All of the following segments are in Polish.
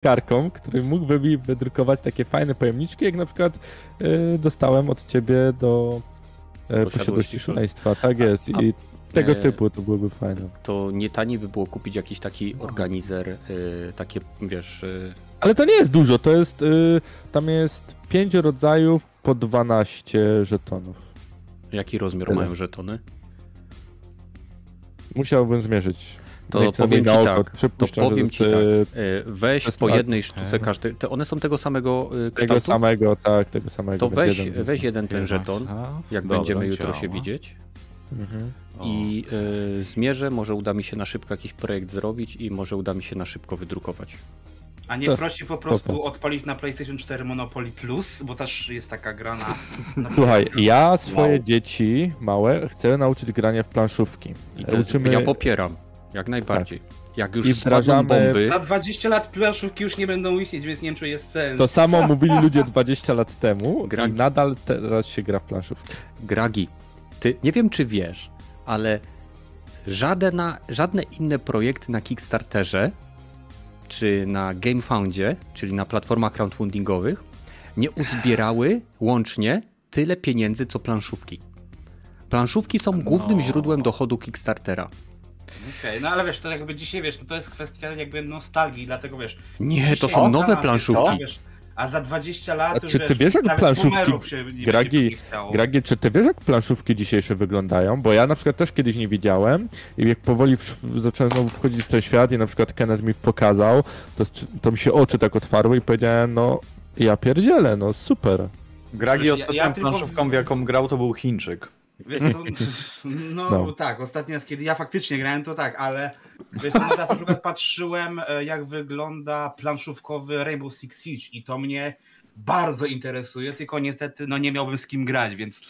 karką, który mógłby mi wydrukować takie fajne pojemniczki, jak na przykład y, dostałem od ciebie do y, posiadłości szaleństwa. Tak jest. I a, tego e, typu to byłoby fajne. To nie taniej by było kupić jakiś taki organizer, y, takie wiesz. Y... Ale to nie jest dużo, to jest. Tam jest 5 rodzajów po 12 żetonów. Jaki rozmiar Tyle. mają żetony? Musiałbym zmierzyć. To powiem ci tak, to powiem ci tak. Weź po jednej sztuce każdy. Te one są tego samego kształtu? Tego samego, tak, tego samego. To weź jeden, weź jeden ten żeton, jak Dobra, będziemy jutro się widzieć. Mhm. I y, zmierzę, może uda mi się na szybko jakiś projekt zrobić i może uda mi się na szybko wydrukować. A nie to, prosi po prostu to, to. odpalić na PlayStation 4 Monopoly Plus, bo też jest taka gra na... na Słuchaj, ja swoje wow. dzieci małe chcę nauczyć grania w planszówki. I to Uczymy... Ja popieram. Jak najbardziej. Tak. Jak już I wdrażamy... bomby... Za 20 lat planszówki już nie będą istnieć, więc nie wiem, czy jest sens. To samo mówili ludzie 20 lat temu Gragi. i nadal teraz się gra w planszówki. Gragi, ty nie wiem, czy wiesz, ale żadne, żadne inne projekty na Kickstarterze czy na GameFoundzie, czyli na platformach crowdfundingowych, nie uzbierały łącznie tyle pieniędzy co planszówki. Planszówki są głównym no. źródłem dochodu Kickstartera. Okej, okay, no ale wiesz, to jakby dzisiaj wiesz, to, to jest kwestia jakby nostalgii, dlatego wiesz. Nie, to są nowe planszówki. Wiesz, a za 20 lat. A czy ty wiesz, jak planszówki. Gragi, Gragi, czy ty wiesz, jak planszówki dzisiejsze wyglądają? Bo ja na przykład też kiedyś nie widziałem i jak powoli w, zacząłem wchodzić w ten świat i na przykład Kenneth mi pokazał, to, to mi się oczy tak otwarły i powiedziałem, no ja pierdzielę, no super. Gragi ostatnią ja, ja planszówką, tylko... w jaką grał, to był Chińczyk. Wiesz co, no, no, tak, ostatni raz, kiedy ja faktycznie grałem, to tak, ale wiesz co, teraz na przykład patrzyłem, e, jak wygląda planszówkowy Rainbow Six Siege i to mnie bardzo interesuje, tylko niestety no, nie miałbym z kim grać, więc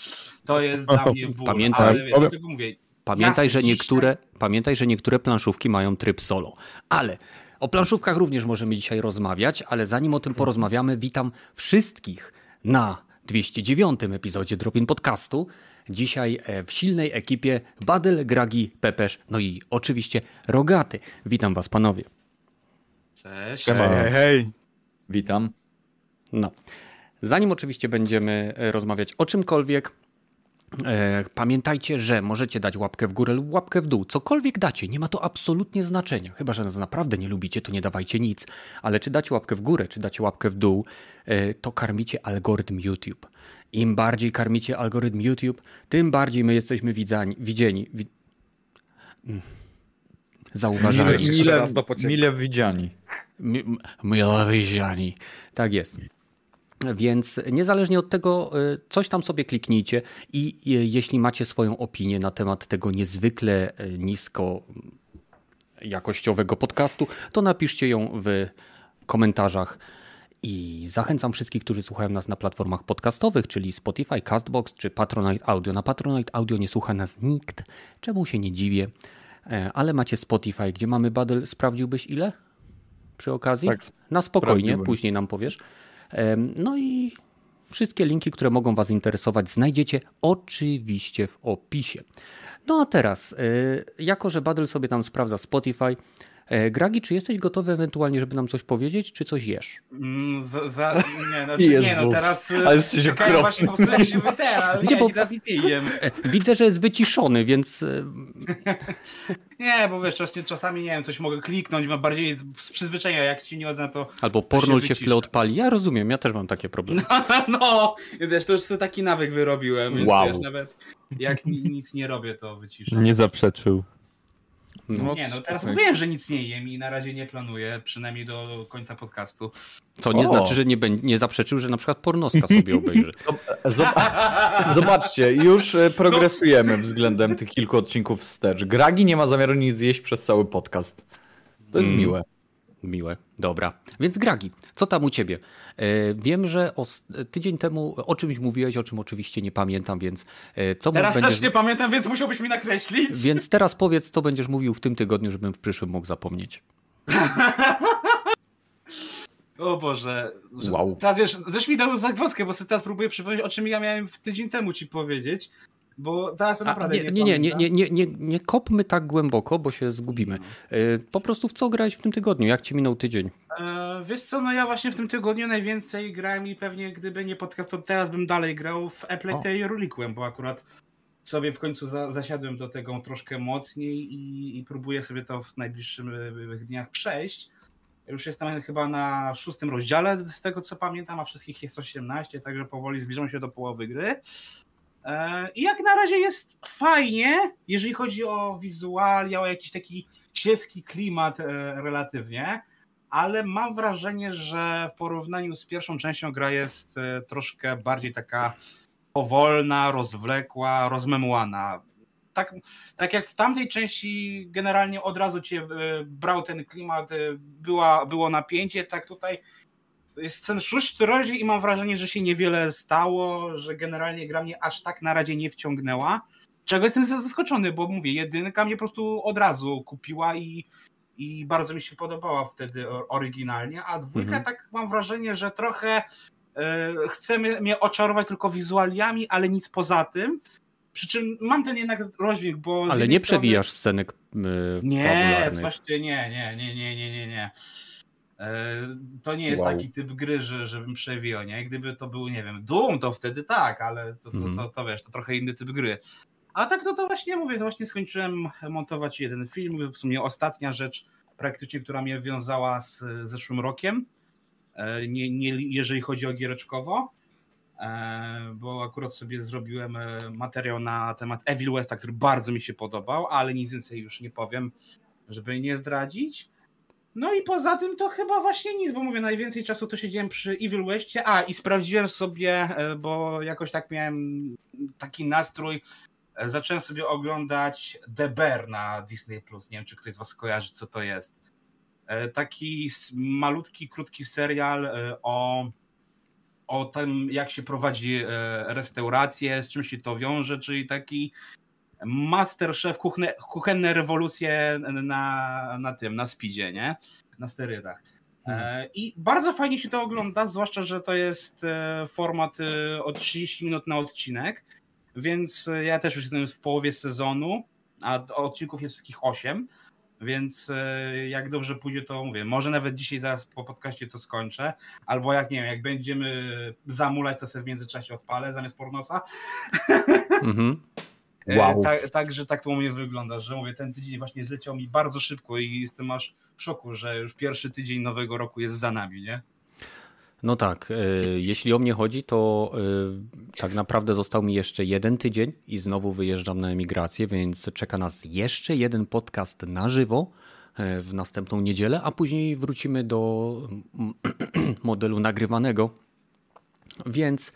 to jest dla mnie ból. Pamiętaj, ale, wiesz, mówię, pamiętaj, ja że niektóre, pamiętaj, że niektóre planszówki mają tryb solo, ale o planszówkach również możemy dzisiaj rozmawiać, ale zanim o tym porozmawiamy, witam wszystkich na 209 epizodzie Dropin Podcastu. Dzisiaj e, w silnej ekipie Badyl, Gragi, Pepesz, no i oczywiście Rogaty. Witam was panowie. Cześć. Hej, hej, hej. Witam. No. Zanim oczywiście będziemy e, rozmawiać o czymkolwiek, e, pamiętajcie, że możecie dać łapkę w górę lub łapkę w dół. Cokolwiek dacie, nie ma to absolutnie znaczenia. Chyba, że nas naprawdę nie lubicie, to nie dawajcie nic. Ale czy dacie łapkę w górę, czy dacie łapkę w dół, to karmicie algorytm YouTube. Im bardziej karmicie algorytm YouTube, tym bardziej my jesteśmy widzani, widzieni. Wi... Zauważani. Mile, mile, mile widziani. Mile widziani. Tak jest. Więc niezależnie od tego, y, coś tam sobie kliknijcie i y, jeśli macie swoją opinię na temat tego niezwykle y, nisko jakościowego podcastu, to napiszcie ją w komentarzach i zachęcam wszystkich, którzy słuchają nas na platformach podcastowych, czyli Spotify, Castbox czy Patronite Audio. Na Patronite Audio nie słucha nas nikt, czemu się nie dziwię, e, ale macie Spotify, gdzie mamy Badel. Sprawdziłbyś ile przy okazji? Tak, na spokojnie, później nam powiesz. No i wszystkie linki, które mogą Was interesować, znajdziecie oczywiście w opisie. No a teraz, e, jako że Badel sobie tam sprawdza Spotify, Gragi, czy jesteś gotowy ewentualnie, żeby nam coś powiedzieć, czy coś jesz? Mm, za, za, nie, no, nie, no teraz... Ale jesteś okropny. Właśnie ale nie, bo, nie, e, Widzę, że jest wyciszony, więc... E, nie, bo wiesz, czasami, nie wiem, coś mogę kliknąć, mam bardziej z przyzwyczajenia, jak ci nie odzę, to... Albo pornol się, się w tle odpali. Ja rozumiem, ja też mam takie problemy. No, no wiesz, to już sobie taki nawyk wyrobiłem, więc wow. wiesz, nawet jak nic nie robię, to wyciszam. Nie zaprzeczył. No, nie, no teraz mówiłem, że nic nie jem i na razie nie planuję, przynajmniej do końca podcastu. To nie o. znaczy, że nie, nie zaprzeczył, że na przykład pornoska sobie obejrzy. Zobaczcie, już e, progresujemy względem tych kilku odcinków wstecz. Gragi nie ma zamiaru nic zjeść przez cały podcast. To jest mm. miłe. Miłe, dobra. Więc Gragi, co tam u ciebie? E, wiem, że tydzień temu o czymś mówiłeś, o czym oczywiście nie pamiętam, więc e, co Teraz będziesz... też nie pamiętam, więc musiałbyś mi nakreślić. Więc teraz powiedz, co będziesz mówił w tym tygodniu, żebym w przyszłym mógł zapomnieć. o Boże. Wow. Teraz wiesz, mi dał zagwozdkę, bo sobie teraz próbuję przypomnieć, o czym ja miałem w tydzień temu ci powiedzieć. Bo teraz naprawdę nie, nie, nie, nie, nie, nie, nie, kopmy tak głęboko, bo się zgubimy. No. Po prostu w co grałeś w tym tygodniu? Jak ci minął tydzień? E, wiesz co, no ja właśnie w tym tygodniu najwięcej grałem i pewnie gdyby nie podcast, to teraz bym dalej grał w Apple i Reliquiem, bo akurat sobie w końcu za, zasiadłem do tego troszkę mocniej i, i próbuję sobie to w najbliższych dniach przejść. Już jestem chyba na szóstym rozdziale z tego co pamiętam, a wszystkich jest 18, także powoli zbliżam się do połowy gry. E, I jak na razie jest fajnie, jeżeli chodzi o wizualia, o jakiś taki cieski klimat e, relatywnie, ale mam wrażenie, że w porównaniu z pierwszą częścią gra jest e, troszkę bardziej taka powolna, rozwlekła, rozmemłana. Tak, tak jak w tamtej części generalnie od razu cię brał ten klimat, była, było napięcie, tak tutaj jest ten szósty rozdział i mam wrażenie, że się niewiele stało, że generalnie gra mnie aż tak na razie nie wciągnęła. Czego jestem zaskoczony, bo mówię, jedynka mnie po prostu od razu kupiła i, i bardzo mi się podobała wtedy oryginalnie, a dwójka mhm. tak mam wrażenie, że trochę e, chce mnie oczarować tylko wizualiami, ale nic poza tym. Przy czym mam ten jednak rozdźwięk, bo. Ale nie przewijasz scenek yy, Nie, właśnie nie, nie, nie, nie, nie, nie, nie. E, to nie jest wow. taki typ gry, że, żebym przewijał, nie? Gdyby to był, nie wiem, Doom, to wtedy tak, ale to, to, to, mhm. to, wiesz, to trochę inny typ gry. A tak to, to właśnie mówię, to właśnie skończyłem montować jeden film, w sumie ostatnia rzecz praktycznie, która mnie wiązała z zeszłym rokiem, e, nie, nie jeżeli chodzi o giereczkowo, e, bo akurat sobie zrobiłem materiał na temat Evil Westa, który bardzo mi się podobał, ale nic więcej już nie powiem, żeby nie zdradzić. No i poza tym to chyba właśnie nic, bo mówię, najwięcej czasu to siedziałem przy Evil Westie. A, i sprawdziłem sobie, e, bo jakoś tak miałem taki nastrój, e, zacząłem sobie oglądać The Bear na Disney+. Nie wiem, czy ktoś z was kojarzy, co to jest. E, taki malutki, krótki serial o, o tym, jak się prowadzi restaurację, z czym się to wiąże, czyli taki Masterchef, kuchne, kuchenne rewolucje na, na tym, na speedzie, nie? Na sterydach. E, I bardzo fajnie się to ogląda, zwłaszcza, że to jest e, format e, od 30 minut na odcinek, więc ja też już jestem w połowie sezonu, a odcinków jest wszystkich 8, więc jak dobrze pójdzie, to mówię, może nawet dzisiaj zaraz po podcaście to skończę, albo jak nie wiem, jak będziemy zamulać, to sobie w międzyczasie odpalę zamiast pornosa. Mhm. E, wow. Tak, także tak to u mnie wygląda, że mówię, ten tydzień właśnie zleciał mi bardzo szybko i jestem aż w szoku, że już pierwszy tydzień nowego roku jest za nami, nie? No tak, e, jeśli o mnie chodzi, to e, tak naprawdę został mi jeszcze jeden tydzień i znowu wyjeżdżam na emigrację, więc czeka nas jeszcze jeden podcast na żywo w następną niedzielę, a później wrócimy do modelu nagrywanego. Więc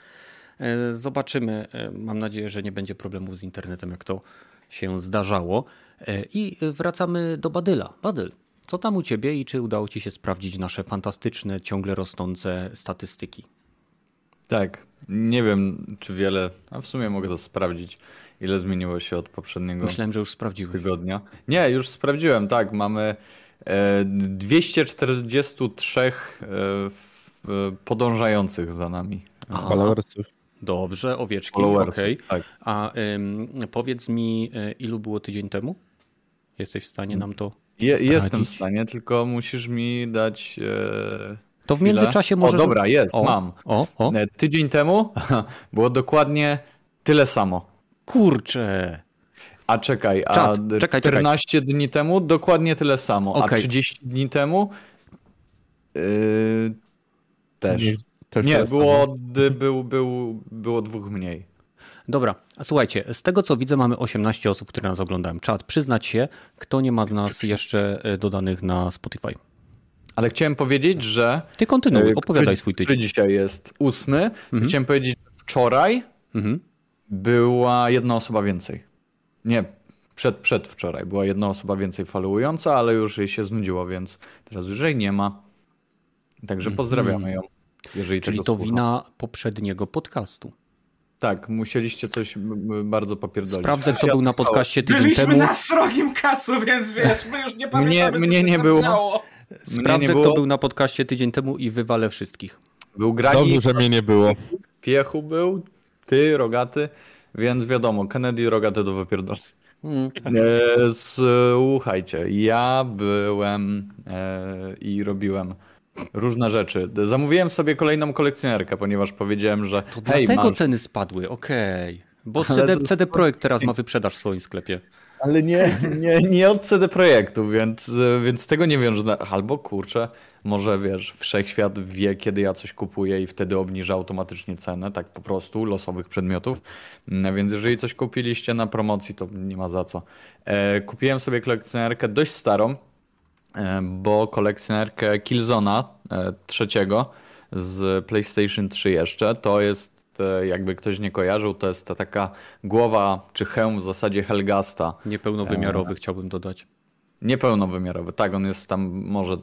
zobaczymy. E, mam nadzieję, że nie będzie problemów z internetem, jak to się zdarzało. E, I wracamy do Badyla. Badyl, co tam u ciebie i czy udało ci się sprawdzić nasze fantastyczne, ciągle rosnące statystyki? Tak, nie wiem czy wiele, a w sumie mogę to sprawdzić, ile zmieniło się od poprzedniego Myślałem, że już sprawdziłeś. tygodnia. Nie, już sprawdziłem, tak, mamy 243 podążających za nami. Followersów. Dobrze, owieczki, okej. Okay. Tak. A ym, powiedz mi, e, ilu było tydzień temu? Jesteś w stanie nam to Je, Jestem w stanie, tylko musisz mi dać e, To w chwilę. międzyczasie może... O, dobra, jest, o, mam. O, o. E, tydzień temu było dokładnie tyle samo. Kurczę. A czekaj, a Czad, czekaj, 14 czekaj. dni temu dokładnie tyle samo, okay. a 30 dni temu yy, też. Też nie, było, był, był, było dwóch mniej. Dobra, słuchajcie, z tego co widzę mamy 18 osób, które nas oglądają. Czad, przyznać się, kto nie ma nas jeszcze e, dodanych na Spotify. Ale chciałem powiedzieć, że... Ty kontynuuj, e, opowiadaj swój tydzień. dzisiaj jest ósmy. Mhm. Chciałem powiedzieć, że wczoraj mhm. była jedna osoba więcej. Nie, przed, przedwczoraj była jedna osoba więcej followująca, ale już jej się znudziło, więc teraz już jej nie ma. Także mhm. pozdrawiamy ją. Jeżeli Czyli to słucha. wina poprzedniego podcastu. Tak, musieliście coś bardzo popierdolić. Sprawdzę, kto był na podcaście tydzień Byliśmy temu. na srogim kacu, więc wiesz, my już nie pamiętamy, mnie, mnie nie było. Sprawdzę, nie kto był na podcaście tydzień temu i wywalę wszystkich. Był Gragi. Dobrze, że mnie nie było. Piechu był, ty, Rogaty. więc wiadomo, Kennedy rogaty do wypierdolenia. Mm. E, słuchajcie, ja byłem e, i robiłem różne rzeczy. Zamówiłem sobie kolejną kolekcjonerkę, ponieważ powiedziałem, że. To hej, dlatego masz... ceny spadły, okej. Okay. Bo CD, to... CD Projekt teraz ma wyprzedaż w swoim sklepie. Ale nie, nie, nie od CD Projektu, więc, więc tego nie wiem, że albo kurczę, może wiesz, wszechświat wie, kiedy ja coś kupuję i wtedy obniża automatycznie cenę, tak po prostu, losowych przedmiotów. Mm, więc jeżeli coś kupiliście na promocji, to nie ma za co. E, kupiłem sobie kolekcjonerkę dość starą, bo kolekcjonerkę Killzona e, trzeciego z PlayStation 3 jeszcze, to jest jakby ktoś nie kojarzył, to jest ta taka głowa czy hełm w zasadzie Helgasta. Niepełnowymiarowy e... chciałbym dodać. Niepełnowymiarowy, tak, on jest tam może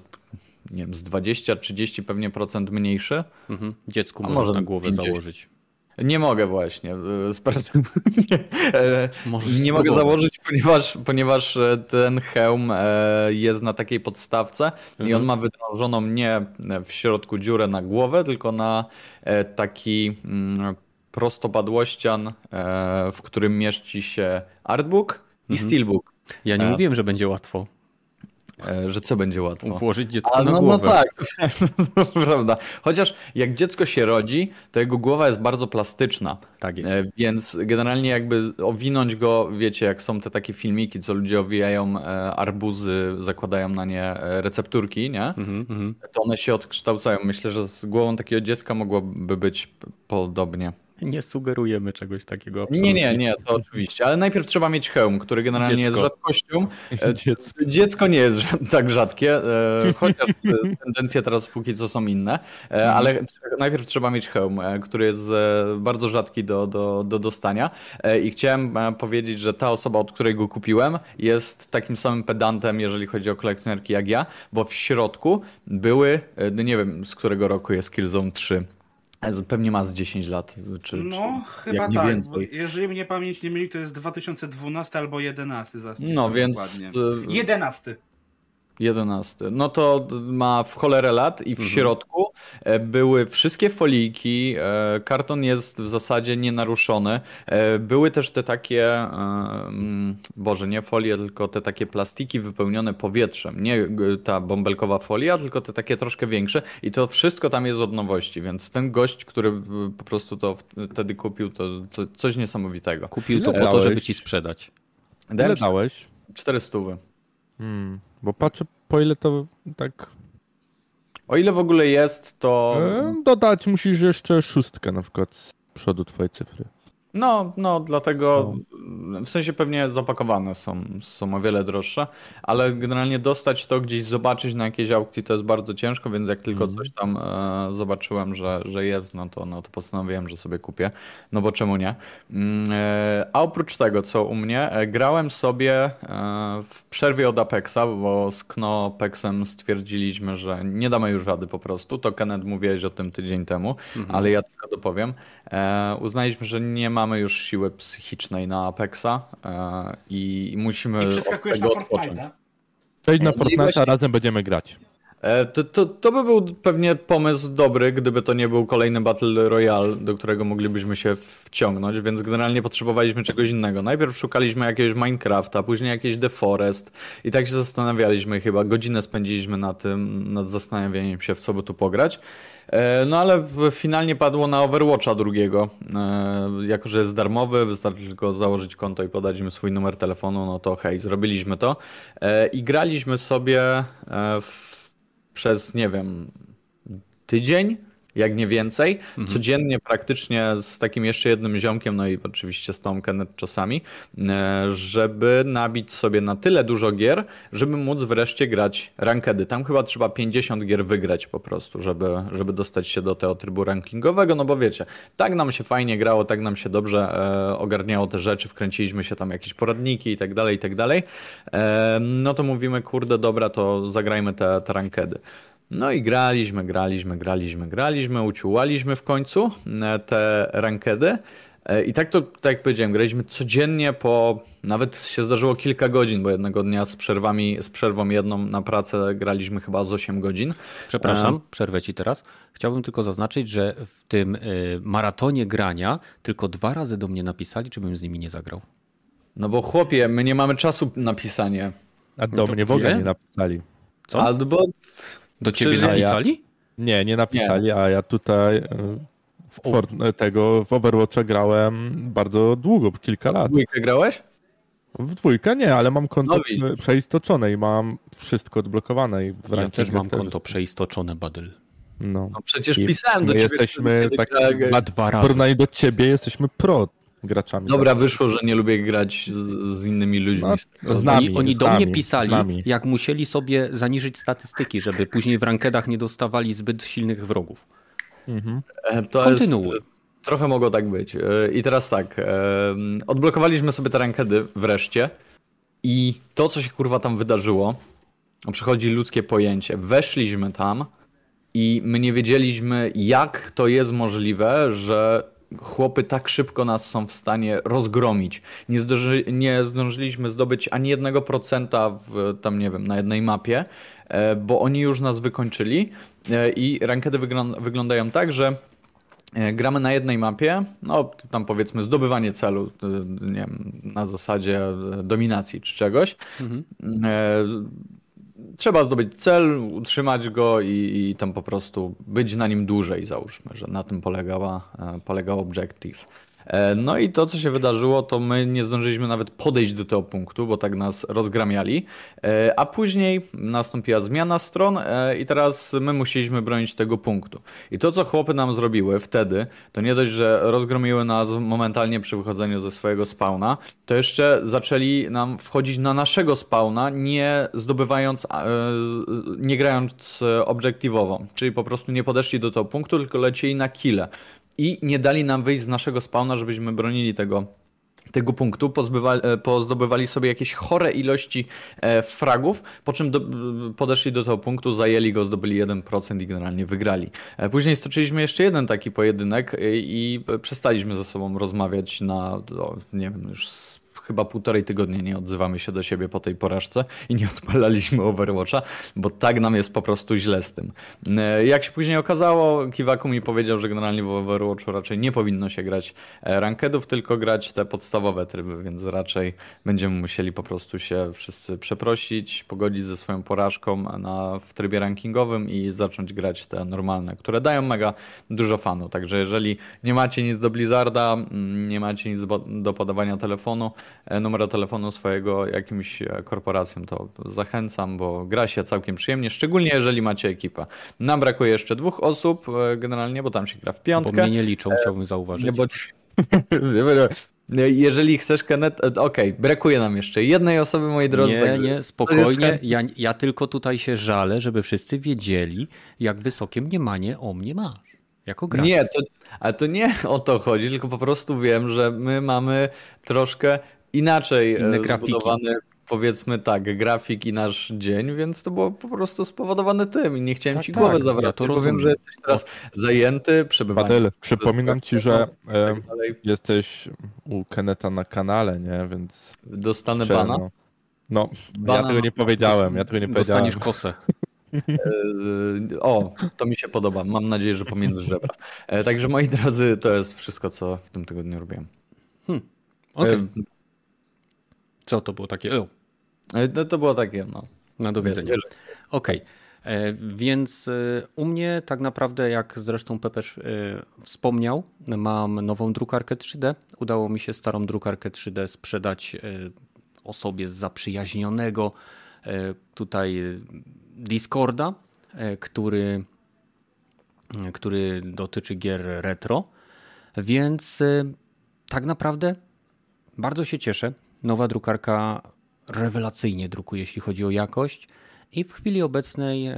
nie wiem, z 20-30 pewnie procent mniejszy. Mhm. Dziecku możesz może na głowę 50. założyć. Nie mogę właśnie. E, z nie, e, nie mogę założyć, ponieważ, ponieważ e, ten hełm jest na takiej podstawce mhm. i on mhm. ma wydrążoną nie w środku dziurę na głowę, tylko na taki mm, prostopadłościan, w którym mieści się artbook i mhm. steelbook. Ja nie mówiłem, że będzie łatwo. E, że co będzie łatwo? Włożyć dziecko A, na no, no głowę. No tak, prawda. Chociaż jak dziecko się rodzi, to jego głowa jest bardzo plastyczna. Tak jest. E, więc generalnie jakby owinąć go, wiecie, jak są te takie filmiki, co ludzie owijają e, arbuzy, zakładają na nie recepturki, nie? Mm -hmm. To one się odkształcają. Myślę, że z głową takiego dziecka mogłoby być podobnie. Nie sugerujemy czegoś takiego. Absolutnie. Nie, nie, nie, to oczywiście. Ale najpierw trzeba mieć hełm, który generalnie Dziecko. jest rzadkością. E, Dziecko. Dziecko nie jest tak rzadkie, e, chociaż tendencje teraz póki co są inne, e, mhm. ale najpierw trzeba mieć hełm, który jest bardzo rzadki do, do, do dostania. I chciałem powiedzieć, że ta osoba, od której go kupiłem, jest takim samym pedantem, jeżeli chodzi o kolekcjonerki jak ja, bo w środku były, nie wiem z którego roku jest Killzone 3. Pewnie ma z 10 lat, czy, No, czy chyba tak. Więcej. jeżeli mnie pamięć nie myli, to jest 2012 albo 11. No, więc. Dokładnie. 11. 11. No to ma w cholerę lat i w mhm. środku e, były wszystkie foliki, e, karton jest w zasadzie nienaruszony. E, były też te takie, mm, boże, nie folie, tylko te takie plastiki wypełnione powietrzem. Nie ta bąbelkowa folia, tylko te takie troszkę większe i to wszystko tam jest od nowości, więc ten gość, który po prostu to wtedy kupił, to coś niesamowitego. Kupił to po to, żeby ci sprzedać. Ile dałeś? 400. Hmm, bo patrzę po ile to tak... O ile w ogóle jest, to... E, dodać musisz jeszcze szóstkę na przykład z przodu twojej cyfry. No, no, dlatego no. w sensie pewnie zapakowane są, są o wiele droższe, ale generalnie dostać to gdzieś, zobaczyć na jakiejś aukcji to jest bardzo ciężko, więc jak tylko mm. coś tam e, zobaczyłem, że, że jest, no to, no to postanowiłem, że sobie kupię, no bo czemu nie. Mm, e, a oprócz tego, co u mnie, e, grałem sobie e, w przerwie od Apexa, bo z Knopexem stwierdziliśmy, że nie damy już rady po prostu, to Kenneth mówiłeś o tym tydzień temu, mm -hmm. ale ja tylko dopowiem. E, uznaliśmy, że nie mamy już siły psychicznej na Apexa e, i musimy I od tego odpocząć. Przejdź na e, Fortnite, a razem będziemy grać. To, to, to by był pewnie pomysł dobry, gdyby to nie był kolejny Battle Royale, do którego moglibyśmy się wciągnąć, więc generalnie potrzebowaliśmy czegoś innego. Najpierw szukaliśmy jakiegoś Minecrafta, później jakieś The Forest i tak się zastanawialiśmy chyba, godzinę spędziliśmy na tym, nad zastanawianiem się, w co by tu pograć. E, no ale finalnie padło na Overwatcha drugiego. E, jako, że jest darmowy, wystarczy tylko założyć konto i podać im swój numer telefonu, no to hej, zrobiliśmy to. E, I graliśmy sobie w, przez, nie wiem, tydzień jak nie więcej. Mhm. Codziennie praktycznie z takim jeszcze jednym ziomkiem, no i oczywiście z Tom Kenneth czasami, e, żeby nabić sobie na tyle dużo gier, żeby móc wreszcie grać rankedy. Tam chyba trzeba 50 gier wygrać po prostu, żeby, żeby dostać się do tego trybu rankingowego, no bo wiecie, tak nam się fajnie grało, tak nam się dobrze e, ogarniało te rzeczy, wkręciliśmy się tam jakieś poradniki i tak dalej, i tak dalej. E, no to mówimy, kurde, dobra, to zagrajmy te, te rankedy. No i graliśmy, graliśmy, graliśmy, graliśmy, uciułaliśmy w końcu e, te rankedy. E, I tak to, tak jak powiedziałem, graliśmy codziennie po, nawet się zdarzyło kilka godzin, bo jednego dnia z przerwami, z przerwą jedną na pracę graliśmy chyba z 8 godzin. Przepraszam, e... przerwę ci teraz. Chciałbym tylko zaznaczyć, że w tym y, maratonie grania tylko dwa razy do mnie napisali, czy bym z nimi nie zagrał. No bo chłopie, my nie mamy czasu na pisanie. A do no mnie w ogóle nie napisali. Co? Albo... Do ciebie napisali? Ja... Nie, nie napisali, nie. a ja tutaj e, w Fort, tego w Overwatcha grałem bardzo długo, kilka lat. W dwójkę grałeś? W dwójkę nie, ale mam konto no przeistoczone i mam wszystko odblokowane. I w ja też mam też konto przeistoczone, Badyl. No. no przecież I pisałem do ciebie. Jesteśmy tak dwa, dwa razy. W porównaniu do ciebie jesteśmy pro graczami. Dobra, tak. wyszło, że nie lubię grać z, z innymi ludźmi. No, z nami, oni, oni z do nami, mnie pisali, jak musieli sobie zaniżyć statystyki, żeby później w rankedach nie dostawali zbyt silnych wrogów. Mhm. E, to Kontynuuj. Jest, trochę mogło tak być. E, I teraz tak, e, odblokowaliśmy sobie te rankedy wreszcie i to, co się kurwa tam wydarzyło, przychodzi ludzkie pojęcie. Weszliśmy tam i my nie wiedzieliśmy, jak to jest możliwe, że chłopy tak szybko nas są w stanie rozgromić. Nie, zdąży, nie zdążyliśmy zdobyć ani jednego procenta w, tam nie wiem, na jednej mapie, bo oni już nas wykończyli E, I rankedy wyglądają tak, że e, gramy na jednej mapie, no tam powiedzmy zdobywanie celu, e, nie wiem, na zasadzie dominacji czy czegoś. Mhm. Trzeba zdobyć cel, utrzymać go i, i, tam po prostu być na nim dłużej, załóżmy, że na tym polegała, polegał objective. E, no i to, co się wydarzyło, to my nie zdążyliśmy nawet podejść do tego punktu, bo tak nas rozgramiali. E, a później nastąpiła zmiana stron e, i teraz my musieliśmy bronić tego punktu. I to, co chłopy nam zrobiły wtedy, to nie dość, że rozgromiły nas momentalnie przy wychodzeniu ze swojego spawna, to jeszcze zaczęli nam wchodzić na naszego spawna, nie zdobywając, nie grając obiektywowo. Czyli po prostu nie podeszli do tego punktu, tylko lecieli na kile i nie dali nam wyjść z naszego spawna, żebyśmy bronili tego tego punktu, pozbywali, e, pozdobywali sobie jakieś chore ilości e, fragów, po czym do, podeszli do tego punktu, zajęli go, zdobyli 1% i generalnie wygrali. E, później stoczyliśmy jeszcze jeden taki pojedynek i, i przestaliśmy ze sobą rozmawiać na, nie wiem, już chyba półtorej tygodnia nie odzywamy się do siebie po tej porażce i nie odpalaliśmy Overwatcha, bo tak nam jest po prostu źle z tym. E, jak się później okazało, Kiwaku mi powiedział, że generalnie w Overwatchu raczej nie powinno się grać e, rankedów, tylko grać te podstawowe tryby, więc raczej będziemy musieli po prostu się wszyscy przeprosić, pogodzić ze swoją porażką na, w trybie rankingowym i zacząć grać te normalne, które dają mega dużo fanu. Także jeżeli nie macie nic do Blizzarda, mm, nie macie nic do podawania telefonu, E, numer telefonu swojego jakimś e, korporacjom, to zachęcam, bo gra się całkiem przyjemnie, szczególnie jeżeli macie ekipę. Nam brakuje jeszcze dwóch osób e, generalnie, bo tam się gra w piątkę. Bo mnie nie liczą, chciałbym zauważyć. Nie, bo... Jeżeli chcesz Kenneth, okej, okay, brakuje nam jeszcze jednej osoby, moi drodzy. Nie, nie, spokojnie. Ja, ja tylko tutaj się żalę, żeby wszyscy wiedzieli, jak wysokie mniemanie o mnie masz. Jako gracz. Nie, to, ale to nie o to chodzi, tylko po prostu wiem, że my mamy troszkę inaczej e, zbudowany, powiedzmy tak, grafik i nasz dzień, więc to było po prostu spowodowane tym i nie chciałem tak, ci tak, głowę zawracać, ja to rozumiem. że jesteś teraz zajęty przebywaniem. Adel, przypominam ci, że tak jesteś u Keneta na kanale, nie, więc... Dostanę bana? No, bana ja tego nie powiedziałem, ja tego nie powiedziałem. Dostaniesz kosę. E, o, to mi się podoba. Mam nadzieję, że pomiędzy żebra. E, także moi drodzy, to jest wszystko, co w tym tygodniu robiłem. Hmm. Okay. Co to było takie? No, to było takie, no. Na do widzenia. Okej. Okay. E, więc e, u mnie tak naprawdę, jak zresztą Pepesz e, wspomniał, mam nową drukarkę 3D. Udało mi się starą drukarkę 3D sprzedać osobie z zaprzyjaźnionego tutaj Discorda, który, który dotyczy gier retro. Więc tak naprawdę bardzo się cieszę, Nowa drukarka rewelacyjnie drukuje, jeśli chodzi o jakość. I w chwili obecnej e,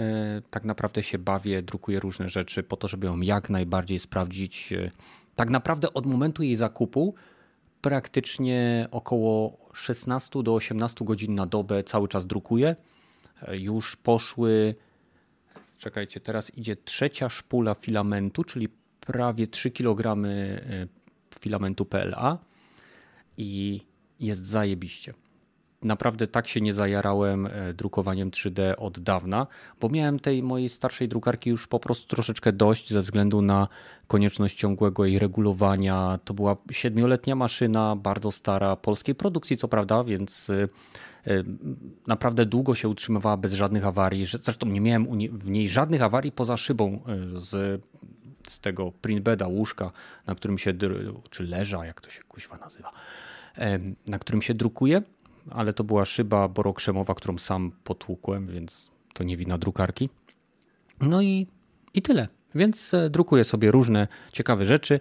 tak naprawdę się bawię, drukuję różne rzeczy po to, żeby ją jak najbardziej sprawdzić. E, tak naprawdę od momentu jej zakupu praktycznie około 16 do 18 godzin na dobę cały czas drukuję. E, już poszły, czekajcie, teraz idzie trzecia szpula filamentu, czyli prawie 3 kg filamentu PLA i jest zajebiście naprawdę tak się nie zajarałem e, drukowaniem 3D od dawna, bo miałem tej mojej starszej drukarki już po prostu troszeczkę dość ze względu na konieczność ciągłego jej regulowania. To była siedmioletnia maszyna, bardzo stara, polskiej produkcji co prawda, więc e, e, naprawdę długo się utrzymywała bez żadnych awarii. Zresztą nie miałem w niej żadnych awarii poza szybą z, z tego printbeda, łóżka, na którym się, czy leża, jak to się kuźwa nazywa, na którym się drukuje ale to była szyba borokrzemowa, którą sam potłukłem, więc to nie wina drukarki. No i, i tyle. Więc e, drukuję sobie różne ciekawe rzeczy.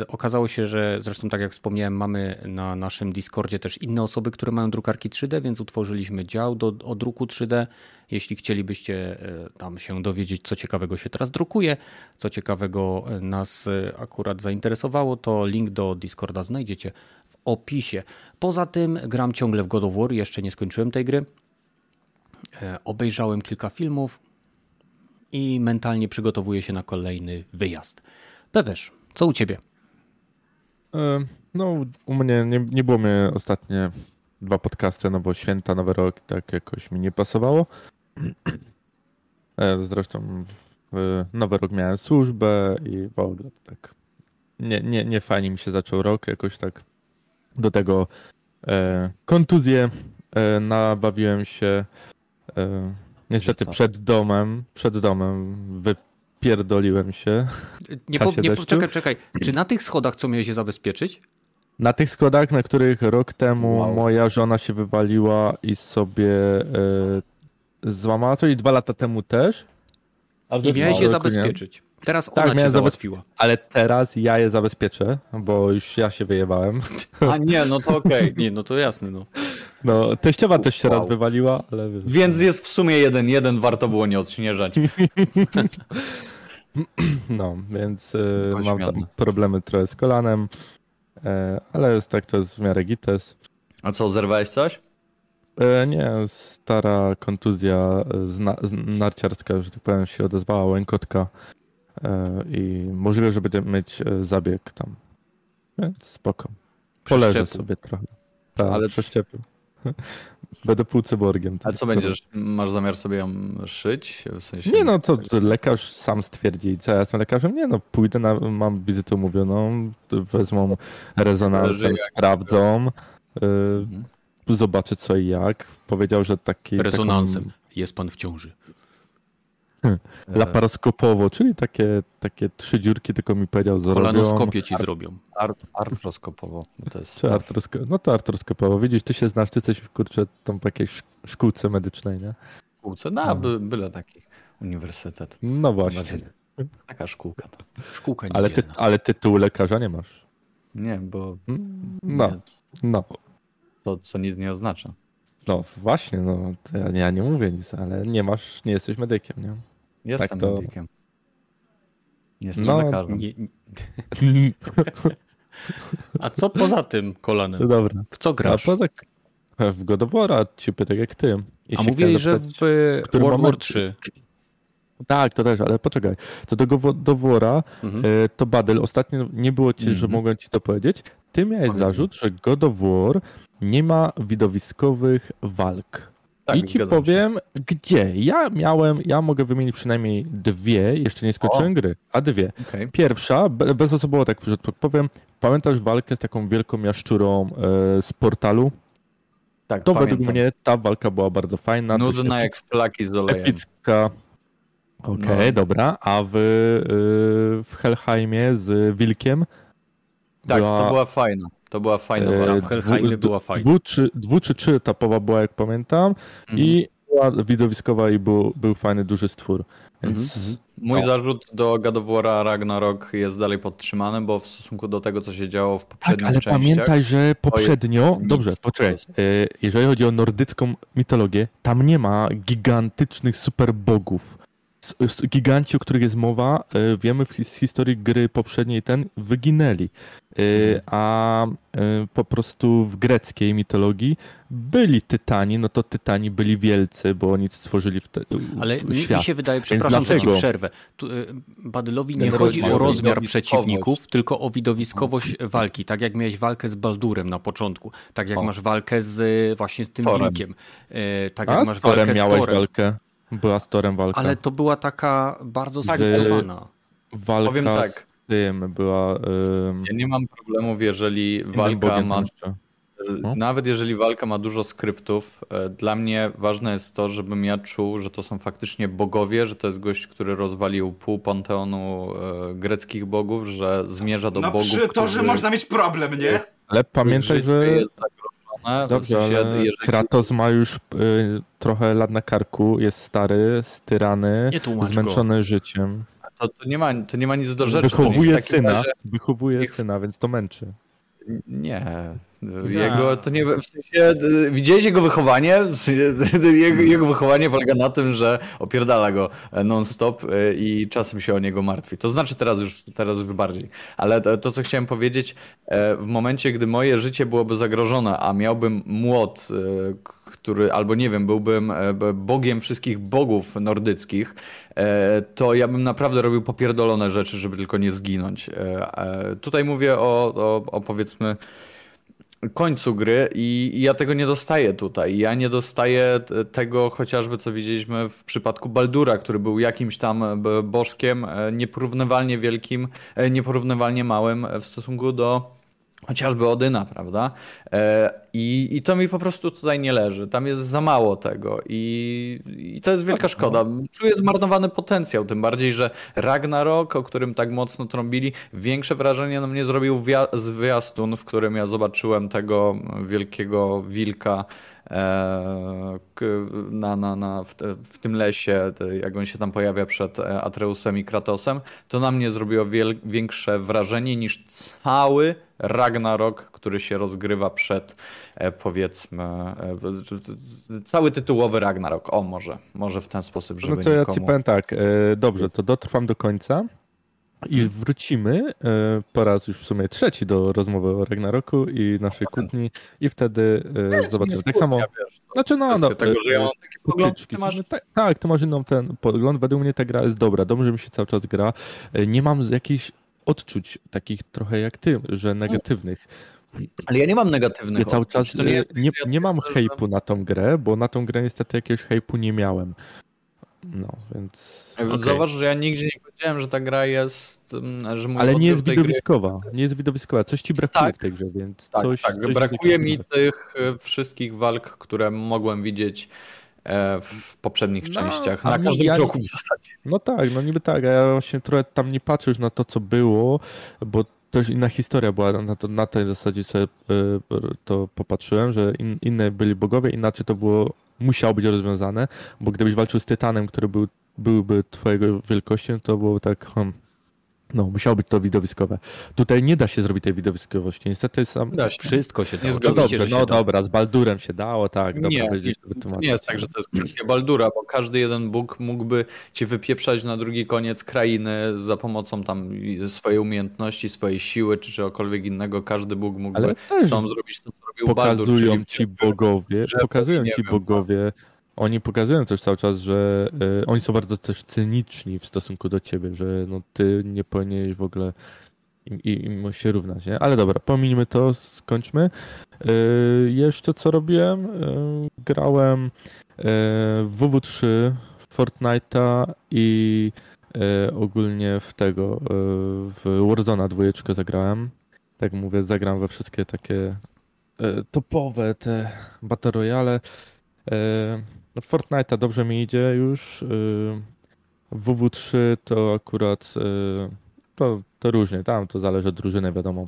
E, okazało się, że zresztą tak jak wspomniałem, mamy na naszym Discordzie też inne osoby, które mają drukarki 3D, więc utworzyliśmy dział do, o druku 3D. Jeśli chcielibyście e, tam się dowiedzieć, co ciekawego się teraz drukuje, co ciekawego nas akurat zainteresowało, to link do Discorda znajdziecie opisie. Poza tym gram ciągle w God of War, jeszcze nie skończyłem tej gry. E, obejrzałem kilka filmów i mentalnie przygotowuję się na kolejny wyjazd. Pepesz, co u ciebie? E, no, u mnie nie, nie było mnie ostatnie dwa podcasty, no bo święta, nowy rok tak jakoś mi nie pasowało. E, zresztą w nowy rok miałem służbę i w ogóle tak nie, nie, nie fajnie mi się zaczął rok, jakoś tak do tego e, kontuzję. E, nabawiłem się e, niestety przed domem. Przed domem wypierdoliłem się. Nie, po, nie czekaj, czekaj. Czy na tych schodach co miałeś się zabezpieczyć? Na tych schodach, na których rok temu wow. moja żona się wywaliła i sobie e, złamała to i dwa lata temu też. I miałeś je zabezpieczyć. Teraz ona tak, cię załatwiła. Ale teraz ja je zabezpieczę, bo już ja się wyjebałem. A nie, no to okej. Okay. Nie, no to jasne, no. No, teściowa też się wow. raz wywaliła, ale... Więc jest w sumie jeden, jeden warto było nie odśnieżać. No, więc y, mam tam problemy trochę z kolanem, e, ale jest tak, to jest w miarę gites. A co, zerwałeś coś? E, nie, stara kontuzja zna, narciarska, że tak powiem, się odezwała, łękotka. E, i możliwe, że będziemy mieć e, zabieg tam. Więc spoko. Poleżę sobie trochę. Tak, ale przeszczepił. Będę półcyborgiem. A co będziesz, masz zamiar sobie ją szyć? W sensie... Nie no, to lekarz sam stwierdzi. Co ja jestem lekarzem? Nie no, pójdę, na, mam wizytę umówioną, wezmą rezonansem, sprawdzą, y, mhm. zobaczę co i jak. Powiedział, że taki... Rezonansem. Taką... Jest pan w ciąży. Laparoskopowo, czyli takie, takie trzy dziurki, tylko mi powiedział, zrobią. Kolanoskopię ci zrobią. Art, artroskopowo. To jest artrosko... No to artroskopowo. Widzisz, ty się znasz, ty coś, kurczę, tam w jakiejś szkółce medycznej, nie? Szkółce? No, no. By, byle taki uniwersytet. No właśnie. Taka szkółka. To. Szkółka ale, ty, ale tytułu lekarza nie masz. Nie, bo... No, nie. no. To, co nic nie oznacza. No właśnie, no ja, ja, nie mówię nic, ale nie masz, nie jesteś medykiem, nie? Jestem tak to... medykiem. Jestem no, lekarzem. Nie... A co poza tym kolanem? No dobra. W co grasz? A poza... W Godowora ci tak jak ty. I A mówiłeś, że w World War 3. Tak, to też, ale poczekaj. To do Godowora mhm. E, to Badel, ostatnio nie było ci, mhm. że mogłem ci to powiedzieć. Ty miałeś zarzut, że God of War nie ma widowiskowych walk. Tak, I ci powiem, się. gdzie. Ja miałem, ja mogę wymienić przynajmniej dwie, jeszcze nie skończyłem o. gry, a dwie. Okay. Pierwsza, bez osobowo tak, powiem, pamiętasz walkę z taką wielką jaszczurą e, z portalu? Tak, To pamiętam. według mnie ta walka była bardzo fajna. Nudna jak flaki z olejem. Epicka. Okej, okay, no. dobra. A w, y, w Helheimie z Wilkiem? Tak, była... to była fajna. To była fajna walka. W Helheimie była fajna. Dwu, czy, dwu czy trzy etapowa była, jak pamiętam. Mhm. I była widowiskowa i był, był fajny, duży stwór. Więc... Mhm. Mój no. zarzut do God of War Ragnarok jest dalej podtrzymany, bo w stosunku do tego, co się działo w poprzednich tak, ale częściach... pamiętaj, że poprzednio... Dobrze, poczekaj. E, jeżeli chodzi o nordycką mitologię, tam nie ma gigantycznych superbogów giganci, o których jest mowa, wiemy z historii gry poprzedniej ten, wyginęli. Mhm. A po prostu w greckiej mitologii byli tytani, no to tytani byli wielcy, bo oni stworzyli w te, Ale świat. mi się wydaje, przepraszam, że ci przerwę. Badylowi nie chodzi o rozmiar przeciwników, tylko o widowiskowość walki. Tak jak miałeś walkę z Baldurem na początku, tak jak o. masz walkę z właśnie z tym wilkiem, tak jak A, masz walkę z Torem. walkę. Była z Torem walka. Ale to była taka bardzo skomplikowana. Walka Powiem tak. z tym była... Ja nie mam problemów, jeżeli walka ma... No. Nawet jeżeli walka ma dużo skryptów, e, dla mnie ważne jest to, żebym ja czuł, że to są faktycznie bogowie, że to jest gość, który rozwalił pół panteonu e, greckich bogów, że zmierza do no, bogów. Przy to, że można mieć problem, nie? Ale pamiętaj, że. Dobrze, w sensie, ale jeżeli... Kratos ma już y, trochę lat na karku, jest stary, styrany, zmęczony go. życiem. To, to, nie ma, to nie ma nic do rzeczy. Wychowuje syna, razie... wychowuje Niech... syna, więc to męczy. Nie, jego to nie, w sensie, widziałeś jego wychowanie? W sensie, jego, jego, wychowanie polega na tym, że opierdala go non-stop e, i czasem się o niego martwi. To znaczy teraz już, teraz już bardziej. Ale to, to, co chciałem powiedzieć, e, w momencie, gdy moje życie byłoby zagrożone, a miałbym młot, e, który, albo nie wiem, byłbym bogiem wszystkich bogów nordyckich, to ja bym naprawdę robił popierdolone rzeczy, żeby tylko nie zginąć. Tutaj mówię o, o, o powiedzmy końcu gry i, ja tego nie dostaję tutaj. Ja nie dostaję tego chociażby, co widzieliśmy w przypadku Baldura, który był jakimś tam e, bożkiem e, nieporównywalnie wielkim, e, nieporównywalnie małym w stosunku do chociażby Odyna, prawda? E, I, I to mi po prostu tutaj nie leży. Tam jest za mało tego i, i to jest wielka tak, szkoda. No. Czuję zmarnowany potencjał, tym bardziej, że Ragnarok, o którym tak mocno trąbili, większe wrażenie na mnie zrobił zwiastun, w którym ja zobaczyłem tego wielkiego wilka na, na, na, w, w, tym lesie, jak on się tam pojawia przed e, Atreusem i Kratosem, to na mnie zrobiło wiel, większe wrażenie niż cały Ragnarok, który się rozgrywa przed e, powiedzmy e, cały tytułowy Ragnarok. O, może, może w ten sposób, żeby No to nikomu... ja ci powiem tak, e, dobrze, to dotrwam do końca i wrócimy po raz już w sumie trzeci do rozmowy o Ragnaroku i naszej kłótni i wtedy zobaczymy. Tak samo. Znaczy, no, no, tego, że ja mam taki pogląd, ty masz... tak, tak, ty masz inną ten pogląd. Według mnie ta gra jest dobra, dobrze mi się cały czas gra. Nie mam jakichś odczuć takich trochę jak ty, że negatywnych. Ale ja nie mam negatywnych ja cały czas nie, nie, nie mam hejpu na tą grę, bo na tą grę niestety jakiegoś hejpu nie miałem. No, więc. Okay. Zauważ, że ja nigdzie nie powiedziałem, że ta gra jest. Mm, że Ale nie jest widowiskowa. Gry... Nie jest widowiskowa. Coś ci brakuje tak, w tej grze, więc. Tak, coś, tak. Coś brakuje mi tych e, wszystkich walk, które mogłem widzieć E, w poprzednich no, częściach, na każdym ja, kroku w zasadzie. No tak, no niby tak, a ja właśnie trochę tam nie patrzę już na to, co było, bo też inna historia była, na, to, na tej zasadzie sobie e, to popatrzyłem, że in, inne byli bogowie, inaczej to było, musiało być rozwiązane, bo gdybyś walczył z Tytanem, który był, byłby twojego wielkości, to było tak, hmm, no, musiało być to widowiskowe. Tutaj nie da się zrobić tej widowiskowości. Niestety sam... Da się. Wszystko się da. No dobrze, no dobra, z Baldurem się dało, tak. Nie, nie, nie jest tak, że to jest kwestia Baldura, bo każdy jeden Bóg mógłby cię wypieprzać na drugi koniec krainy za pomocą tam swojej umiejętności, swojej siły, czy czegokolwiek innego. Każdy Bóg mógłby z tą zrobić to, co robił pokazują Baldur. Ci bogowie, pokazują ci bogowie oni pokazują też cały czas, że y, oni są bardzo też cyniczni w stosunku do ciebie, że no ty nie powinieneś w ogóle im, im się równać, nie? Ale dobra, pominijmy to, skończmy. Y, jeszcze co robiłem? Y, grałem w WW3, Fortnite'a i ogólnie w tego, w Warzona dwójeczkę zagrałem. Tak mówię, zagram we wszystkie takie topowe te Battle Royale. No Fortnite'a dobrze mi idzie już. Y, WW3 to akurat y, to, to różnie, tam to zależy od drużyny, wiadomo.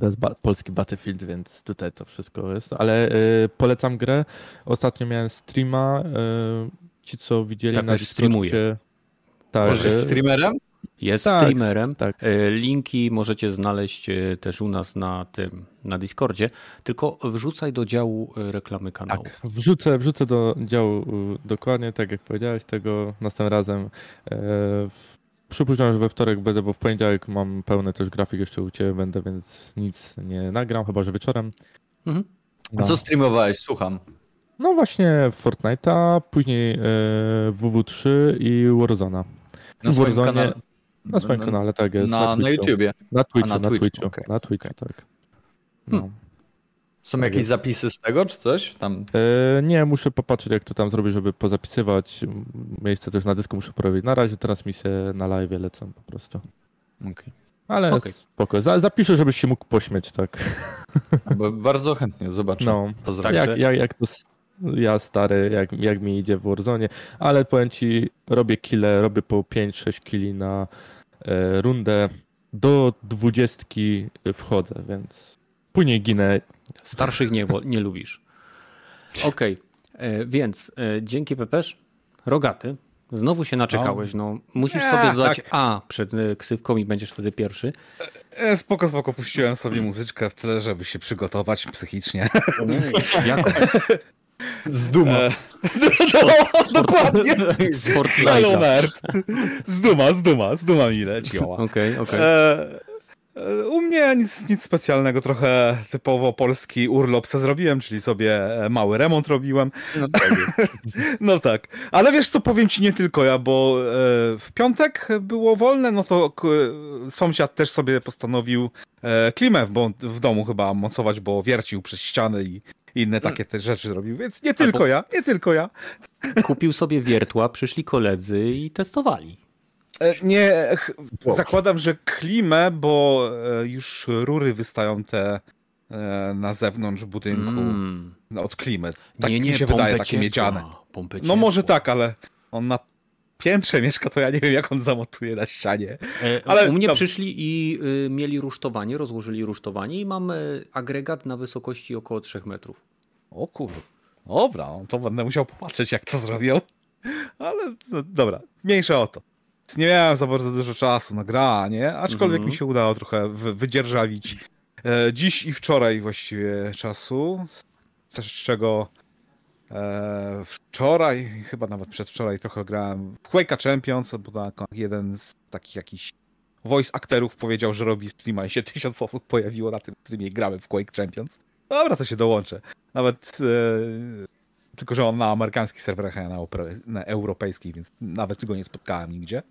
To jest ba polski Battlefield, więc tutaj to wszystko jest. Ale y, polecam grę. Ostatnio miałem streama. ci, co widzieli tak, na streamuje. Tak, jest streamerem? Jest tak, streamerem. Tak. E, linki możecie znaleźć e, też u nas na tym, na Discordzie. Tylko wrzucaj do działu e, reklamy kanału. Tak, wrzucę, wrzucę do działu dokładnie tak jak powiedziałeś, tego następnym razem. Przypuszczam, że we wtorek będę, bo w poniedziałek mam pełny też grafik jeszcze u Ciebie będę, więc nic nie nagram, chyba że wieczorem. Mhm. No. A co streamowałeś? Słucham. No właśnie Fortnite'a, później WW3 i Warzona. Na swoim Warzone, kanale. Na swoim na, kanale, tak jest. Na, na, na YouTubie. Na Twitchu, na, na Twitchu. Twitchu. Okay. Na Twitchu, okay. tak. No. Hmm. Są tak jakieś jest. zapisy z tego, czy coś? Tam... E, nie, muszę popatrzeć, jak to tam zrobić, żeby pozapisywać. Miejsce też na dysku muszę porobić. Na razie teraz misje na live lecą po prostu. Okay. Ale okay. spoko. Zapiszę, żebyś się mógł pośmieć, tak. Bo bardzo chętnie zobaczę. No, tak, jak, jak, jak to ja stary, jak, jak mi idzie w Warzone, ale powiem ci, robię kile, robię po 5-6 kili na rundę, do dwudziestki wchodzę, więc później ginę. Starszych nie, nie lubisz. Okej, okay. E, więc e, dzięki Pepesz, Rogaty, Znowu się naczekałeś, no. Musisz sobie dodać tak. A przed e, ksywką i będziesz wtedy pierwszy. E, spoko, spoko, puściłem sobie muzyczkę w tle, żeby się przygotować psychicznie. Jak? Z duma. E, no, dokładnie. Z Fortnite'a. Z duma, z duma, z duma mi leciła. Okej, okej. E, e, u mnie nic, nic specjalnego, trochę typowo polski urlop se zrobiłem, czyli sobie mały remont robiłem. No tak. no tak. Ale wiesz co, powiem ci nie tylko ja, bo w piątek było wolne, no to sąsiad też sobie postanowił klimę w domu chyba mocować, bo wiercił przez ściany i inne mm. takie te rzeczy zrobił, więc nie tylko Albo ja, nie tylko ja. Kupił sobie wiertła, przyszli koledzy i testowali. E, nie, zakładam, że klimę, bo e, już rury wystają te e, na zewnątrz budynku mm. od klimy. Tak nie, nie, mi się wydaje, takie ciepła, miedziane. No może tak, ale on na piętrze mieszka, to ja nie wiem, jak on zamotuje na ścianie. Ale, U mnie no. przyszli i y, mieli rusztowanie, rozłożyli rusztowanie i mam agregat na wysokości około 3 metrów. O kur... Dobra, no to będę musiał popatrzeć, jak to zrobią. Ale no, dobra, mniejsza o to. Nie miałem za bardzo dużo czasu na granie, aczkolwiek mm -hmm. mi się udało trochę wydzierżawić e, dziś i wczoraj właściwie czasu, z czego e, wczoraj, chyba nawet przedwczoraj trochę grałem w Quake'a Champions, bo jeden z takich jakichś voice aktorów powiedział, że robi streama i się tysiąc osób pojawiło na tym streamie i gramy w Quake Champions. Dobra, to się dołączę. Nawet e, tylko, że on na amerykańskich serwerach, a na, na europejskich, więc nawet go nie spotkałem nigdzie.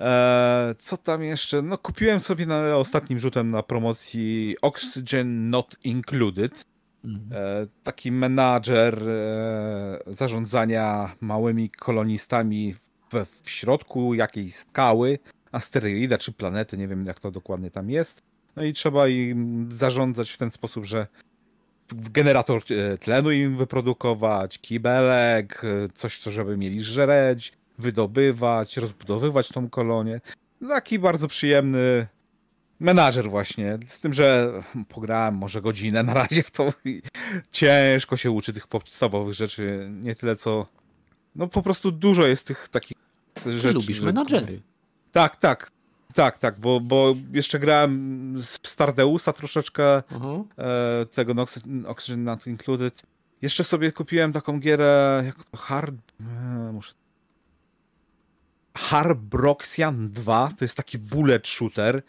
E, co tam jeszcze? No kupiłem sobie na ostatnim rzutem na promocji Oxygen Not Included. Mhm. E, taki menadżer e, zarządzania małymi kolonistami w, w środku jakiejś skały, asteroida czy planety, nie wiem jak to dokładnie tam jest. No i trzeba im zarządzać w ten sposób, że generator e, tlenu im wyprodukować, kibelek, coś, co żeby mieli żreć, wydobywać, rozbudowywać tą kolonię. Taki bardzo przyjemny menażer właśnie, z tym, że pograłem może godzinę na razie w to i ciężko się uczy tych podstawowych rzeczy, nie tyle co no po prostu dużo jest tych takich Ty rzeczy. lubisz menadżery. Tak, tak. Tak, tak, bo, bo jeszcze grałem z Stardeusa troszeczkę, uh-huh. e, tego Oxygen Not Included. Jeszcze sobie kupiłem taką gierę, jak to, Hard... E, muszę... Harbroxian 2, to jest taki bullet shooter,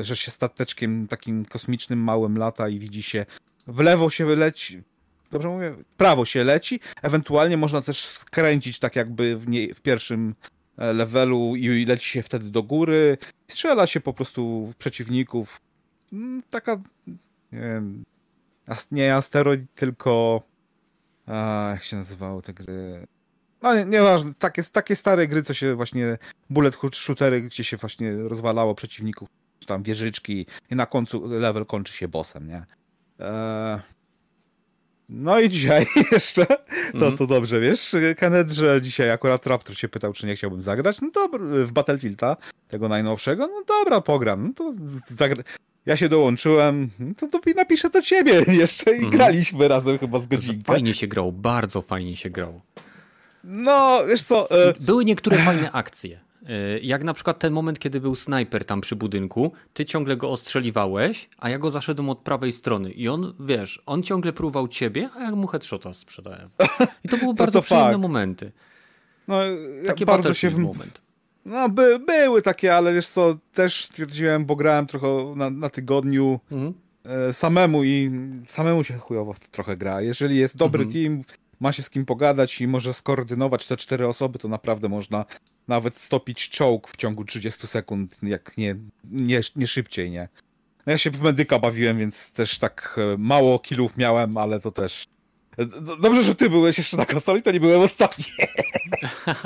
że się stateczkiem takim kosmicznym małym lata i widzi się, w lewo się leci, dobrze mówię, w prawo się leci, ewentualnie można też skręcić tak jakby w, nie, w pierwszym E, levelu i leci się wtedy do góry. Strzela się po prostu w przeciwników. Mm, taka, nie wiem, nie asteroid, tylko a, jak się nazywały te gry? No nie, nieważne, takie, takie stare gry, co się właśnie bullet shootery, gdzie się właśnie rozwalało przeciwników, czy tam wieżyczki i na końcu level kończy się bossem, nie? Eee, no i dzisiaj jeszcze, no to mhm. dobrze, wiesz, Kenneth, że dzisiaj akurat Raptor się pytał, czy nie chciałbym zagrać, no dobra, w Battlefielda, tego najnowszego, no dobra, pogram, no to zagra... Ja się dołączyłem, no to, to napiszę do ciebie jeszcze i mhm. graliśmy razem chyba z godzinkę. Fajnie się grał, bardzo fajnie się grał. No, wiesz co... E... Były niektóre fajne akcje. Jak na przykład ten moment, kiedy był snajper tam przy budynku, ty ciągle go ostrzeliwałeś, a ja go zaszedłem od prawej strony i on, wiesz, on ciągle próbował ciebie, a ja mu headshota sprzedałem. I to były to bardzo to przyjemne fakt. momenty. No, Takie bardzo się w... moment. No, by, były takie, ale wiesz co, też stwierdziłem, bo grałem trochę na, na tygodniu mhm. e, samemu i samemu się chujowo trochę gra. Jeżeli jest dobry mhm. team, ma się z kim pogadać i może skoordynować te cztery osoby, to naprawdę można nawet stopić czołg w ciągu 30 sekund, jak nie, nie, nie szybciej, nie? No ja się w medyka bawiłem, więc też tak e, mało killów miałem, ale to też... E, dobrze, że ty byłeś jeszcze na konsoli, to nie byłem ostatni.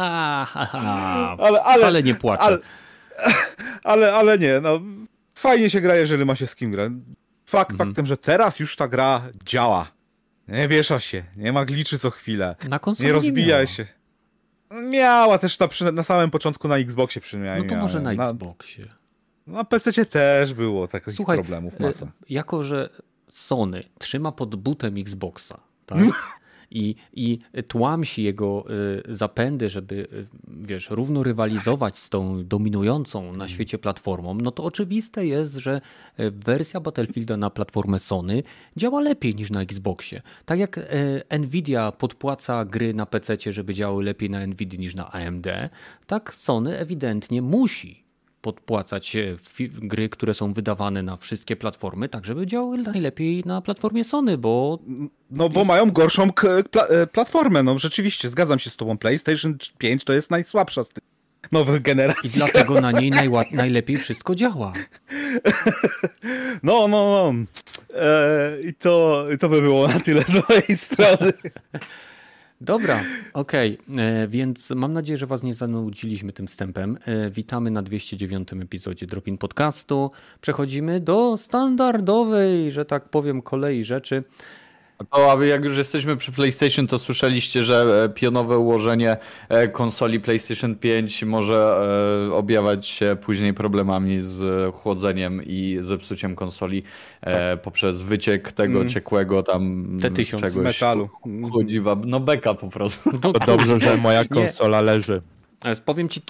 ale, ale, Wcale nie płaczę. Ale, ale, ale nie, no fajnie się gra, jeżeli ma się z kim grać. Fakt mhm. faktem, że teraz już ta gra działa. Nie wiesza się, nie ma gliczy co chwilę. Na konsoli nie rozbija nie się. Miała też na, na samym początku na Xboxie przynajmniej. No to może na, na Xboxie. Na PC też było takich Słuchaj, problemów masa. E, jako, że Sony trzyma pod butem Xboxa, tak? i, i tłamsi jego y, zapędy, żeby y, wiesz, równo rywalizować z tą dominującą na mhm. świecie platformą, no to oczywiste jest, że y, wersja Battlefielda na platformę Sony działa lepiej niż na Xboxie. Tak jak Nvidia podpłaca gry na PC, żeby działały lepiej na Nvidia niż na AMD, tak Sony ewidentnie musi podpłacać gry, które są wydawane na wszystkie platformy, tak żeby działały najlepiej na platformie Sony, bo... No bo mają gorszą pla e, platformę, no rzeczywiście, zgadzam się z tobą. PlayStation 5 to jest najsłabsza z tych nowych generacji. I dlatego na niej najlepiej wszystko działa. No, no, no. Eee, I to, to by było na tyle z mojej strony. Dobra, okej, okay. E, więc mam nadzieję, że Was nie zanudziliśmy tym wstępem. E, witamy na 209 epizodzie Dropin Podcastu. Przechodzimy do standardowej, że tak powiem, kolei rzeczy. To, aby jak już jesteśmy przy PlayStation, to słyszeliście, że e, pionowe ułożenie e, konsoli PlayStation 5 może e, objawiać się później problemami z chłodzeniem i zepsuciem konsoli tak. poprzez wyciek tego mm. ciekłego tam T1000 czegoś. metalu. Chodziwa, no beka po prostu. No, to dobrze, że moja konsola nie. leży. Powiem ci,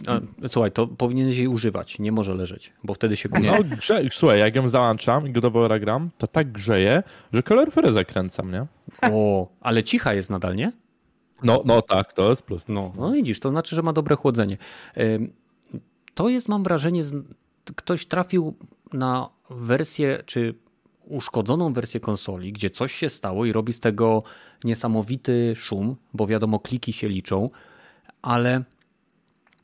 słuchaj, to powinieneś jej używać, nie może leżeć, bo wtedy się kunie. No, grze, słuchaj, jak ją załączam i go gram, to tak grzeje, że kaloryferę zakręcam, nie? O, ale cicha jest nadal, nie? No, no tak, to jest plus. No, no widzisz, to znaczy, że ma dobre chłodzenie. To jest, mam wrażenie, ktoś trafił na wersję, czy uszkodzoną wersję konsoli, gdzie coś się stało i robi z tego niesamowity szum, bo wiadomo, kliki się liczą, ale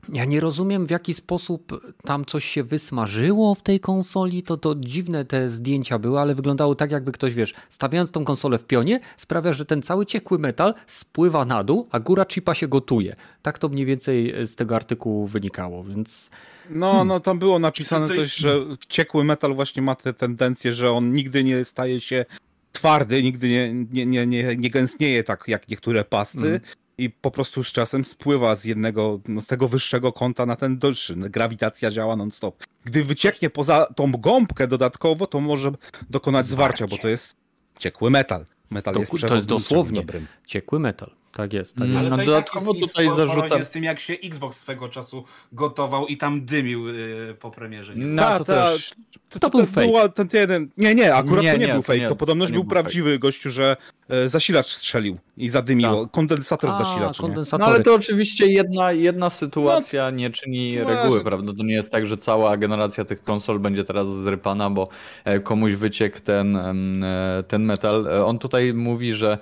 ja nie rozumiem, w jaki sposób tam coś się wysmażyło w tej konsoli. To, to dziwne te zdjęcia były, ale wyglądało tak, jakby ktoś, wiesz, stawiając tą konsolę w pionie, sprawia, że ten cały ciekły metal spływa na dół, a góra chipa się gotuje. Tak to mniej więcej z tego artykułu wynikało, więc. No, hmm. no tam było napisane coś, że ciekły metal właśnie ma tę tendencję, że on nigdy nie staje się twardy, nigdy nie, nie, nie, nie, nie gęstnieje tak jak niektóre pasty. Mm i po prostu z czasem spływa z jednego, z tego wyższego kąta na ten dolszy. Grawitacja działa non-stop. Gdy wycieknie poza tą gąbkę dodatkowo, to może dokonać Zwarcie. zwarcia, bo to jest ciekły metal. Metal to, jest To jest dosłownie dobrym. ciekły metal. Tak jest. Tak jest. Ale to dodatkowo tak tutaj zarzucam. z tym, jak się Xbox swego czasu gotował i tam dymił yy, po premierze. Nie? No, to, ta, też... to, to, to, był fake. ten jeden... Nie, nie, akurat nie, to nie, nie był fake. To, to podobność był, był prawdziwy fake. gościu, że e, zasilacz strzelił i zadymiło. Tak. Kondensator zasilacz. No ale to oczywiście jedna, jedna sytuacja no, nie czyni no, reguły, że... prawda? To nie jest tak, że cała generacja tych konsol będzie teraz zrypana, bo e, komuś wyciekł ten, e, ten metal. On tutaj mówi, że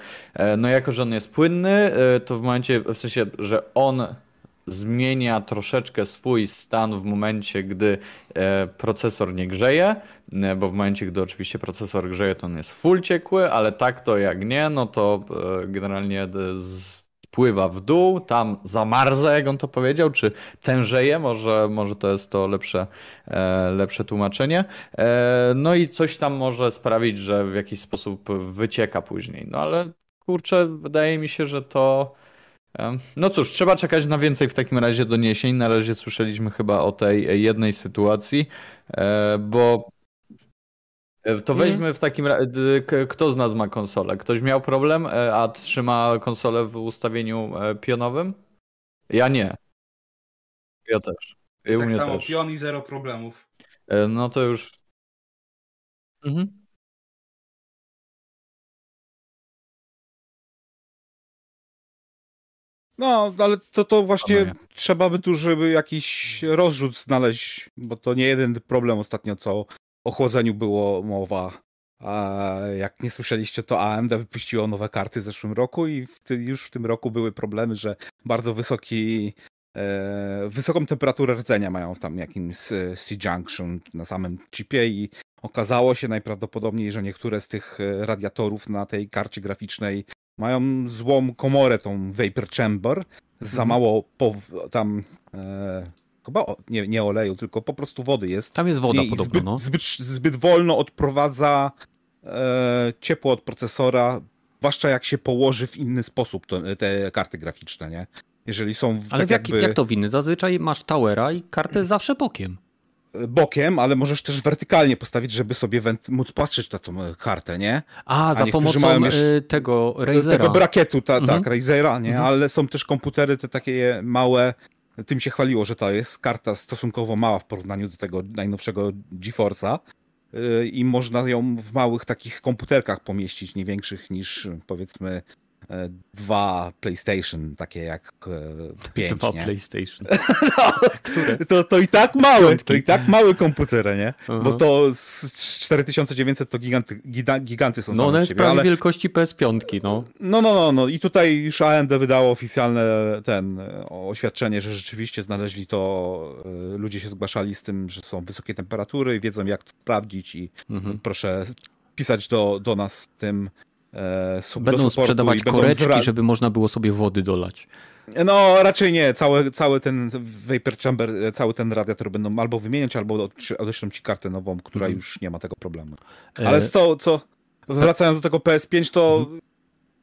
no jako, że on jest płynny, E, to w momencie, w sensie, że on zmienia troszeczkę swój stan w momencie, gdy e, procesor nie grzeje, e, bo w momencie, gdy oczywiście procesor grzeje, to on jest full ciekły, ale tak to jak nie, no to generalnie spływa w dół, tam zamarza, jak on to powiedział, czy tężeje, może, może to jest to lepsze, lepsze tłumaczenie. No i coś tam może sprawić, że w jakiś sposób wycieka później. No ale kurczę, wydaje mi się, że to. No cóż, trzeba czekać na więcej w takim razie doniesień. Na razie słyszeliśmy chyba o tej jednej sytuacji, e, bo e, to mhm. weźmy w takim razie, kto z nas ma konsolę? Ktoś miał problem, e, a trzyma konsolę w ustawieniu pionowym? Ja nie. Ja też. U tak samo też. pion i zero problemów. No to już. Mhm. No, ale to, to właśnie trzeba by tu, żeby jakiś rozrzut znaleźć, bo to nie jeden problem ostatnio, co o chłodzeniu było mowa. A jak nie słyszeliście, to AMD wypuściło nowe karty w zeszłym roku i w ty, już w tym roku były problemy, że bardzo wysoki, e, wysoką temperaturę rdzenia mają w tam jakimś C-junction na samym chipie i okazało się najprawdopodobniej, że niektóre z tych e, radiatorów na tej karcie graficznej mają złą komorę, tą vapor chamber, za mhm. mało po, tam e, chyba nie, nie oleju, tylko po prostu wody jest. Tam jest woda I podobno, zbyt, no. zbyt, zbyt wolno odprowadza e, ciepło od procesora, zwłaszcza jak się położy w inny sposób to, te karty graficzne, nie? Jeżeli są Ale tak jak, jakby... jak to winny? Zazwyczaj masz towera i kartę zawsze bokiem bokiem, ale możesz też wertykalnie postawić, żeby sobie móc patrzeć na tą e, kartę, nie? A, A za pomocą mają y, tego Razera. Tego brakietu, ta, mhm. tak, Razera, nie? Mhm. Ale są też komputery te takie małe, tym się chwaliło, że to jest karta stosunkowo mała w porównaniu do tego najnowszego GeForce'a i można ją w małych takich komputerkach pomieścić, nie większych niż powiedzmy E, dwa PlayStation, takie jak e, pięć. Dwa nie? PlayStation. no, Które? To, to i tak małe, to i tak małe komputery, nie? Bo to z 4900 to giganty, giganty są. No one jest prawie ale... wielkości PS5, no. No, no, no, no. I tutaj już AMD wydało oficjalne ten oświadczenie, że rzeczywiście znaleźli to, e, ludzie się zgłaszali z tym, że są wysokie temperatury i wiedzą jak to sprawdzić i mhm. proszę pisać do, do nas z tym e, Będą sprzedawać koreczki, zra... żeby można było sobie wody dolać. No, raczej nie. Cały, cały ten Vapor Chamber, e, cały ten radiator będą albo wymieniać, albo odeślą ci kartę nową, która mm. już nie ma tego problemu. E, Ale co, co wracając do tego PS5, to mm.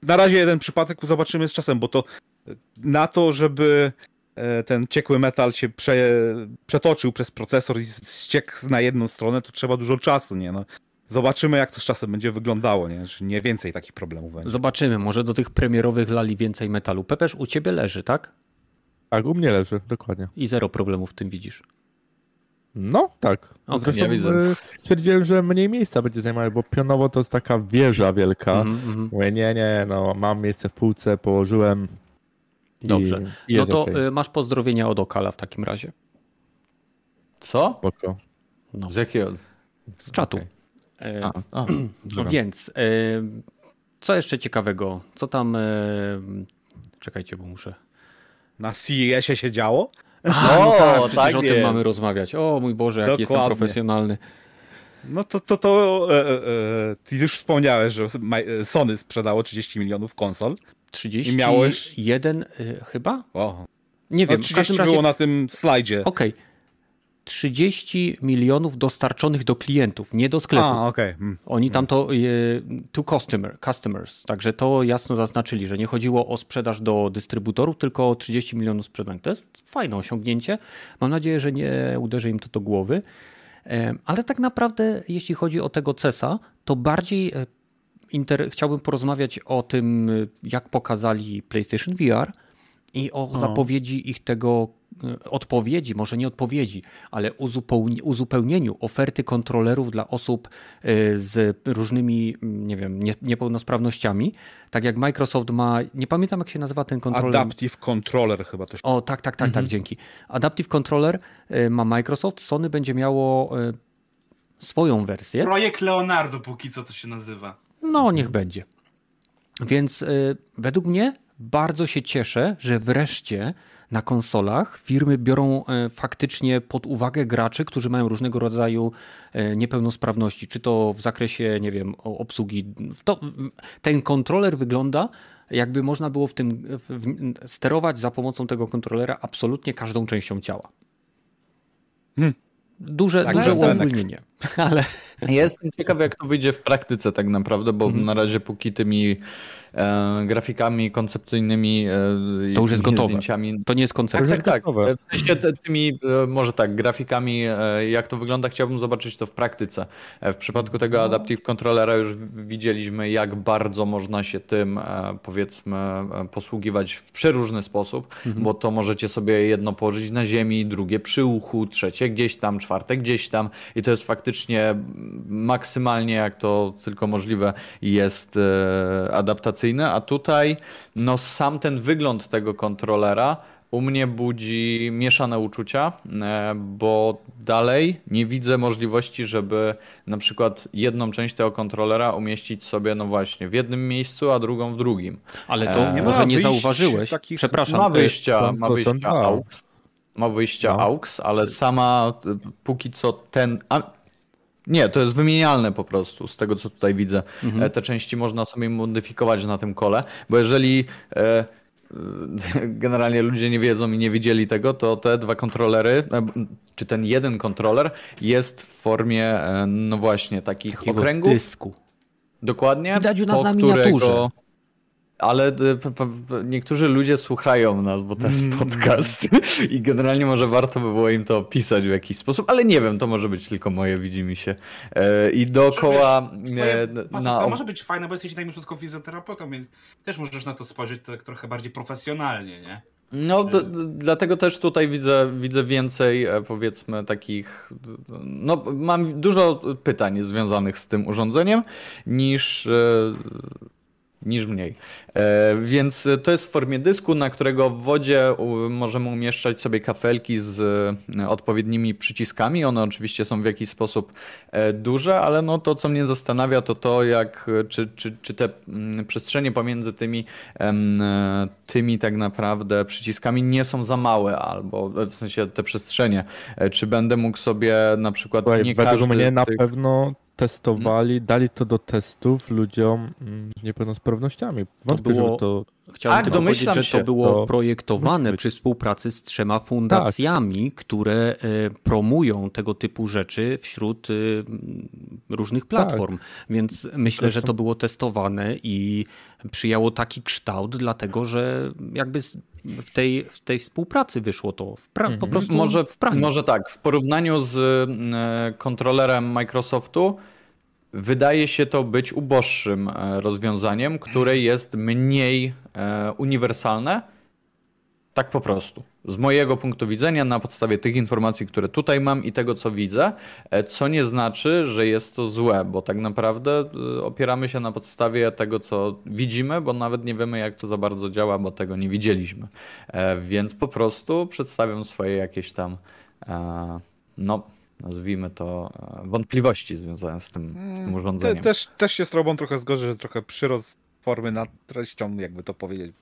na razie jeden przypadek zobaczymy z czasem, bo to na to, żeby e, ten ciekły metal się prze, przetoczył przez procesor i ściekł na jedną stronę, to trzeba dużo czasu, nie? No, Zobaczymy, jak to z czasem będzie wyglądało, nie? Czy nie więcej takich problemów będzie. Zobaczymy, może do tych premierowych lali więcej metalu. Pepesz u ciebie leży, tak? Tak, u mnie leży, dokładnie. I zero problemów w tym widzisz. No, tak. Okay, Zresztą ja widzę. Stwierdziłem, że mniej miejsca będzie zajmowało, bo pionowo to jest taka wieża wielka. Mm -hmm. Mówię, nie, nie, no mam miejsce w półce, położyłem. Dobrze. I no to okay. masz pozdrowienia od Okala w takim razie. Co? Spoko. No. Z jakiego? Z czatu. Okay. E, a, a, więc e, co jeszcze ciekawego? Co tam. E, czekajcie, bo muszę. Na CES-ie się działo? A, no tak, przecież tak o jest. tym mamy rozmawiać. O mój Boże, jak Dokładnie. jestem profesjonalny. No to, to, to e, e, ty już wspomniałeś, że Sony sprzedało 30 milionów konsol. 31 miałeś... chyba? O. Nie wiem. No, 30 w razie... było na tym slajdzie. Okej. Okay. 30 milionów dostarczonych do klientów, nie do sklepu. A, okay. Hmm. Oni tam to to customer, customers, także to jasno zaznaczyli, że nie chodziło o sprzedaż do dystrybutorów, tylko o 30 milionów sprzedanych. To jest fajne osiągnięcie. Mam nadzieję, że nie uderzy im to do głowy. Ale tak naprawdę, jeśli chodzi o tego CESa, to bardziej e, inter... chciałbym porozmawiać o tym, jak pokazali PlayStation VR i o, o. zapowiedzi ich tego odpowiedzi, może nie odpowiedzi, ale uzupełnieniu oferty kontrolerów dla osób y, z różnymi, mm, nie wiem, niepełnosprawnościami. Tak jak Microsoft ma, nie pamiętam jak się nazywa ten kontroler. Adaptive Controller chyba też. O, tak, tak, tak, tak mhm. tak, dzięki. Adaptive Controller y, ma Microsoft, Sony będzie miało swoją wersję. Projekt Leonardo póki co to się nazywa. No, niech będzie. Więc według mnie bardzo się cieszę, że wreszcie na konsolach firmy biorą e, faktycznie pod uwagę graczy, którzy mają różnego rodzaju e, niepełnosprawności, czy to w zakresie, nie wiem, obsługi. To, ten kontroler wygląda, jakby można było w tym sterować za pomocą tego kontrolera absolutnie każdą częścią ciała. Hmm. Duże, tak, duże uogólnienie. Ale... Jestem ciekaw, jak to wyjdzie w praktyce tak naprawdę, bo mhm. na razie póki tymi e, grafikami koncepcyjnymi e, to już jest gotowe. Zdjęciami. To nie jest koncepcja. Tak, tak, tak. W sensie tymi, e, może tak, grafikami, e, jak to wygląda, chciałbym zobaczyć to w praktyce. E, w przypadku tego no. Adaptive Controllera już widzieliśmy, jak bardzo można się tym, e, powiedzmy, posługiwać w przeróżny sposób, mhm. bo to możecie sobie jedno położyć na ziemi, drugie przy uchu, trzecie gdzieś tam, czwarte gdzieś tam i to jest faktycznie maksymalnie, jak to tylko możliwe, jest adaptacyjne a tutaj no sam ten wygląd tego kontrolera u mnie budzi mieszane uczucia, e, bo dalej nie widzę możliwości, żeby na przykład jedną część tego kontrolera umieścić sobie, no właśnie, w jednym miejscu, a drugą w drugim. Ale to e, może nie zauważyłeś. Takich... Przepraszam. Ma wyjścia, ma wyjścia AUX. Ma wyjścia no. AUX, ale sama póki co ten. Nie, to jest wymienialne po prostu, z tego co tutaj widzę. Mhm. Te części można sobie modyfikować na tym kole, bo jeżeli e, generalnie ludzie nie wiedzą i nie widzieli tego, to te dwa kontrolery, e, czy ten jeden kontroler jest w formie, no właśnie, takich Takiego okręgów. dysku. Dokładnie. Widać u nas na miniaturze. Którego ale e, niektórzy ludzie słuchają nas, bo to jest mm. podcast i generalnie może warto by było im to opisać w jakiś sposób, ale nie wiem, to może być tylko moje, widzi mi się. E, I dookoła... Wiesz, twoje, na... To może być fajne, bo jesteś najmniejszą fizjoterapeutą, więc też możesz na to spojrzeć tak trochę bardziej profesjonalnie, nie? No, do, dlatego też tutaj widzę, widzę więcej, e, powiedzmy, takich. No, mam dużo pytań związanych z tym urządzeniem niż niż mniej. E, więc to jest w formie dysku, na którego w wodzie możemy umieszczać sobie kafelki z e, odpowiednimi przyciskami. One oczywiście są w jakiś sposób e, duże, ale no to, co mnie zastanawia, to to, jak, czy, czy, czy te mm, przestrzenie pomiędzy tymi, tymi tak naprawdę przyciskami nie są za małe, albo w sensie te przestrzenie. Czy będę mógł sobie na przykład. Słuchaj, nie według mnie na tych... pewno testowali, dali to do testów ludziom mm, z niepełnosprawnościami. Wątpię, to było, to... Chciałem tak, tylko powiedzieć, że to było to... projektowane przy współpracy z trzema fundacjami, tak. które e, promują tego typu rzeczy wśród e, różnych platform. Tak. Więc myślę, że to było testowane i przyjęło taki kształt, dlatego że jakby w tej, w tej współpracy wyszło to w pra- mhm. po prostu może, w praniu. Może tak, w porównaniu z e, kontrolerem Microsoftu wydaje się to być uboższym e, rozwiązaniem, które jest mniej e, uniwersalne. Tak po prostu z mojego punktu widzenia, na podstawie tych informacji, które tutaj mam i tego, co widzę, e, co nie znaczy, że jest to złe, bo tak naprawdę opieramy się na podstawie tego, co widzimy, bo nawet nie wiemy, jak to za bardzo działa, bo tego nie widzieliśmy. Więc po prostu przedstawiam swoje jakieś tam, no, nazwijmy to, wątpliwości związane z tym, z tym mm, urządzeniem. Też, też się z Robą trochę zgodzę, że trochę przyrost formy nad treścią, jakby to powiedzieć,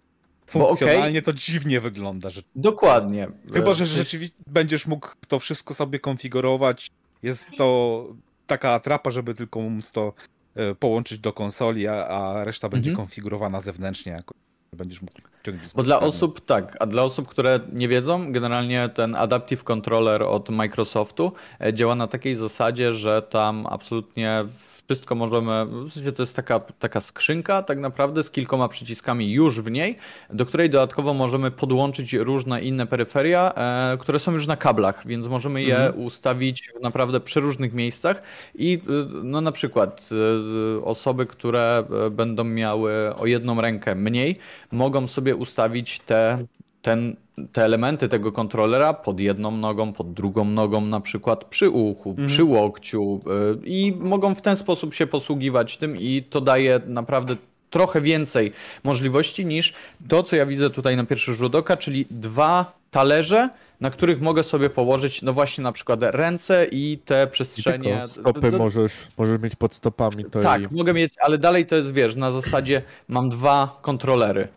Funkcjonalnie okay. to dziwnie wygląda. Że... Dokładnie. Chyba, że rzeczywiście będziesz mógł to wszystko sobie konfigurować. Jest to taka atrapa, żeby tylko móc to e, połączyć do konsoli, a, a reszta będzie mhm. konfigurowana zewnętrznie jako będziesz mógł ciągnąć. Bo dla osób, tak, a dla osób, które nie wiedzą, generalnie ten Adaptive Controller od Microsoftu e, działa na takiej zasadzie, że tam absolutnie wszystko możemy, w sensie to jest taka, taka skrzynka tak naprawdę z kilkoma przyciskami już w niej, do której dodatkowo możemy podłączyć różne inne peryferia, e, które są już na kablach, więc możemy je mhm. ustawić w naprawdę przeróżnych miejscach i e, no na przykład osoby, które będą miały o jedną rękę mniej, mogą sobie ustawić te ten, te elementy tego kontrolera pod jedną nogą, pod drugą nogą, na przykład przy uchu, mhm. przy łokciu y, i mogą w ten sposób się posługiwać tym i to daje naprawdę trochę więcej możliwości niż to, co ja widzę tutaj na pierwszy rzut oka, czyli dwa talerze, na których mogę sobie położyć, no właśnie na przykład ręce i te przestrzenie. I stopy możesz, możesz mieć pod stopami. To tak, i... mogę mieć, ale dalej to jest, wiesz, na zasadzie mam dwa kontrolery.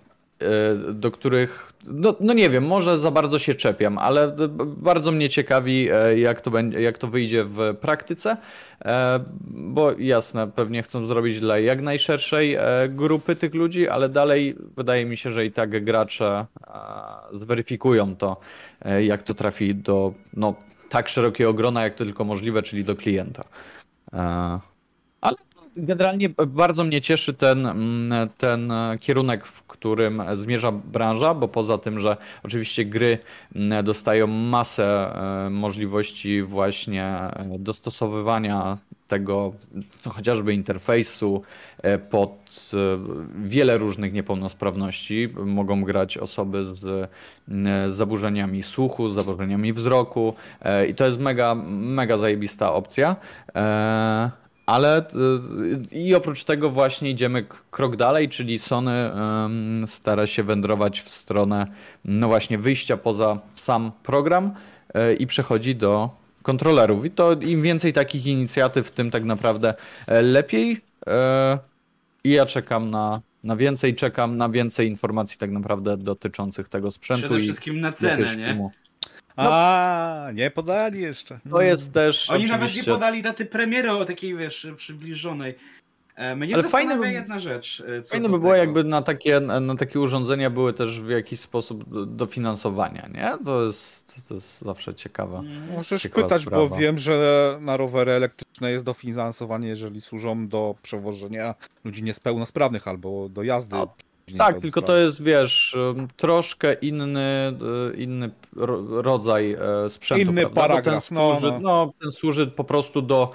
E, do których, no, no, nie wiem, może za bardzo się czepiam, ale bardzo mnie ciekawi, e, jak to, będzie, jak to wyjdzie w praktyce, e, bo jasne, pewnie chcą zrobić dla jak najszerszej grupy tych ludzi, ale dalej wydaje mi się, że i tak gracze zweryfikują to, jak to trafi do no, tak szerokiego grona, jak to tylko możliwe, czyli do klienta. Ale generalnie bardzo mnie cieszy ten, mm, ten kierunek, w którym zmierza branża, bo poza tym, że oczywiście gry mm, dostają masę e, możliwości właśnie e, dostosowywania tego no, chociażby interfejsu e, pod wiele różnych niepełnosprawności. Mogą grać osoby z, z zaburzeniami słuchu, z zaburzeniami wzroku i to jest mega, mega zajebista opcja. Ale y, i oprócz tego właśnie idziemy krok dalej, czyli Sony stara się wędrować w stronę no właśnie wyjścia poza sam program e, i przechodzi do kontrolerów. I to im więcej takich inicjatyw, tym tak naprawdę e, lepiej. E, I ja czekam na, na więcej, czekam na więcej informacji tak naprawdę dotyczących tego sprzętu. Przede wszystkim na cenę, nie? No, A, nie podali jeszcze. To jest też. Oni oczywiście... nawet nie podali daty premiery o takiej, wiesz, przybliżonej. E, mnie Ale fajne by, jedna rzecz. E, fajne by było, jakby na takie, na takie urządzenia były też w jakiś sposób dofinansowania, nie? To jest, to jest zawsze ciekawe. Mm. Możesz ciekawa pytać, sprawa. bo wiem, że na rowery elektryczne jest dofinansowanie, jeżeli służą do przewożenia ludzi niespełnosprawnych albo do jazdy. A tak, tylko to jest, wiesz, troszkę inny, y, inny rodzaj e, sprzętu. Inny prawda? paragraf. Ten służy, no, no. no, ten służy po prostu do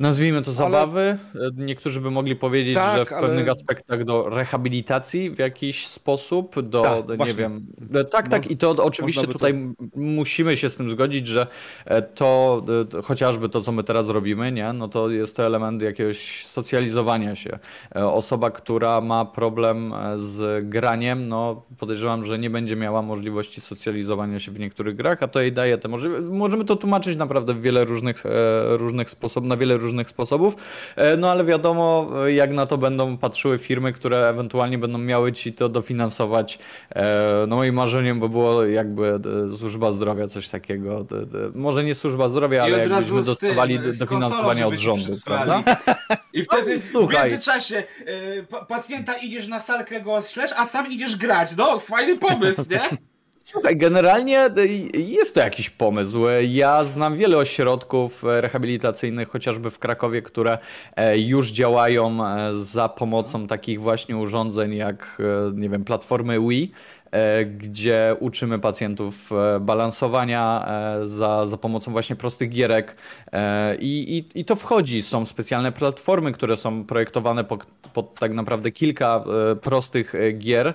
nazwijmy to zabawy. Ale... Niektórzy by mogli powiedzieć, tak, że w ale... pewnych aspektach do rehabilitacji w jakiś sposób, do, tak, nie właśnie. wiem. Tak, tak, i to oczywiście tutaj to... musimy się z tym zgodzić, że e, to, to, chociażby to, co my teraz robimy, nie, no to jest to element jakiegoś socjalizowania się. E, osoba, która ma problem e, z graniem, no podejrzewam, że nie będzie miała możliwości socjalizowania się w niektórych grach, a to jej daje te możliwości. Możemy to tłumaczyć naprawdę w wiele różnych, różnych sposobów, na wiele różnych sposobów. E, no ale wiadomo, jak na to będą patrzyły firmy, które ewentualnie będą miały ci to dofinansować. E, no moim marzeniem by było jakby e, służba zdrowia, coś takiego. Może nie służba zdrowia, ale jakbyśmy dostawali dofinansowania od rządu, prawda? I wtedy w międzyczasie pacjenta idziesz na salkę go ślesz, a sam idziesz grać. No, fajny pomysł, nie? Słuchaj, generalnie jest to jakiś pomysł. Ja znam wiele ośrodków rehabilitacyjnych, chociażby w Krakowie, które e, już działają e, za pomocą takich właśnie urządzeń jak, e, nie wiem, platformy Wii, gdzie uczymy pacjentów e, balansowania e, za, za pomocą właśnie prostych gierek i, i, i to wchodzi. Są specjalne platformy, które są projektowane pod, pod tak naprawdę kilka prostych gier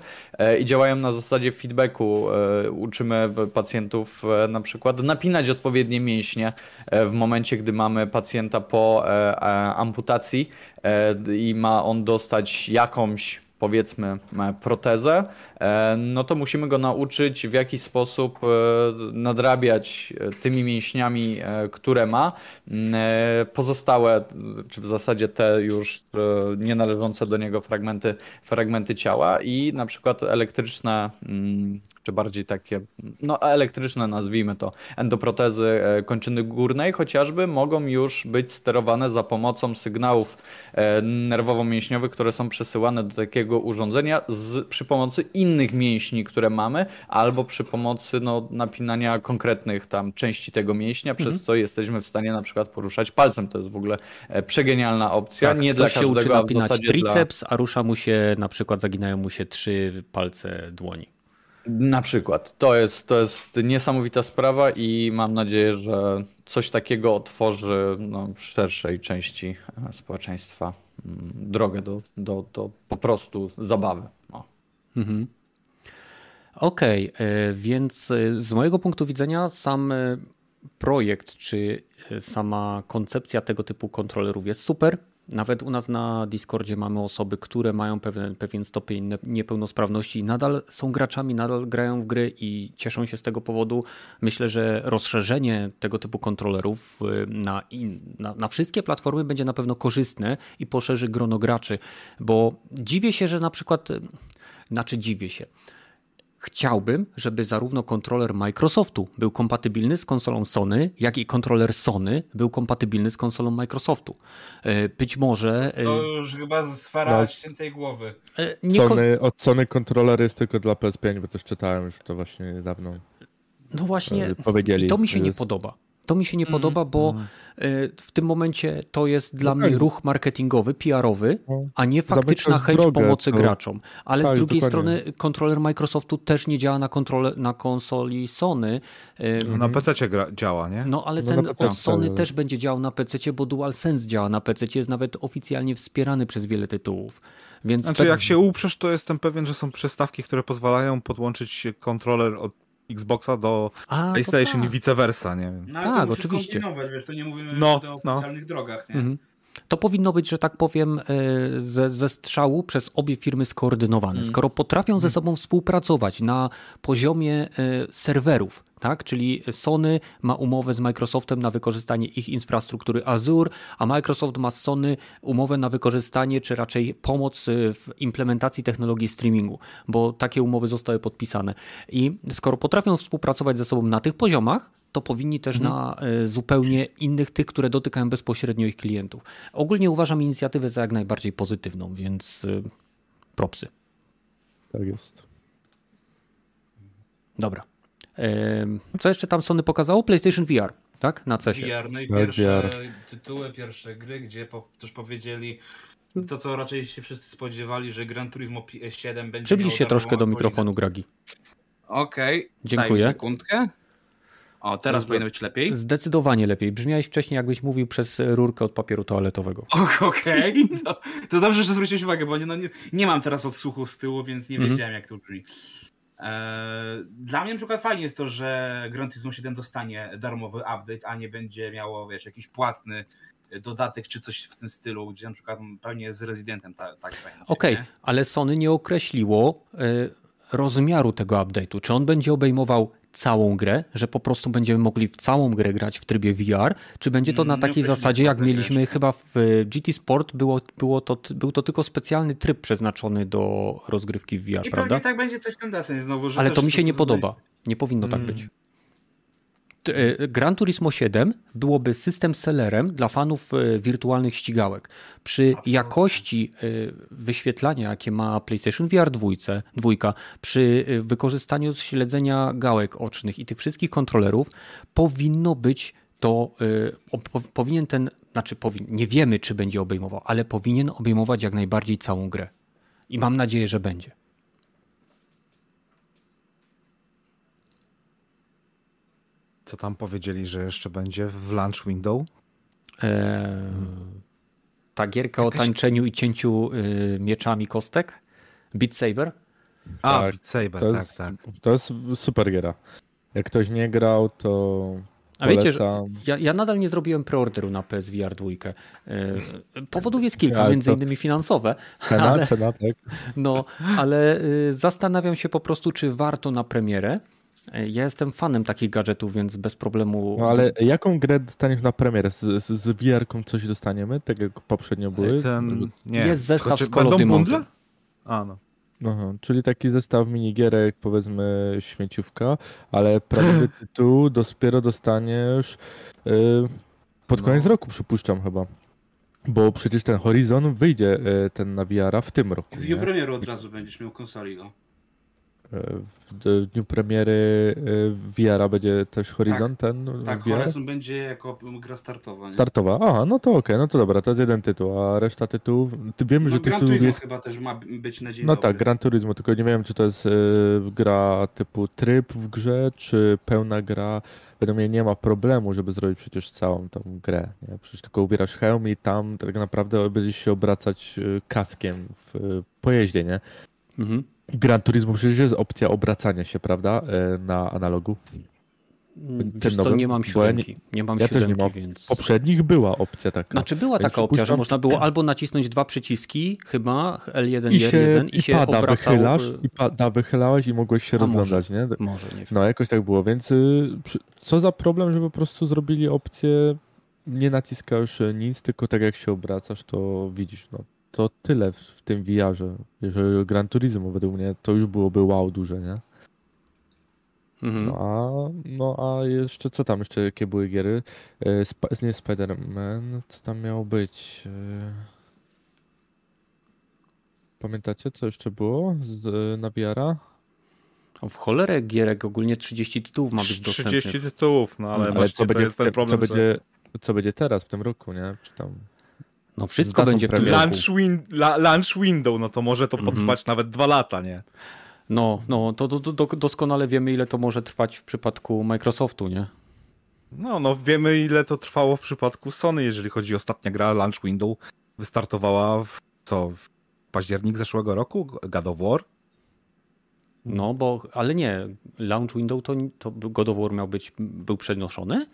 i działają na zasadzie feedbacku. Uczymy pacjentów na przykład napinać odpowiednie mięśnie w momencie, gdy mamy pacjenta po amputacji i ma on dostać jakąś powiedzmy protezę, e, no to musimy go nauczyć w jakiś sposób e, nadrabiać e, tymi mięśniami, które ma. Pozostałe, czy w zasadzie te już nie należące do niego fragmenty, fragmenty ciała i na przykład elektryczne, mm, czy bardziej takie, no elektryczne nazwijmy to, endoprotezy kończyny górnej chociażby mogą już być sterowane za pomocą sygnałów nerwowo-mięśniowych, które są przesyłane do takiego urządzenia z, przy pomocy innych mięśni, które mamy, albo przy pomocy no, napinania konkretnych tam części tego mięśnia, mhm. przez co jesteśmy w stanie na przykład poruszać palcem. To jest w ogóle e, przegenialna opcja. Tak, nie dla każdego, się uczy napinać triceps, dla... a rusza mu się, na przykład zaginają mu się trzy palce dłoni. Na przykład. To jest, to jest niesamowita sprawa i mam nadzieję, że coś takiego otworzy no, szerszej części e, społeczeństwa mm, drogę do, do, do po prostu zabawy. Mhm. Okej, okay, e, więc e, z mojego punktu widzenia sam projekt, czy sama koncepcja tego typu kontrolerów jest super. Nawet u nas na Discordzie mamy osoby, które mają pewien, pewien stopień niepełnosprawności i nadal są graczami, nadal grają w gry i cieszą się z tego powodu. Myślę, że rozszerzenie tego typu kontrolerów na, na, na wszystkie platformy będzie na pewno korzystne i poszerzy grono graczy, bo dziwię się, że na przykład, znaczy dziwię się. Chciałbym, żeby zarówno kontroler Microsoftu był kompatybilny z konsolą Sony, jak i kontroler Sony był kompatybilny z konsolą Microsoftu. E, być może. E, to już chyba sfera no, świętej głowy. E, Sony, od Sony kontroler jest tylko dla PS5, bo też czytałem już to właśnie niedawno. No właśnie, powiedzieli. I to mi się nie podoba. To mi się nie mm, podoba, bo mm. w tym momencie to jest dla no mnie tak. ruch marketingowy, PR-owy, no. a nie faktyczna chęć drogę, pomocy to... graczom. Ale tak, z drugiej dokładnie. strony kontroler Microsoftu też nie działa na, kontrole, na konsoli Sony. No na PC działa, nie? No ale no ten od Sony też będzie działał na PC, bo DualSense działa na PC, jest nawet oficjalnie wspierany przez wiele tytułów. Więc znaczy, jak się uprzesz, to jestem pewien, że są przystawki, które pozwalają podłączyć kontroler od Xboxa do A, PlayStation tak. i vice versa, nie wiem. No, tak, oczywiście. Wiesz, to nie mówimy no, o no. oficjalnych no. drogach, nie? Mhm. To powinno być, że tak powiem, e, ze, ze strzału przez obie firmy skoordynowane. Mm. Skoro potrafią ze mhm. sobą współpracować na poziomie e, serwerów, tak? Czyli Sony ma umowę z Microsoftem na wykorzystanie ich infrastruktury Azure, a Microsoft ma z Sony umowę na wykorzystanie, czy raczej pomoc w implementacji technologii streamingu, bo takie umowy zostały podpisane. I skoro potrafią współpracować ze sobą na tych poziomach, to powinni też mhm. na e, zupełnie innych, tych, które dotykają bezpośrednio ich klientów. Ogólnie uważam inicjatywę za jak najbardziej pozytywną, więc e, propsy. Tak jest. Dobra. Co jeszcze tam Sony pokazało? PlayStation VR, tak? Na CESie. VR, no i pierwsze VR. tytuły, pierwsze gry, gdzie po, też powiedzieli to, co raczej się wszyscy spodziewali, że Gran Turismo 7 będzie Przybliż się troszkę do mikrofonu, Gragi. Okej. Okay. Dziękuję. Daj sekundkę. O, teraz powinno być lepiej. Zdecydowanie lepiej. Brzmiałeś wcześniej, jakbyś mówił przez rurkę od papieru toaletowego. Okej, okay. to, to, dobrze, że zwróciłeś uwagę, bo nie, no nie, nie mam teraz odsłuchu z tyłu, więc nie mm -hmm. wiedziałem, jak to brzmi. E, dla mnie na przykład fajnie jest to, że Gran Turismo 7 dostanie darmowy update, a nie będzie miało, wiesz, jakiś płatny dodatek czy coś w tym stylu, gdzie na przykład pewnie z Residentem tak, tak będzie. Okej, okay, ale Sony nie określiło y, rozmiaru tego update'u. Czy on będzie obejmował całą grę, że po prostu będziemy mogli w całą grę grać w trybie VR, czy będzie to na mm, takiej zasadzie, jak mieliśmy chyba w GT Sport, było, było to, był to tylko specjalny tryb przeznaczony do rozgrywki w VR, I prawda? tak będzie coś ten desen znowu, Ale to mi się nie podoba. Nie powinno hmm. tak być. E, Gran Turismo 7 byłoby system sellerem dla fanów e, wirtualnych ścigałek. Przy jakości e, wyświetlania, jakie ma PlayStation VR 2, dwójka, przy wykorzystaniu śledzenia gałek ocznych i tych wszystkich kontrolerów, powinno być to, powinien ten, znaczy powin, nie wiemy, czy będzie obejmował, ale powinien obejmować jak najbardziej całą grę. I mam nadzieję, że będzie. Co tam powiedzieli, że jeszcze będzie w launch window? Eee, ta gierka Jakaś... o tańczeniu i cięciu y, mieczami kostek? Beat Saber? A, tak, Beat Saber, to tak, jest, tak. To jest super gra. Jak ktoś nie grał, to a wiecie, że ja, ja, nadal nie zrobiłem preorderu na PSVR 2. E, powodów jest kilka, ja, między innymi finansowe. Cena, ale, cena, tak. No, ale y, zastanawiam się po prostu, czy warto na premierę ja jestem fanem takich gadżetów, więc bez problemu. No ale jaką grę dostaniesz na premierę? Z, z, z VR-ką coś dostaniemy, tak jak poprzednio były? Ten, nie. Jest zestaw z Call of Duty A, no. Aha, czyli taki zestaw minigierek, powiedzmy śmieciówka, ale prawdziwy tytuł dopiero dostaniesz yy, pod koniec no. roku, przypuszczam chyba. Bo przecież ten Horizon wyjdzie yy, ten na VR w tym roku. W premieru od razu będziesz miał konsoli go. W dniu premiery e, VR będzie też Horizon tak, ten? Tak, VR? Horizon będzie jako gra startowa. Nie? Startowa, aha, no to okej, okay, no to dobra, to jest jeden tytuł, a reszta tytułów, ty wiemy, no, że Gran tytułów jest... chyba też ma być na dzień No dobry. tak, Gran Turismo, tylko nie wiem, czy to jest y, gra typu tryb w grze, czy pełna gra. Według mnie nie ma problemu, żeby zrobić przecież całą tą grę. Nie? Przecież tylko ubierasz hełm i tam tak naprawdę będziesz się obracać e, kaskiem w pojeździe, nie? Mhm. Gran Turismo przecież jest opcja obracania się, prawda, e, na analogu. Mm, wiesz co, nie mam siódemki. Nie, nie mam ja siódemki, też nie mam. więc... Poprzednich była opcja taka. Znaczy była taka opcja, że można było albo nacisnąć dwa przyciski, chyba L1 i się, R1 i, i się pada obracał... wychylasz, i pada wychylałeś i mogłeś się A rozglądać, może, nie? Może, nie wiem. No jakoś tak było, więc y, co za problem, że po prostu zrobili opcję nie naciskasz nic, tylko tak jak się obracasz, to widzisz, no to tyle w tym VR-ze. Jeżeli Gran Turismo według mnie to już byłoby wow duże, nie? Mhm. No, a, no a jeszcze co tam jeszcze, jakie były giery? E, Sp nie Spider-Man, co tam miało być? E, pamiętacie, co jeszcze było z, na VR-a? W cholerę gierek ogólnie 30 tytułów ma być dostępnych. 30 tytułów, no ale, ale co będzie, jest ten problem, co będzie, co będzie teraz w tym roku, nie? Czy tam... No wszystko będzie w tym launch roku. Win launch window, no to może to mhm. potrwać mm -hmm. nawet dwa lata, nie? No, no to, to, to, doskonale wiemy, ile to może trwać w przypadku Microsoftu, nie? No, no wiemy, ile to trwało w przypadku Sony, jeżeli chodzi o ostatnia gra Launch Window. Wystartowała w co? W październik zeszłego roku? God of War? No, bo, ale nie, Launch Window to, to God of War miał być, był przenoszony?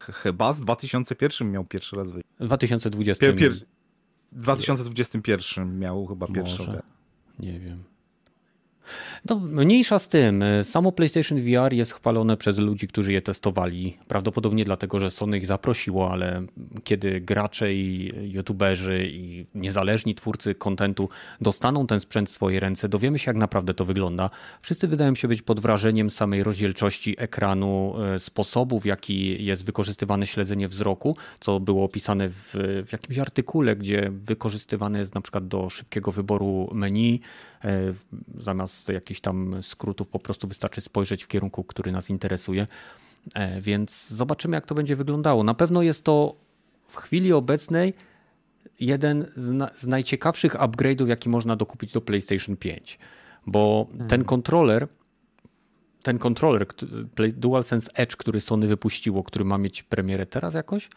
Chyba z 2001 miał pierwszy raz wyjść. W 2020. Pier, pier, 2021 miał chyba pierwszy. Nie wiem. Mniejsza z tym. Samo PlayStation VR jest chwalone przez ludzi, którzy je testowali. Prawdopodobnie dlatego, że Sony ich zaprosiło, ale kiedy gracze i youtuberzy i niezależni twórcy kontentu dostaną ten sprzęt w swoje ręce, dowiemy się jak naprawdę to wygląda. Wszyscy wydają się być pod wrażeniem samej rozdzielczości ekranu, e, sposobu w jaki jest wykorzystywane śledzenie wzroku, co było opisane w, w jakimś artykule, gdzie wykorzystywane jest na przykład do szybkiego wyboru menu, zamiast jakichś tam skrótów po prostu wystarczy spojrzeć w kierunku, który nas interesuje. E, więc zobaczymy, jak to będzie wyglądało. Na pewno jest to w chwili obecnej jeden z, na, z najciekawszych upgrade'ów, jaki można dokupić do PlayStation 5. Bo mhm. ten kontroler, ten kontroler DualSense Edge, który Sony wypuściło, który ma mieć premierę teraz jakoś,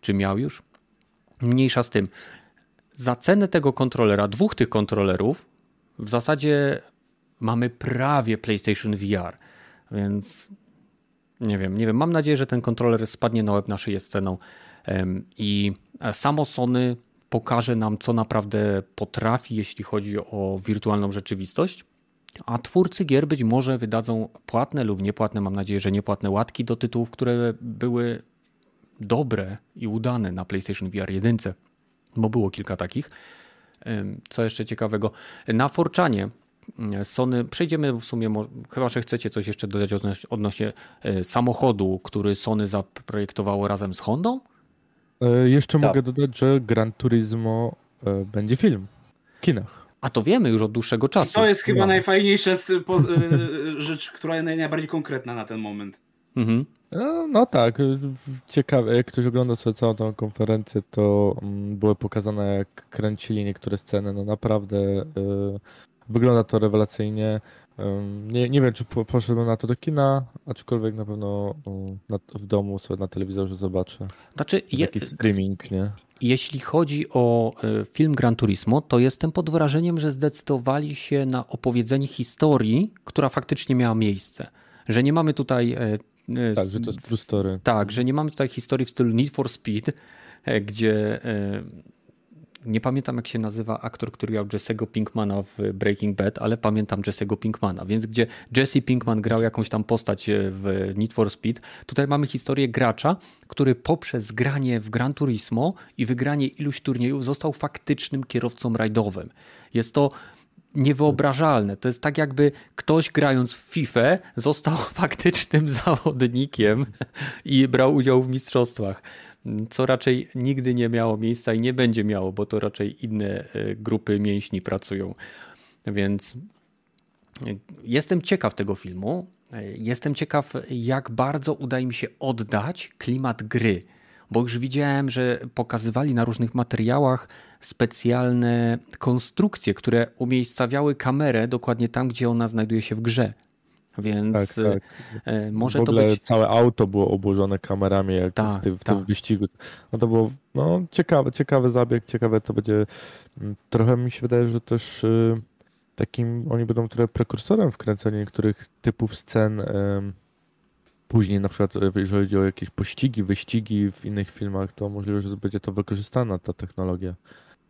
czy miał już? Mniejsza z tym. Za cenę tego kontrolera, dwóch tych kontrolerów, w zasadzie mamy prawie PlayStation VR, więc nie wiem, nie wiem. Mam nadzieję, że ten kontroler spadnie na łeb na szyję sceną i samo Sony pokaże nam, co naprawdę potrafi, jeśli chodzi o wirtualną rzeczywistość. A twórcy gier być może wydadzą płatne lub niepłatne, mam nadzieję, że niepłatne łatki do tytułów, które były dobre i udane na PlayStation VR 1, bo było kilka takich. Co jeszcze ciekawego? Na Forczanie Sony, przejdziemy w sumie, chyba że chcecie coś jeszcze dodać odnośnie e, samochodu, który Sony zaprojektowało razem z Hondą? E, jeszcze tak. mogę dodać, że Gran Turismo e, będzie film w kinach. A to wiemy już od dłuższego czasu. I to jest chyba no. najfajniejsza rzecz, która jest najbardziej konkretna na ten moment. Mhm. No, no, tak, ciekawe. Jak ktoś ogląda sobie całą tą konferencję, to mm, były pokazane, jak kręcili niektóre sceny. No naprawdę y, wygląda to rewelacyjnie. Nie, nie wiem, czy poszedłem na to do kina, aczkolwiek na pewno na, w domu sobie na telewizorze zobaczę. Znaczy, je... Taki streaming, nie? Jeśli chodzi o y, film Gran Turismo, to jestem pod wrażeniem, że zdecydowali się na opowiedzenie historii, która faktycznie miała miejsce. Że nie mamy tutaj tak, że to jest true story. Tak, że nie mamy tutaj historii w stylu Need for Speed, e, gdzie e, nie pamiętam jak się nazywa aktor, który grał Jesse'ego Pinkmana w Breaking Bad, ale pamiętam Jesse'ego Pinkmana, więc gdzie Jesse Pinkman grał jakąś tam postać w Need for Speed, tutaj mamy historię gracza, który poprzez granie w Gran Turismo i wygranie iluś turniejów został faktycznym kierowcą rajdowym. Jest to niewyobrażalne. To jest tak, jakby ktoś grając w FIFA został faktycznym zawodnikiem i brał udział w mistrzostwach. Co raczej nigdy nie miało miejsca i nie będzie miało, bo to raczej inne e, grupy mięśni pracują. Więc e, jestem ciekaw tego filmu. E, jestem ciekaw, jak bardzo uda im się oddać klimat gry bo już widziałem, że pokazywali na różnych materiałach specjalne konstrukcje, które umiejscawiały kamerę dokładnie tam, gdzie ona znajduje się w grze. Więc tak, tak. E, może w ogóle to być. Całe auto było obłożone kamerami, jak tak, w, tym, w tym tak. wyścigu. No to było no, ciekawe, ciekawy zabieg, ciekawe to będzie. Mm, trochę mi się wydaje, że też y, takim oni będą trochę prekursorem w kręceniu niektórych typów scen Później na przykład, e, jeżeli chodzi o jakieś pościgi, wyścigi w innych filmach, to możliwe, że będzie to wykorzystana ta technologia.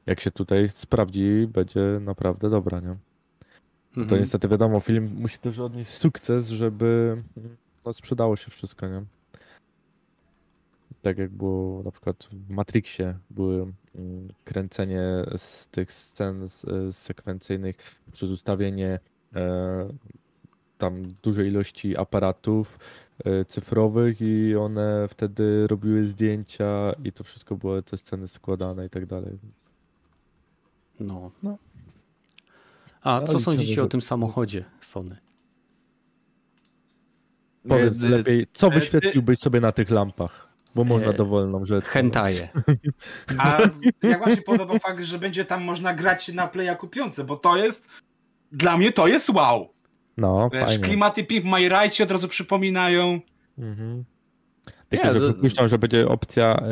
Jak się tutaj sprawdzi, będzie naprawdę dobra, nie? Mhm. To niestety wiadomo, film musi też odnieść sukces, żeby no, sprzedało się wszystko, nie? Tak jak było na przykład w Matrixie, były mm, kręcenie z tych scen sekwencyjnych przez ustawienie e, tam dużej ilości aparatów, E, cyfrowych i one wtedy robiły zdjęcia i to wszystko były te sceny składane i tak dalej. No. no. A co sądzicie o tym samochodzie Sony? Powiedz lepiej, co wyświetliłbyś sobie na tych lampach? Bo można dowolną rzecz. Hentaje. A jak wam się podoba fakt, że będzie tam można grać na playa kupiące, bo to jest dla mnie to jest wow. No, Wiesz, fajnie. klimaty Pimp My Ride ci od razu przypominają. Mhm. Takiego nie, wypuszczam, że będzie opcja,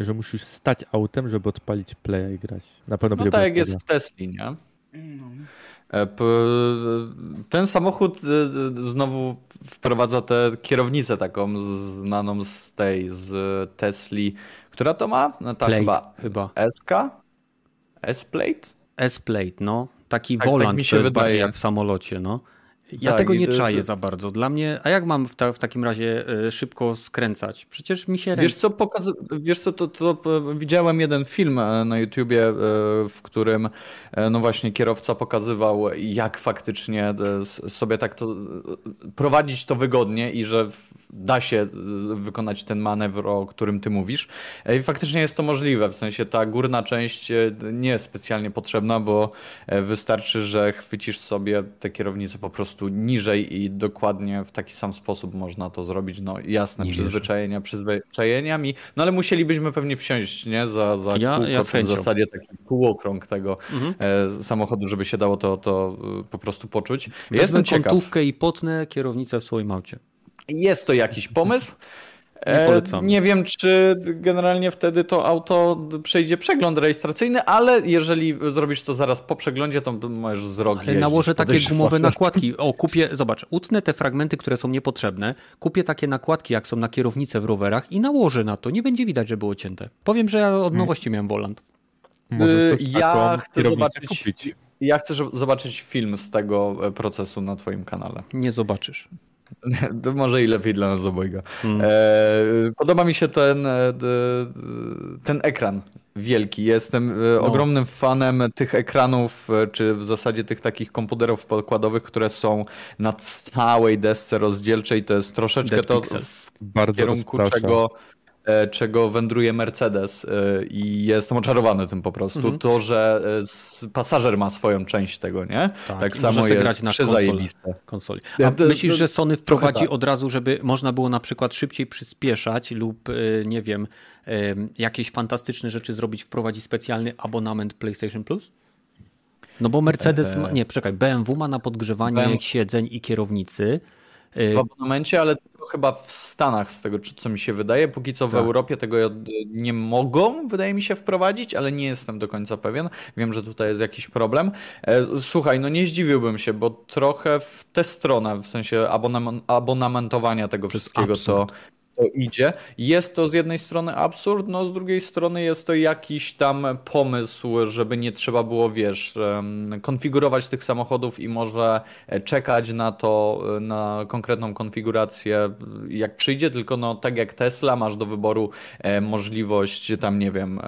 y, że musisz stać autem, żeby odpalić playa i grać. Na pewno no będzie tak jak jest w Tesli, nie? No. E, ten samochód e, znowu wprowadza tę kierownicę taką znaną z tej, z Tesli. Która to ma? No ta Plate, chyba, chyba. SK? S-Plate? S-Plate, no. Taki tak, volant, tak mi się to jest wydaje. jak w samolocie, no. Ja tak, tego nie to, czaję to... za bardzo. Dla mnie, a jak mam w, ta, w takim razie y, szybko skręcać? Przecież mi się Wiesz co, pokaz... Wiesz co, to, to, to, widziałem jeden film e, na YouTubie, e, w którym no właśnie kierowca pokazywał, jak faktycznie sobie tak to prowadzić to wygodnie i że da się wykonać ten manewr, o którym ty mówisz. I faktycznie jest to możliwe, w sensie ta górna część nie jest specjalnie potrzebna, bo wystarczy, że chwycisz sobie tę kierownicę po prostu prostu niżej i dokładnie w taki sam sposób można to zrobić. No jasne, nie przyzwyczajenia przyzwyczajeniami, no ale musielibyśmy pewnie wsiąść, nie? Za, za ja, kółko, ja w zasadzie taki półokrąg tego mhm. e, samochodu, żeby się dało to, to e, po prostu poczuć. Wezmę Jestem ciekaw. kątówkę i potnę kierownicę w swoim aucie. Jest to jakiś pomysł. Nie e, polecam. Nie wiem, czy generalnie wtedy to auto przejdzie przegląd rejestracyjny, ale jeżeli zrobisz to zaraz po przeglądzie, to możesz z rogi Ale nałożę takie gumowe nakładki. O, kupię, zobacz, utnę te fragmenty, które są niepotrzebne, kupię takie nakładki, jak są na kierownicę w rowerach i nałożę na to. Nie będzie widać, że było cięte. Powiem, że ja od nowości miałem volant. Y, ja chcę zobaczyć. Kupić. Ja chcę zobaczyć film z tego e, procesu na Twoim kanale. Nie zobaczysz. To może i lepiej dla nas obojga. Hmm. E, podoba mi się ten, e, ten ekran wielki. Jestem e, no. ogromnym fanem tych ekranów, czy w zasadzie tych takich komputerów podkładowych, które są na całej desce rozdzielczej. To jest troszeczkę Dead to Pixel. w Bardzo kierunku czego E, czego wędruje Mercedes e, i jestem oczarowany tym po prostu. Mhm. To, że e, pasażer ma swoją część tego, nie? Tak, tak samo jest grać na przezajebiste. Konsoli. A myślisz, że Sony wprowadzi tak. od razu, żeby można było na przykład szybciej przyspieszać lub nie wiem, jakieś fantastyczne rzeczy zrobić, wprowadzi specjalny abonament PlayStation Plus? No bo Mercedes, ma, nie, czekaj, BMW ma na podgrzewanie BMW. siedzeń i kierownicy. W abonamencie, ale tylko chyba w Stanach, z tego co mi się wydaje. Póki co w tak. Europie tego nie mogą, wydaje mi się, wprowadzić, ale nie jestem do końca pewien. Wiem, że tutaj jest jakiś problem. E, słuchaj, no nie zdziwiłbym się, bo trochę w tę stronę, w sensie abonamentowania tego wszystkiego, co to idzie. Jest to z jednej strony absurd, no z drugiej strony jest to jakiś tam pomysł, żeby nie trzeba było, wiesz, konfigurować tych samochodów i może e, czekać na to, e, na konkretną konfigurację, jak przyjdzie, tylko no tak jak Tesla masz do wyboru e, możliwość tam, nie wiem,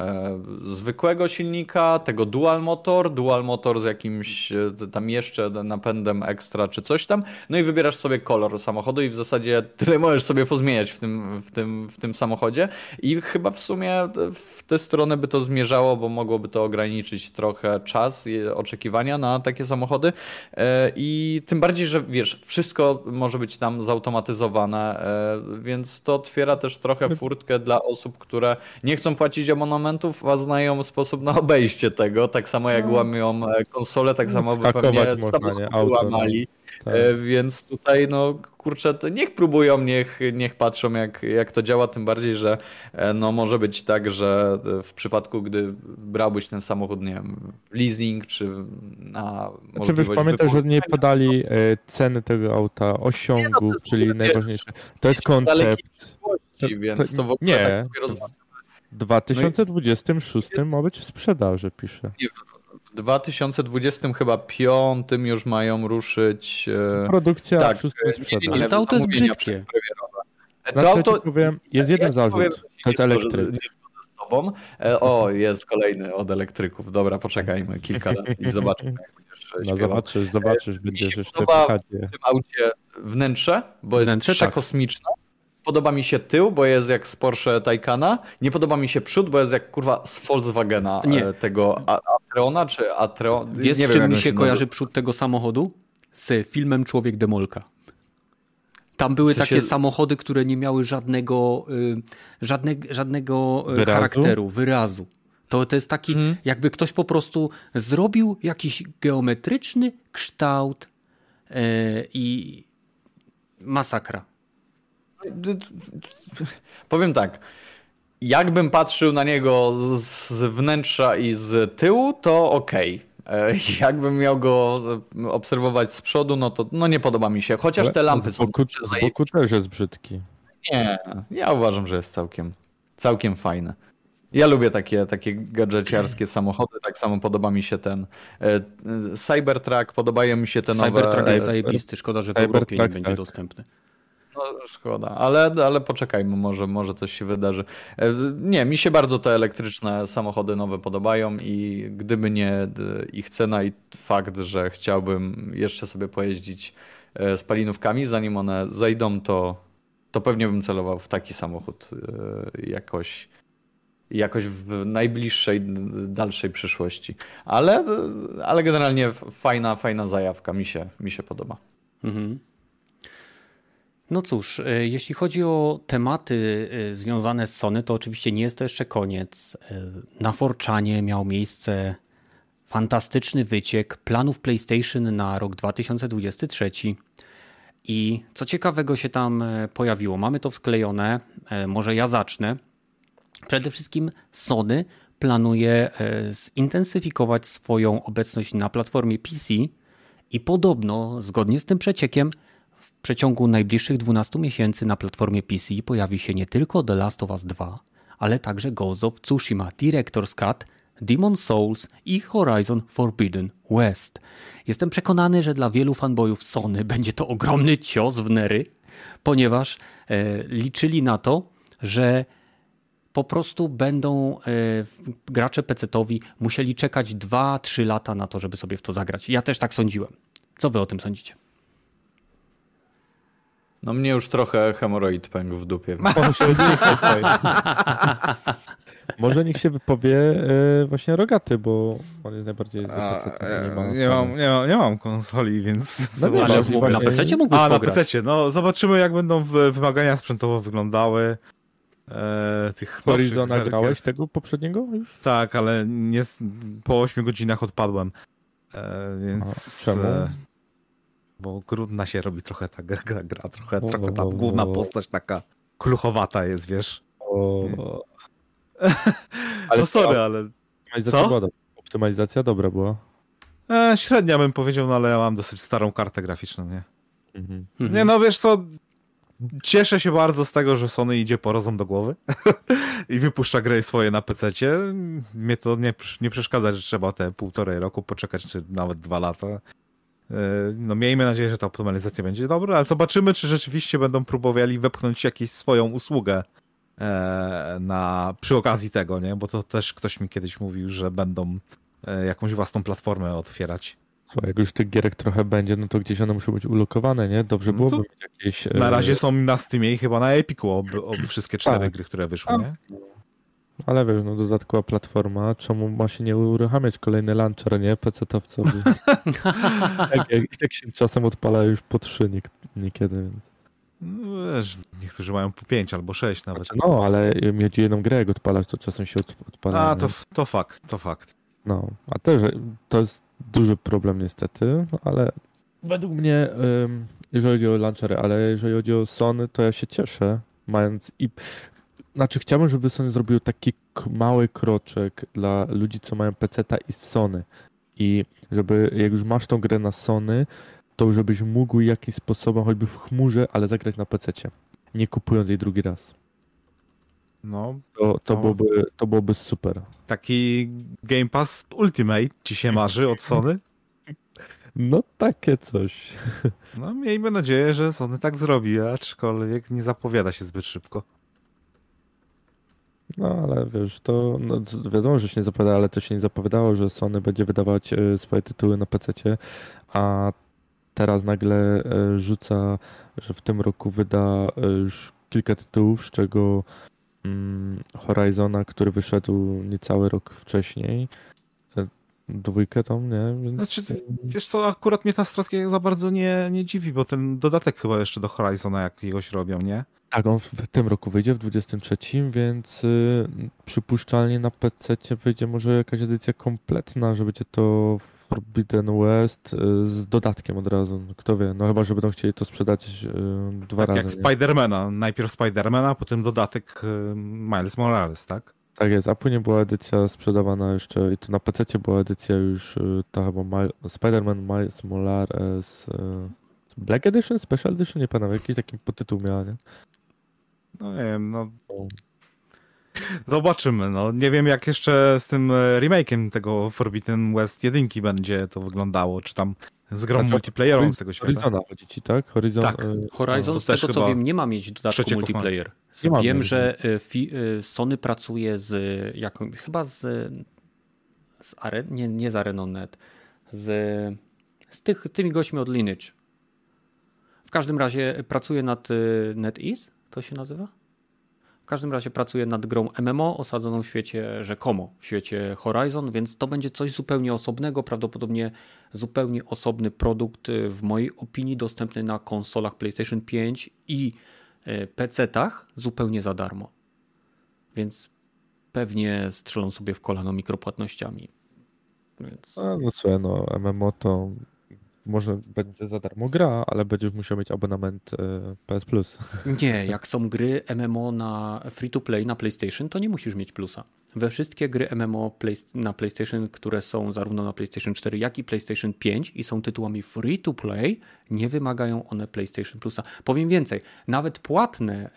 zwykłego silnika, tego dual motor, dual motor z jakimś tam jeszcze napędem ekstra czy coś tam, no i wybierasz sobie kolor samochodu i w zasadzie tyle możesz sobie pozmieniać w tym w tym, w tym samochodzie i chyba w sumie w tę stronę by to zmierzało, bo mogłoby to ograniczyć trochę czas oczekiwania na takie samochody e, i tym bardziej, że wiesz, wszystko może być tam zautomatyzowane, e, więc to otwiera też trochę furtkę dla osób, które nie chcą płacić abonamentów, a znają sposób na obejście tego, tak samo jak no. łamią e, konsolę, tak samo by pewnie samochody no. łamali. Tak. Więc tutaj no kurczę, niech próbują, niech, niech patrzą jak, jak to działa, tym bardziej, że e, no, może być tak, że w przypadku, gdy brałbyś ten samochód, nie wiem, w leasing, czy na Czy wiesz, pamiętaj, że nie podali e, ceny tego auta, osiągów, no, czyli wiesz, najważniejsze. To jest koncept. To, więc to, w ogóle nie, tak w 2026 no i... ma być w sprzedaży, pisze. Nie, 2020 chyba piątym już mają ruszyć. E, Produkcja tak, szóstym sprzedaż. Ale to auto jest brzydkie. To auto, powiem, jest jeden ja zarzut, powiem, to jest elektryk. tobą. E, o, jest kolejny od elektryków. Dobra, poczekajmy kilka lat i zobaczymy, jak będziesz No zobaczysz, zobaczysz, będziesz jeszcze w tym aucie wnętrze, bo jest wnętrze, przekosmiczne. Tak. Podoba mi się tył, bo jest jak z Porsche Taycana. Nie podoba mi się przód, bo jest jak kurwa z Volkswagena nie. E, tego Atreona czy Atreon. Wiesz, nie z czym mi się kojarzy przód tego samochodu? Z filmem Człowiek Demolka. Tam były w sensie... takie samochody, które nie miały żadnego, y, żadne, żadnego y, wyrazu? charakteru, wyrazu. To, to jest taki, hmm. jakby ktoś po prostu zrobił jakiś geometryczny kształt yy, i masakra. Powiem tak. Jakbym patrzył na niego z wnętrza i z tyłu, to okej. Okay. E, jakbym miał go e, obserwować z przodu, no to no nie podoba mi się. Chociaż te lampy z boku, są. Z boku też jest brzydki. Nie, ja uważam, że jest całkiem, całkiem fajne. Ja lubię takie, takie gadżeciarskie samochody, tak samo podoba mi się ten e, Cybertruck, podobają mi się te nowe... Cybertruck jest zajebisty, szkoda, że w Europie nie będzie tak. dostępny. No szkoda, ale, ale poczekajmy, może, może coś się wydarzy. E, nie, mi się bardzo te elektryczne samochody nowe podobają i gdyby nie ich cena i fakt, że chciałbym jeszcze sobie pojeździć e, spalinówkami, zanim one zejdą, to, to pewnie bym celował w taki samochód e, jakoś, jakoś w najbliższej, dalszej przyszłości. Ale, ale generalnie fajna, fajna zajawka, mi się, mi się podoba. Mhm. No cóż, e, jeśli chodzi o tematy e, związane z Sony, to oczywiście nie jest to jeszcze koniec. E, na Forczanie miał miejsce fantastyczny wyciek planów PlayStation na rok 2023. I co ciekawego się tam pojawiło? Mamy to wsklejone, może ja zacznę. Przede wszystkim Sony planuje zintensyfikować swoją obecność na platformie PC i podobno, zgodnie z tym przeciekiem, przeciągu najbliższych 12 miesięcy na platformie PC pojawi się nie tylko The Last of Us 2, ale także Ghost of Tsushima Director's Cut, Demon Souls i Horizon Forbidden West. Jestem przekonany, że dla wielu fanboyów Sony będzie to ogromny cios w nery, ponieważ e, liczyli na to, że po prostu będą e, gracze PC-towi musieli czekać 2-3 lata na to, żeby sobie w to zagrać. Ja też tak sądziłem. Co wy o tym sądzicie? No mnie już trochę hemoroid pękł w dupie. Może niech się wypowie e, właśnie Rogaty, bo on jest najbardziej za nie, ma nie, mam, nie, mam, nie mam konsoli, więc... No ale właśnie... na PC mógłbyś A, pograć. na PC, no zobaczymy jak będą wymagania sprzętowo wyglądały. E, tych Horizona grałeś tego poprzedniego już? Tak, ale nie, po 8 godzinach odpadłem. E, więc... A, czemu? Bo grudna się robi trochę ta gra, gra trochę, o, trochę ta o, główna postać taka kluchowata jest, wiesz. O. ale no sorry, ale... Optymalizacja, Co? Była optymalizacja dobra była. E, średnia bym powiedział, no ale ja mam dosyć starą kartę graficzną, nie? Mhm. Nie no, wiesz co, cieszę się bardzo z tego, że Sony idzie po rozum do głowy i wypuszcza gry swoje na PC-cie. Mnie to nie, nie przeszkadza, że trzeba te półtorej roku poczekać, czy nawet dwa lata. E, no miejmy nadzieję, że ta optymalizacja będzie dobra, ale zobaczymy, czy rzeczywiście będą próbowali wepchnąć jakąś swoją usługę e, na, przy okazji tego, nie? Bo to też ktoś mi kiedyś mówił, że będą e, jakąś własną platformę otwierać. Słuchaj, jak już tych gierek trochę będzie, no to gdzieś one muszą być ulokowane, nie? Dobrze no byłoby mieć jakieś... Na razie są na Steamie i chyba na Epiku ob, ob wszystkie cztery tak. gry, które wyszły, nie? Ale wiesz, no dodatkowa platforma, czemu ma się nie uruchamiać kolejny launcher, nie? PC-towcowy. tak, jak, tak się czasem odpala już po trzy niekiedy, więc... No wiesz, niektórzy mają po pięć albo sześć nawet. Znaczy, no, ale mieć jedną grę jak odpalać, to czasem się odpala. A, to, to fakt, to fakt. No, a też to jest duży problem niestety, no, ale według mnie, jeżeli chodzi o launchery, ale jeżeli chodzi o Sony, to ja się cieszę, mając i znaczy chciałbym, żeby Sony zrobił taki mały kroczek dla ludzi, co mają PC-ta i Sony. I żeby jak już masz tą grę na Sony, to żebyś mógł jakimś sposobem, choćby w chmurze, ale zagrać na PC-cie. Nie kupując jej drugi raz. No, to, to, no. Byłoby, to byłoby super. Taki Game Pass Ultimate ci się marzy od Sony? No takie coś. No miejmy nadzieję, że Sony tak zrobi, aczkolwiek nie zapowiada się zbyt szybko. No ale wiesz, to no, wiadomo, że się nie zapowiada, ale to się nie zapowiadało, że Sony będzie wydawać e, swoje tytuły na PC, a teraz nagle e, rzuca, że w tym roku wyda e, już kilka tytułów, z czego mm, Horizona, który wyszedł niecały rok wcześniej. dwójkę tam, nie? Więc... Znaczy, wiesz co, akurat mnie ta strategia za bardzo nie, nie dziwi, bo ten dodatek chyba jeszcze do Horizona jakiegoś robią, nie? Tak, on w tym roku wyjdzie, w 23, więc y, przypuszczalnie na PC wyjdzie może jakaś edycja kompletna, że będzie to Forbidden West y, z dodatkiem od razu. Kto wie, no chyba, że będą chcieli to sprzedać y, dwa tak razy. jak Spidermana. Najpierw Spidermana, potem dodatek y, Miles Morales, tak? Tak jest, a później była edycja sprzedawana jeszcze i to na PC była edycja już ta chyba Spider-Man Miles Morales Black Edition, Special Edition, nie pamiętam, jakiś taki podtytuł miała, nie? No nie wiem, no... Zobaczymy, no. Nie wiem jak jeszcze z tym e, remake'iem tego Forbidden West 1 będzie to wyglądało, czy tam z grą multiplayerową z tego świata. Horizona chodzi ci, tak? Horizon, tak. E, Horizon, no, z tego co wiem, nie ma mieć dodatku multiplayer. Wiem, że e, Sony pracuje z jaką, chyba z, z Aren, nie, nie z Areną.net, z, z tych, tymi gośćmi od Lineage. W każdym razie pracuje nad NetEase, to się nazywa? W każdym razie pracuję nad grą MMO osadzoną w świecie rzekomo, w świecie Horizon, więc to będzie coś zupełnie osobnego, prawdopodobnie zupełnie osobny produkt, y, w mojej opinii dostępny na konsolach PlayStation 5 i y, PC-tach zupełnie za darmo. Więc pewnie strzelą sobie w kolano mikropłatnościami. Więc... A, no słuchaj, no MMO to może będzie za darmo gra, ale będziesz musiał mieć abonament e, PS Plus. Nie, jak są gry MMO na free to play na PlayStation, to nie musisz mieć plusa. We wszystkie gry MMO na PlayStation, które są zarówno na PlayStation 4, jak i PlayStation 5 i są tytułami free to play, nie wymagają one PlayStation Plusa. Powiem więcej, nawet płatne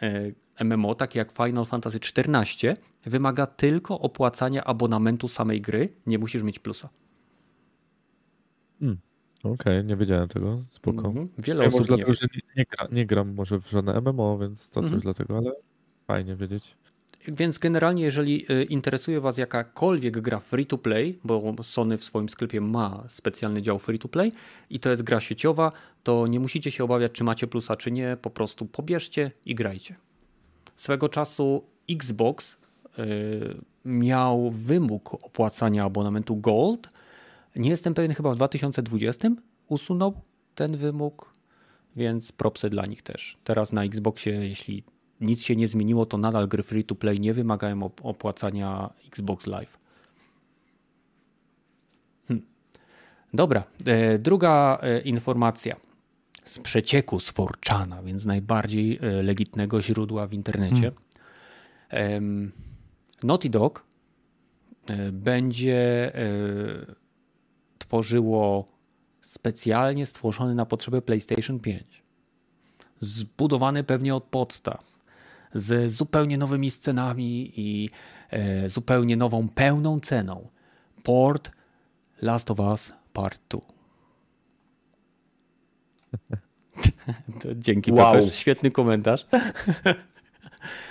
e, MMO, takie jak Final Fantasy XIV, wymaga tylko opłacania abonamentu samej gry, nie musisz mieć plusa. Hmm. Okej, okay, nie wiedziałem tego, spoko. Mm -hmm. Wiele ja osób może nie dlatego, że nie, nie, gra, nie, gram może w żadne MMO, więc to mm -hmm. też dlatego, ale fajnie wiedzieć. Więc generalnie, jeżeli y, interesuje Was jakakolwiek gra free to play, bo Sony w swoim sklepie ma specjalny dział free to play i to jest gra sieciowa, to nie musicie się obawiać, czy macie plusa, czy nie. Po prostu pobierzcie i grajcie. Swego czasu Xbox yy, miał wymóg opłacania abonamentu Gold nie jestem pewien, chyba w 2020 usunął ten wymóg, więc propsy dla nich też. Teraz na Xboxie, jeśli nic się nie zmieniło, to nadal gry free to play nie wymagają opłacania Xbox Live. Hm. Dobra, e, druga e, informacja z przecieku z Forczana, więc najbardziej e, legitnego źródła w internecie. Hmm. Naughty Dog będzie tworzyło specjalnie stworzony na potrzeby PlayStation 5. Zbudowany pewnie od podstaw, z zupełnie nowymi scenami i e, zupełnie nową, pełną ceną. Port Last of Us Part 2. Dzięki, wow. Świetny komentarz.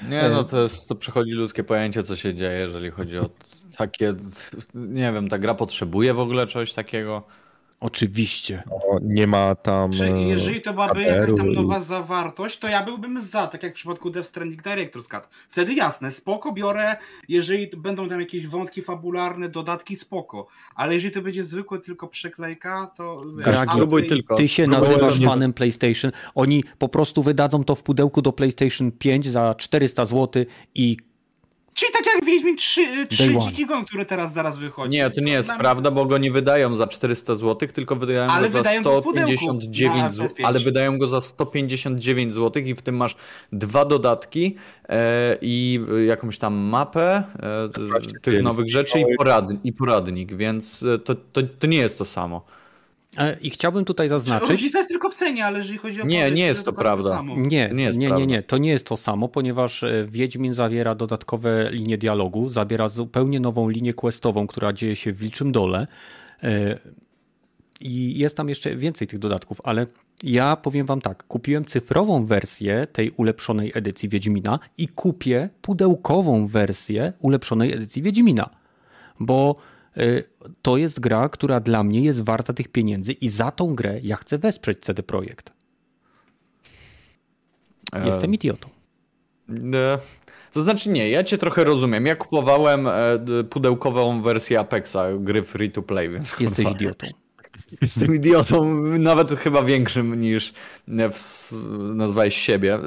Nie, no to, jest, to przechodzi ludzkie pojęcie, co się dzieje, jeżeli chodzi o takie, nie wiem, ta gra potrzebuje w ogóle czegoś takiego. Oczywiście. No, nie ma tam. Czy jeżeli to byłaby jakaś tam nowa zawartość, to ja byłbym za, tak jak w przypadku Death Stranding Director's Cut. Wtedy jasne, spoko biorę, jeżeli będą tam jakieś wątki fabularne, dodatki, spoko. Ale jeżeli to będzie zwykłe tylko przeklejka, to. Dragi, wiesz, tylko. Ty się nazywasz fanem PlayStation. Oni po prostu wydadzą to w pudełku do PlayStation 5 za 400 zł i Czyli tak jak Wiedźmin 3, 3 Dziki Gon, który teraz zaraz wychodzi. Nie, to nie jest Nam... prawda, bo go nie wydają za 400 zł, tylko wydają ale go za 159 zł, ale wydają go za 159 zł i w tym masz dwa dodatki e, i jakąś tam mapę e, tych nowych rzeczy i, poradni, i poradnik, więc to, to, to nie jest to samo. E, I chciałbym tutaj zaznaczyć. Różnica jest tylko w cenie, ale jeżeli chodzi o. Nie, nie jest to prawda. To nie, nie, nie, nie, nie, to nie jest to samo, ponieważ e, Wiedźmin zawiera dodatkowe linie dialogu, zabiera zupełnie nową linię questową, która dzieje się w Wilczym Dole. E, I jest tam jeszcze więcej tych dodatków, ale ja powiem Wam tak: kupiłem cyfrową wersję tej ulepszonej edycji Wiedźmina i kupię pudełkową wersję ulepszonej edycji Wiedźmina, bo to jest gra, która dla mnie jest warta tych pieniędzy i za tą grę ja chcę wesprzeć CD Projekt. Jestem idiotą. Nie. To znaczy nie, ja cię trochę rozumiem. Ja kupowałem pudełkową wersję Apexa, gry free to play, więc Jesteś kurwa. idiotą. Jestem idiotą, nawet chyba większym niż nazwałeś siebie,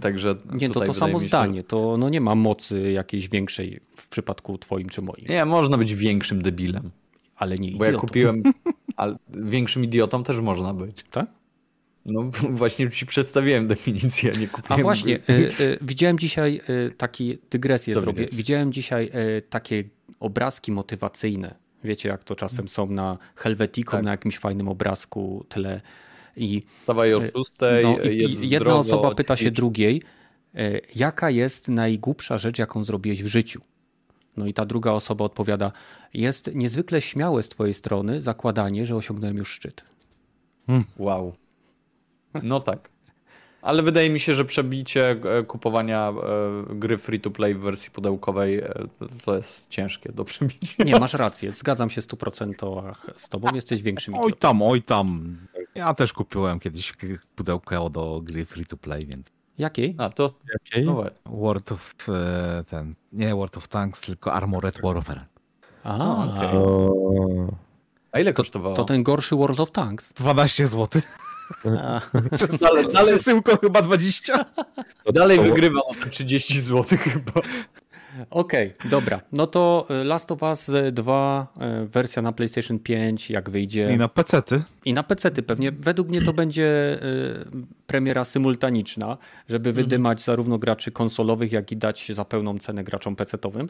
także... Nie, to to samo się... zdanie, to no nie ma mocy jakiejś większej w przypadku twoim czy moim. Nie, można być większym debilem. Ale nie idiotą. Bo ja kupiłem, ale większym idiotą też można być. Tak? No właśnie ci przedstawiłem definicję, nie kupiłem. A właśnie, y, y, widziałem dzisiaj y, taki dygresję Co zrobię. Widzieć? Widziałem dzisiaj takie obrazki motywacyjne. Wiecie, jak to czasem są na Helvetiką, tak. na jakimś fajnym obrazku tle. I, Stawaj o szóstej, no, i, jedna zdrowo, osoba pyta się drugiej, y, jaka jest najgłupsza rzecz, jaką zrobiłeś w życiu? No i ta druga osoba odpowiada: Jest niezwykle śmiałe z Twojej strony zakładanie, że osiągnąłem już szczyt. Hmm. Wow. No tak. Ale wydaje mi się, że przebicie e, kupowania e, gry free to play w wersji pudełkowej e, to jest ciężkie do przebicia. Nie, masz rację. Zgadzam się w 100% z tobą. Jesteś większym Oj tam, oj tam. Ja też kupiłem kiedyś pudełko do gry free to play, więc. Jakiej? A to. Jakiej? No, World of ten. Nie World of Tanks, tylko Armored Warfare. A, okay. A ile kosztowało? To ten gorszy World of Tanks. 12 zł. Dalej, dalej przesyłką chyba 20. To dalej wygrywa na 30 zł chyba. Okej, okay, dobra. No to y, Last of Us 2, y, wersja na PlayStation 5, jak wyjdzie. I na PC-ty. I na PC-ty pewnie. Według mnie to będzie premiera symultaniczna, żeby mhm. wydymać zarówno graczy konsolowych, jak i dać za pełną cenę graczom PC-towym.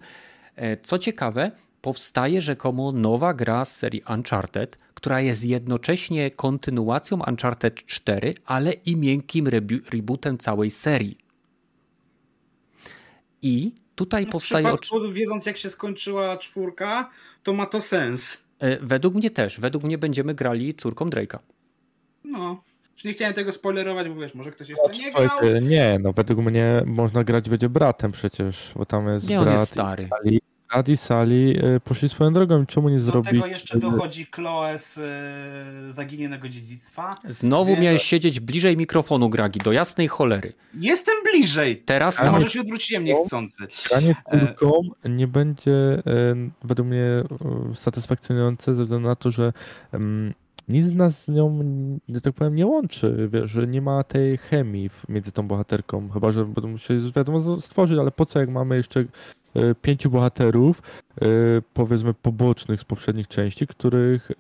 E, co ciekawe, powstaje rzekomo nowa gra z serii Uncharted, która jest jednocześnie kontynuacją Uncharted 4, ale i miękkim rebootem całej serii. I tutaj no powstaje. Przypadku, wiedząc, jak się skończyła czwórka, to ma to sens. E, według mnie też. Według mnie będziemy grali córką Drake'a. No. Nie chciałem tego spoilerować, bo wiesz, może ktoś jeszcze nie grał. Nie, no według mnie można grać będzie bratem przecież, bo tam jest nie, brat. on jest stary. Adi Sali y, poszli swoją drogą. Czemu nie zrobić? Do tego jeszcze dochodzi Chloe z y, zaginionego dziedzictwa. Znowu Więc... miałeś siedzieć bliżej mikrofonu, Gragi, do jasnej cholery. Jestem bliżej. Teraz A może się odwróciłem niechcący. Granie e... nie będzie e, według mnie e, satysfakcjonujące ze względu na to, że nic nas z nią, że tak powiem, nie łączy, wiesz, że nie ma tej chemii między tą bohaterką, chyba, że będą musieli, wiadomo, stworzyć, ale po co, jak mamy jeszcze E, pięciu bohaterów, e, powiedzmy pobocznych z poprzednich części, których, e,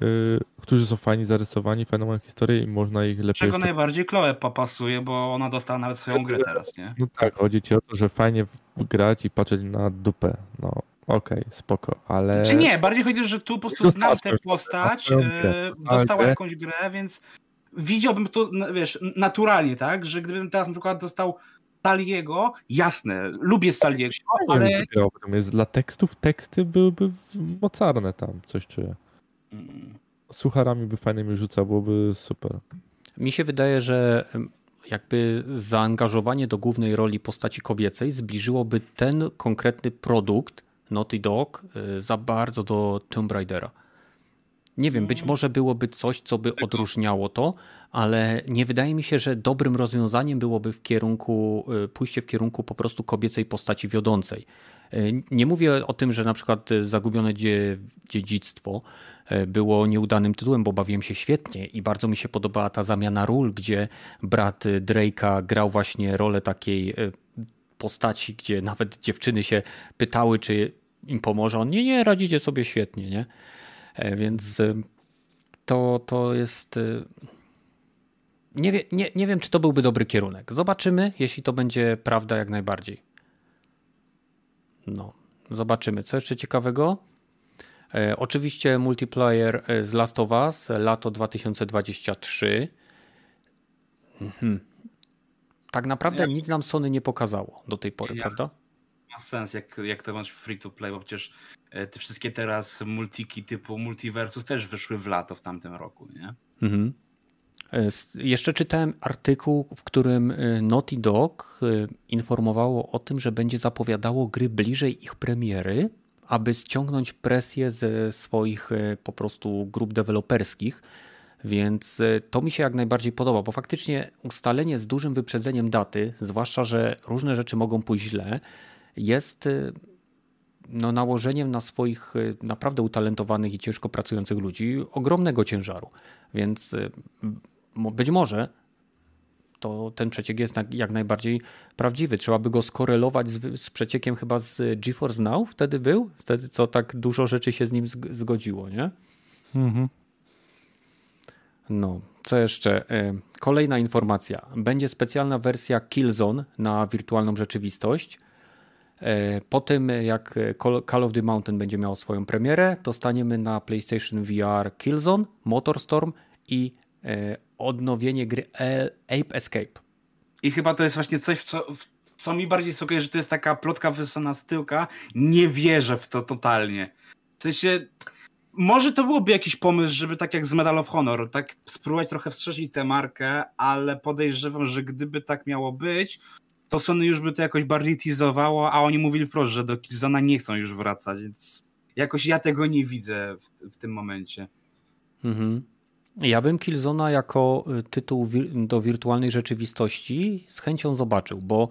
którzy są fajnie zarysowani, fajną mają historię i można ich lepiej... Czego jeszcze... najbardziej Chloe popasuje, bo ona dostała nawet swoją grę teraz, nie? No tak, chodzi ci o to, że fajnie grać i patrzeć na dupę, no. Okej, okay, spoko, ale... Czy nie, bardziej chodzi, że tu po prostu znam tę postać, dostała jakąś grę, więc widziałbym to, wiesz, naturalnie, tak, że gdybym teraz na przykład dostał Staliego, jasne, lubię Staliego, ale... Jest dla tekstów, teksty byłyby mocarne tam, coś czuję. Mm. Sucharami by fajnymi rzucał, byłoby super. Mi się wydaje, że jakby zaangażowanie do głównej roli postaci kobiecej zbliżyłoby ten konkretny produkt Naughty Dog y, za bardzo do Tomb Raidera. Nie wiem, być może byłoby coś, co by odróżniało to, ale nie wydaje mi się, że dobrym rozwiązaniem byłoby w kierunku, y, pójście w kierunku po prostu kobiecej postaci wiodącej. Y, nie mówię o tym, że na przykład Zagubione Dziedzictwo było nieudanym tytułem, bo bawiłem się świetnie i bardzo mi się podobała ta zamiana ról, gdzie brat Drake'a grał właśnie rolę takiej postaci, gdzie nawet dziewczyny się pytały, czy im pomoże. On nie, nie, radzicie sobie świetnie, nie? E, więc e, to, to jest. E, nie, wie, nie, nie wiem, czy to byłby dobry kierunek. Zobaczymy, jeśli to będzie prawda, jak najbardziej. No, zobaczymy. Co jeszcze ciekawego? Oczywiście multiplayer z Last of Us, lato 2023. Mhm. Tak naprawdę ja, nic nam Sony nie pokazało do tej pory, ja, prawda? Ma sens, jak, jak to masz free to play, bo przecież E, te wszystkie teraz multiki typu Multiversus też wyszły w lato w tamtym roku, nie? Mhm. E, jeszcze czytałem artykuł, w którym e, Naughty Dog informowało o tym, że będzie zapowiadało gry bliżej ich premiery, aby ściągnąć presję ze swoich po prostu grup deweloperskich. Więc to mi się jak najbardziej podoba, bo faktycznie ustalenie z dużym wyprzedzeniem daty, zwłaszcza, że różne rzeczy mogą pójść źle, jest no, nałożeniem na swoich naprawdę utalentowanych i ciężko pracujących ludzi ogromnego ciężaru. Więc być może to ten przeciek jest jak najbardziej prawdziwy. Trzeba by go skorelować z, z przeciekiem chyba z GeForce Now wtedy był? Wtedy co tak dużo rzeczy się z nim zgodziło, nie? Mhm. No, co jeszcze? E, kolejna informacja. Będzie specjalna wersja Killzone na wirtualną rzeczywistość. E, po tym, jak Call of the Mountain będzie miało swoją premierę, dostaniemy na PlayStation VR Killzone, Motorstorm i e, odnowienie gry Ape Escape. I chyba to jest właśnie coś, co, co mi bardziej sugeruje, że to jest taka plotka wysana z tyłka. Nie wierzę w to totalnie. W sensie, może to byłoby jakiś pomysł, żeby tak jak z Medal of Honor, tak spróbować trochę wstrzecić tę markę, ale podejrzewam, że gdyby tak miało być, to Sony już by to jakoś bardziej teasowało, a oni mówili wprost, że do Killzona nie chcą już wracać, więc jakoś ja tego nie widzę w, w tym momencie. Mhm. Ja bym Killzona jako y, tytuł do wirtualnej rzeczywistości z chęcią zobaczył, bo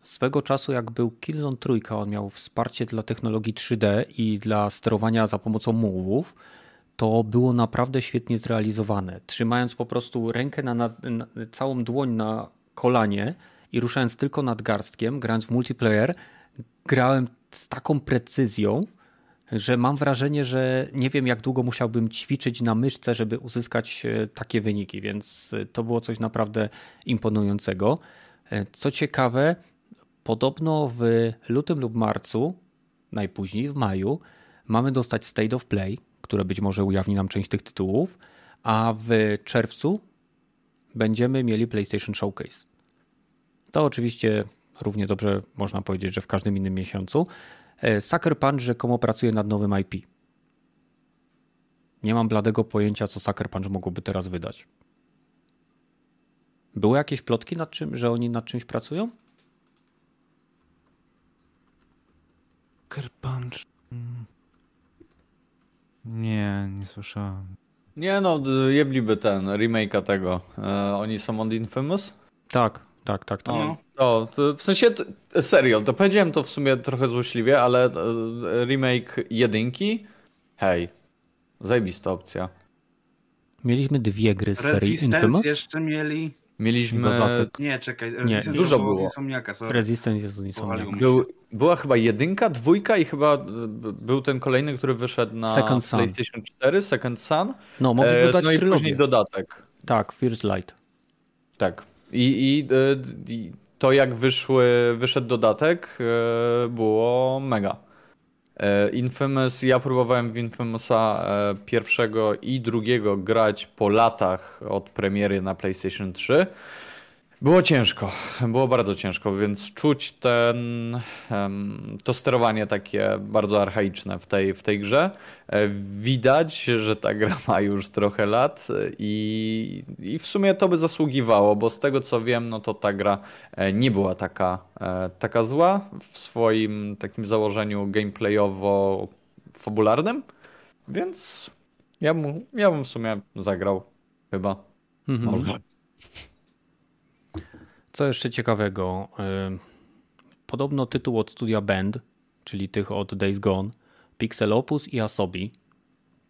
swego czasu jak był Killzone trójka, on miał wsparcie dla technologii 3D i dla sterowania za pomocą move'ów, to było naprawdę świetnie zrealizowane. Trzymając po prostu rękę na, na, na całą dłoń na kolanie i ruszając tylko nadgarstkiem, grając w multiplayer, grałem z taką precyzją, że mam wrażenie, że nie wiem, jak długo musiałbym ćwiczyć na myszce, żeby uzyskać e, takie wyniki, więc e, to było coś naprawdę imponującego. E, co ciekawe, podobno w lutym lub marcu, najpóźniej w maju, mamy dostać State of Play, które być może ujawni nam część tych tytułów, a w czerwcu będziemy mieli PlayStation Showcase. To oczywiście równie dobrze można powiedzieć, że w każdym innym miesiącu. E, Sucker Punch rzekomo pracuje nad nowym IP. Nie mam bladego pojęcia, co Sucker Punch mogłoby teraz wydać. Były jakieś plotki nad czym, że oni nad czymś pracują? Sucker Punch. Hmm. Nie, nie słyszałem. Nie no, jebliby ten remake'a tego. E, oni są od Infamous? Tak. Tak, tak, tak. No, to, to w sensie, serio, to powiedziałem to w sumie trochę złośliwie, ale e, remake jedynki, hej, zajebista opcja. Mieliśmy dwie gry z serii Infamous. jeszcze mieli... Mieliśmy... Dodatek. Nie, czekaj. Nie, dużo było. Resistance jest Insomniaka. Był, była chyba jedynka, dwójka i chyba e, był ten kolejny, który wyszedł na Second PlayStation 4, Second Sun. No, mogli dodać no i później dodatek. Tak, First Light. Tak. I, e, i, to jak wyszły, wyszedł dodatek e, było mega. E, Infamous, ja próbowałem w Infamousa pierwszego i drugiego grać po latach od premiery na PlayStation 3. Było ciężko, było bardzo ciężko, więc czuć ten, to sterowanie takie bardzo archaiczne w tej, w tej grze. E, widać, że ta gra ma już trochę lat i, i w sumie to by zasługiwało, bo z tego co wiem, no to ta gra e, nie była taka, e, taka zła w swoim takim założeniu gameplayowo-fabularnym, więc ja, mu, ja bym w sumie zagrał chyba. Mhm. Może. Co jeszcze ciekawego? Podobno tytuł od studia Band, czyli tych od Days Gone, Pixel Opus i Asobi.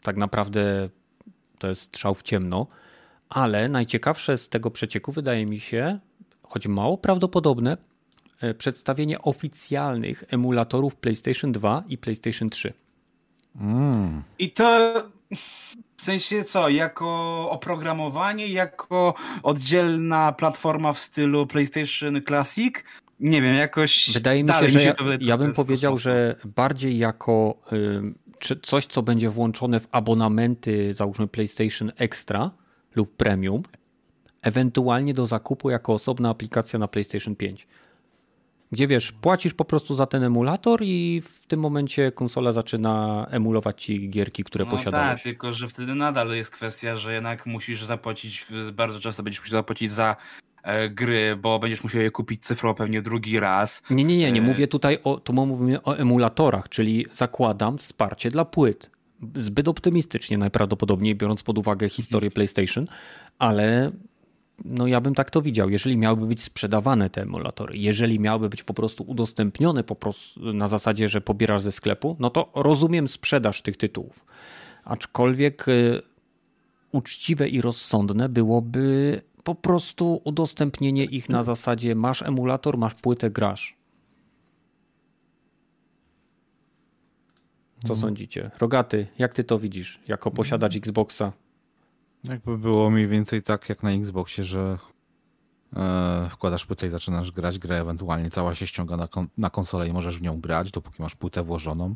Tak naprawdę to jest strzał w ciemno, ale najciekawsze z tego przecieku wydaje mi się, choć mało prawdopodobne, e, przedstawienie oficjalnych emulatorów PlayStation 2 i PlayStation 3. Mm. I to w sensie co, jako oprogramowanie, jako oddzielna platforma w stylu PlayStation Classic? Nie wiem, jakoś. Wydaje mi się, że ja, ja bym powiedział, że bardziej jako y, coś, co będzie włączone w abonamenty, załóżmy PlayStation Extra lub Premium, ewentualnie do zakupu jako osobna aplikacja na PlayStation 5 gdzie wiesz, płacisz po prostu za ten emulator i w tym momencie konsola zaczyna emulować ci gierki, które no posiadałeś. Tak, tylko że wtedy nadal jest kwestia, że jednak musisz zapłacić, bardzo często będziesz musiał zapłacić za e, gry, bo będziesz musiał je kupić cyfrowo pewnie drugi raz. Nie, nie, nie, nie e, mówię tutaj o, tu mówimy o emulatorach, czyli zakładam wsparcie dla płyt. Zbyt optymistycznie najprawdopodobniej, biorąc pod uwagę historię PlayStation, ale no ja bym tak to widział, jeżeli miałyby być sprzedawane te emulatory, jeżeli miałyby być po prostu udostępnione po prostu na zasadzie, że pobierasz ze sklepu, no to rozumiem sprzedaż tych tytułów. Aczkolwiek y, uczciwe i rozsądne byłoby po prostu udostępnienie ich na zasadzie masz emulator, masz płytę, grasz. Co hmm. sądzicie? Rogaty, jak ty to widzisz jako posiadacz Xboxa? Jakby było mniej więcej tak jak na Xboxie, że e, wkładasz płytę i zaczynasz grać grę, ewentualnie cała się ściąga na, kon na konsolę i możesz w nią grać, dopóki masz płytę włożoną.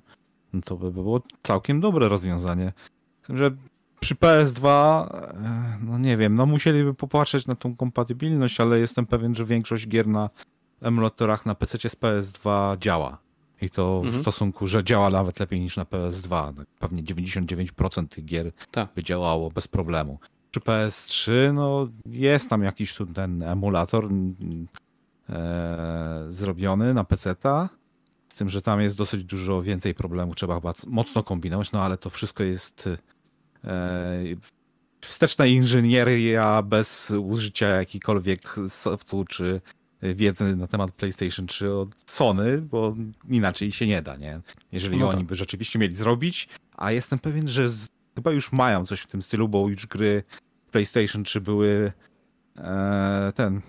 No to by było całkiem dobre rozwiązanie. Tym, że przy PS2, e, no nie wiem, no musieliby popatrzeć na tą kompatybilność, ale jestem pewien, że większość gier na emulatorach na PC z PS2 działa. I to mhm. w stosunku, że działa nawet lepiej niż na PS2. Tak, pewnie 99% tych gier Ta. by działało bez problemu. Przy PS3, no jest tam jakiś tu ten emulator e, zrobiony na PC-ta, z tym, że tam jest dosyć dużo więcej problemów, trzeba chyba mocno kombinować, no ale to wszystko jest e, wsteczna inżynieria bez użycia jakikolwiek softu czy wiedzy na temat PlayStation 3 od Sony, bo inaczej się nie da, nie? Jeżeli no oni by rzeczywiście mieli zrobić, a jestem pewien, że z, chyba już mają coś w tym stylu, bo już gry PlayStation 3 były e, ten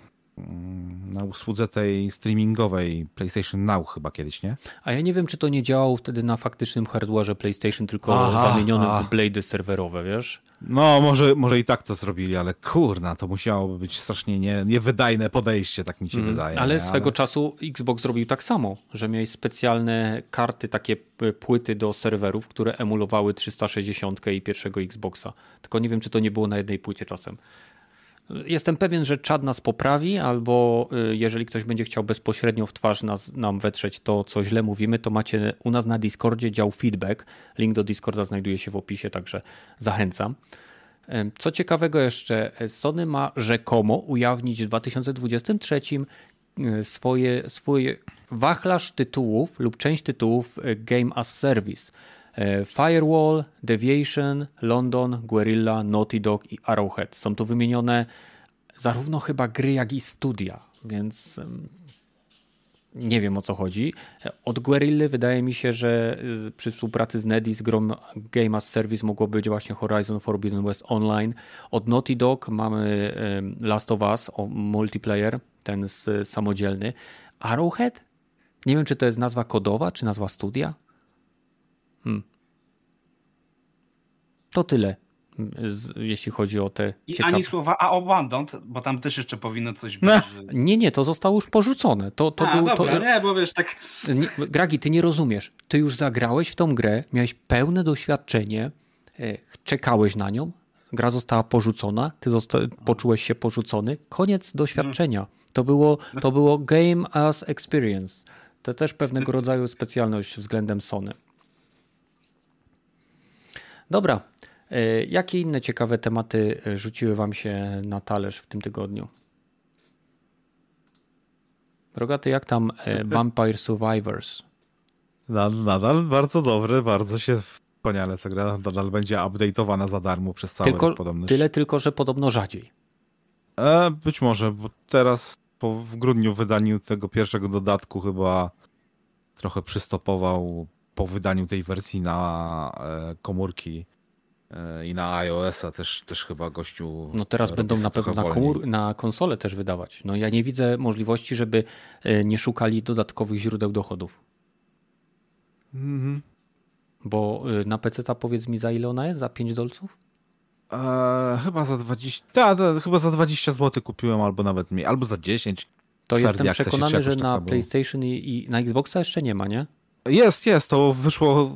na usłudze tej streamingowej PlayStation Now chyba kiedyś, nie? A ja nie wiem, czy to nie działało wtedy na faktycznym hardwareze PlayStation, tylko aha, zamienionym aha. w blady serwerowe, wiesz? No, może, może i tak to zrobili, ale kurna, to musiałoby być strasznie nie, niewydajne podejście, tak mi się mm, wydaje. Ale nie? swego ale... czasu Xbox zrobił tak samo, że miałeś specjalne karty, takie płyty do serwerów, które emulowały 360 i pierwszego Xboxa. Tylko nie wiem, czy to nie było na jednej płycie czasem. Jestem pewien, że czad nas poprawi, albo y, jeżeli ktoś będzie chciał bezpośrednio w twarz nas, nam wetrzeć to, co źle mówimy, to macie u nas na Discordzie dział feedback. Link do Discorda znajduje się w opisie, także zachęcam. Co ciekawego jeszcze, Sony ma rzekomo ujawnić w 2023 y, swoje, swój wachlarz tytułów lub część tytułów y, Game as Service. E, Firewall, Deviation, London, Guerrilla, Naughty Dog i Arrowhead. Są tu wymienione zarówno chyba gry, jak i studia, więc nie wiem o co chodzi. Od Guerrilla wydaje mi się, że y, przy współpracy z Nedis grą Game as Service mogło być właśnie Horizon Forbidden West Online. Od Naughty Dog mamy Last of Us, multiplayer, ten samodzielny. Arrowhead? Nie wiem, czy to jest nazwa kodowa, czy nazwa studia. Hmm. To tyle, jeśli chodzi o te. I ciekawe... ani słowa a abandoned, bo tam też jeszcze powinno coś być. Że... Nie, nie, to zostało już porzucone. To, to a, był, dobra, to... nie, bo wiesz, tak. Nie, Gragi, ty nie rozumiesz. Ty już zagrałeś w tą grę, miałeś pełne doświadczenie, e, czekałeś na nią, gra została porzucona, ty zosta... poczułeś się porzucony, koniec doświadczenia. To było, to było game as experience. To też pewnego rodzaju specjalność względem Sony. Dobra. E, jakie inne ciekawe tematy e, rzuciły Wam się na talerz w tym tygodniu? Rogaty, jak tam e, Vampire Survivors? Nadal bardzo dobry, bardzo się wspaniale ta gra nadal będzie update'owana za darmo przez cały tylko, podobność. Tyle tylko, że podobno rzadziej. E, być może, bo teraz po, w grudniu wydaniu tego pierwszego dodatku chyba trochę przystopował po wydaniu tej wersji na e, komórki e, i na iOS-a też, też chyba gościu. No teraz będą na pewno na, komór, na konsolę też wydawać. No ja nie widzę możliwości, żeby e, nie szukali dodatkowych źródeł dochodów. Mhm. Bo na PC ta powiedz mi za ile ona jest? Za 5 dolców? Eee, chyba za 20. Ta, ta, chyba za 20 zł kupiłem, albo nawet mniej, albo za 10. To jestem przekonany, że na PlayStation i, i na Xboxa jeszcze nie ma, nie? Jest, jest, to wyszło,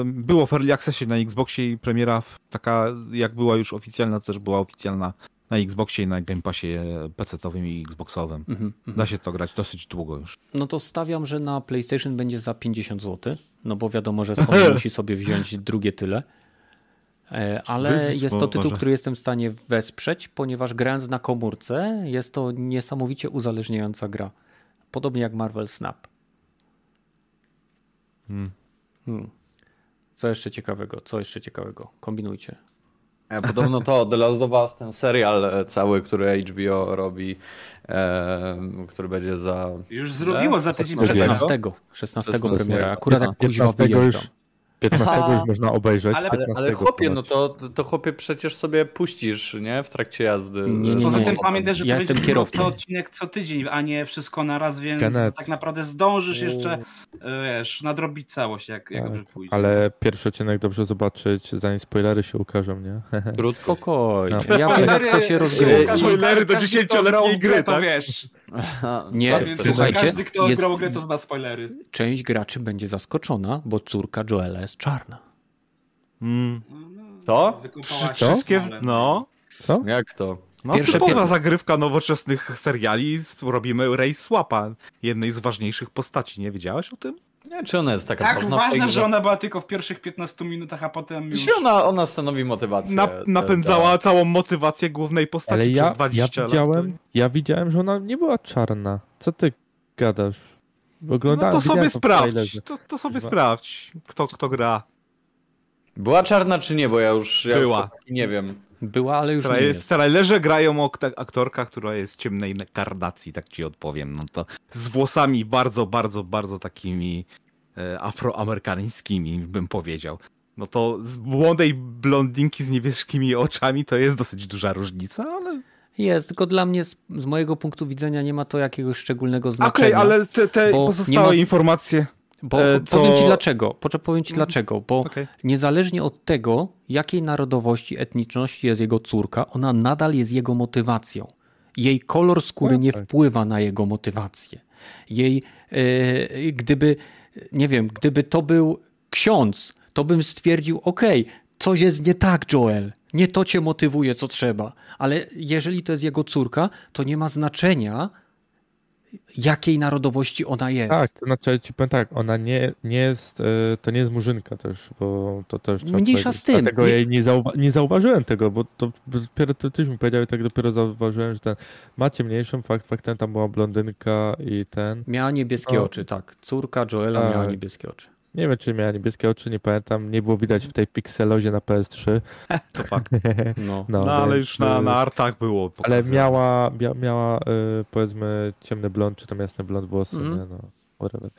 e, było w Early Accessie na Xboxie i premiera taka, jak była już oficjalna, to też była oficjalna na Xboxie i na Game Passie PC-owym i Xboxowym. Mm -hmm. Da się to grać dosyć długo już. No to stawiam, że na PlayStation będzie za 50 zł, no bo wiadomo, że Sony musi sobie wziąć drugie tyle. E, ale jest to tytuł, który jestem w stanie wesprzeć, ponieważ grając na komórce jest to niesamowicie uzależniająca gra. Podobnie jak Marvel Snap. Hmm. Hmm. Co jeszcze ciekawego? Co jeszcze ciekawego? Kombinujcie. Podobno to The Last of Us, ten serial cały, który HBO robi, e, który będzie za... Już zrobiło za tydzień 16. 16, 16 premiera. Akurat jak kuźwa wyjeżdżam. 15 już można obejrzeć. Ale, ale chłopie, no to, to chłopie przecież sobie puścisz, nie? W trakcie jazdy. Nie, nie, Poza tym pamiętaj, że ja to jestem kierowcą. co odcinek co tydzień, a nie wszystko na raz, więc Kenneth. tak naprawdę zdążysz jeszcze e, wiesz, nadrobić całość, jak, jak tak, dobrze pójdzie. Ale pierwszy odcinek dobrze zobaczyć, zanim spoilery się ukażą, nie? Spokojnie. No. Ja wiem, jak to się rozgrywa. Spoilery do 10-letniej gry, to tak? wiesz. Nie, słuchajcie. Każdy, kto jest... grał grę, to zna spoilery. Część graczy będzie zaskoczona, bo córka Joela jest czarna. Mm. Co? Wszystkie, no. Co? Jak to? No, Pierwsze typowa pier... zagrywka nowoczesnych seriali. Robimy race swapa jednej z ważniejszych postaci. Nie wiedziałeś o tym? Nie, czy ona jest taka Tak, ważne, że ona była tylko w pierwszych 15 minutach, a potem już... Ona, ona stanowi motywację. Na, napędzała całą motywację głównej postaci Ale ja, ja widziałem, lat. ja widziałem, że ona nie była czarna. Co ty gadasz? Oglądałem, no to sobie sprawdź. To, to sobie sprawdź, kto, kto gra. Była czarna czy nie, bo ja już, ja była. Już nie wiem. Była, ale już nie jest. W trailerze grają aktorka, która jest ciemnej karnacji, tak ci odpowiem. No to z włosami bardzo, bardzo, bardzo takimi e, afroamerykańskimi, bym powiedział. No to z młodej blondynki z niebieskimi oczami to jest dosyć duża różnica, ale... Jest, tylko dla mnie z, z mojego punktu widzenia nie ma to jakiegoś szczególnego znaczenia. Okej, okay, ale te, te pozostałe ma... informacje... Bo e, powiem ci dlaczego. Powiem ci dlaczego. Bo okay. niezależnie od tego, jakiej narodowości, etniczności jest jego córka, ona nadal jest jego motywacją. Jej kolor skóry nie tak. wpływa na jego motywację. Jej, e, gdyby, nie wiem, gdyby to był ksiądz, to bym stwierdził, okej, okay, coś jest nie tak, Joel. Nie to cię motywuje, co trzeba. Ale jeżeli to jest jego córka, to nie ma znaczenia, jakiej narodowości ona jest. Tak, to znaczy ci powiem tak, ona nie, nie jest, e, to nie jest murzynka też, bo to też Mniejsza z tym. Dlatego nie... jej nie, zauwa nie zauważyłem tego, bo to dopiero to tyś mi powiedział i tak dopiero zauważyłem, że ten ma ciemniejszą, fakt faktem tam była blondynka i ten. Miała niebieskie no. oczy, tak. Córka Joela tak. miała niebieskie oczy. Nie wiem, czy miała niebieskie oczy, nie pamiętam. Nie było widać w tej pikselozie na PS3. To fakt. No, no, no ale już na, na artach było. Pokazane. Ale miała, mia, miała y, powiedzmy ciemny blond, czy tam jasny blond włosy, mm. nie? No, whatever.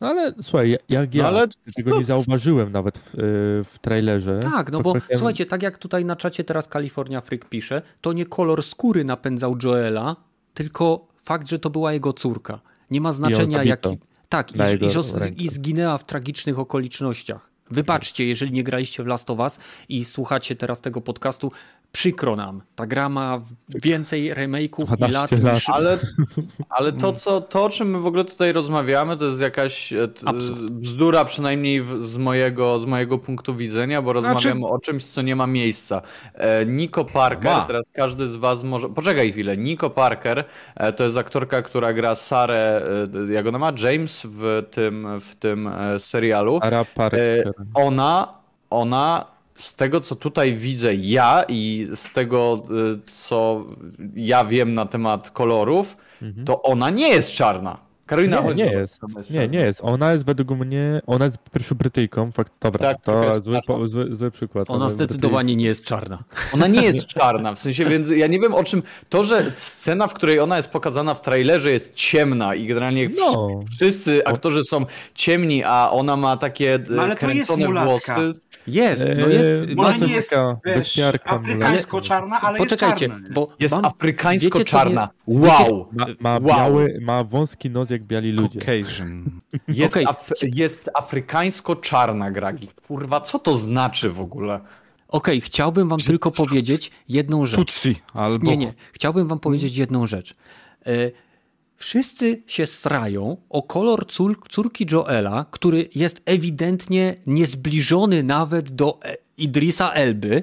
No ale słuchaj, jak ja no, ale... tego nie zauważyłem nawet w, y, w trailerze. Tak, no bo słuchajcie, tak jak tutaj na czacie teraz California Freak pisze, to nie kolor skóry napędzał Joela, tylko fakt, że to była jego córka. Nie ma znaczenia jaki... Tak, i, i, i zginęła w tragicznych okolicznościach. Wybaczcie, jeżeli nie graliście w Last of Us i słuchacie teraz tego podcastu, przykro nam. Ta gra ma więcej remake'ów i lat, lat. Niż... Ale, ale to, co, to, o czym my w ogóle tutaj rozmawiamy, to jest jakaś e, bzdura, przynajmniej z mojego, z mojego punktu widzenia, bo rozmawiamy znaczy... o czymś, co nie ma miejsca. E, Nico Parker, ma. teraz każdy z was może... Poczekaj chwilę. Nico Parker e, to jest aktorka, która gra Sarę, jak ona ma? James w tym, w tym serialu. Sarah Parker. Ona, ona z tego, co tutaj widzę ja i z tego, y, co ja wiem na temat kolorów, mhm. to ona nie jest czarna. Karolina nie, nie jest. Nie, nie jest. Ona jest według mnie, ona jest pierwszą Brytyjką. Fakt, dobra, tak, to zły, po, zły, zły, przykład. Ona, zdecydowanie nie jest czarna. Ona nie jest czarna, w sensie, więc ja nie wiem o czym, to, że scena, w której ona jest pokazana w trailerze jest ciemna i generalnie no. wszyscy aktorzy są ciemni, a ona ma takie no, ale kręcone włosy. Jest, no jest. Eee, może nie jest wiesz, afrykańsko-czarna, ale Poczekajcie, jest czarna, bo jest afrykańsko-czarna. Wow! Ma, ma wow. biały, ma wąski nos jak biali ludzie. Caucasian. Jest, okay. af jest afrykańsko-czarna, Gragi. Kurwa, co to znaczy w ogóle? Okej, okay, chciałbym wam tylko powiedzieć jedną rzecz. Tutsi, albo... Nie, nie. Chciałbym wam powiedzieć jedną rzecz. E, wszyscy się strają o kolor cór, córki Joela, który jest ewidentnie niezbliżony nawet do e, Idrisa Elby,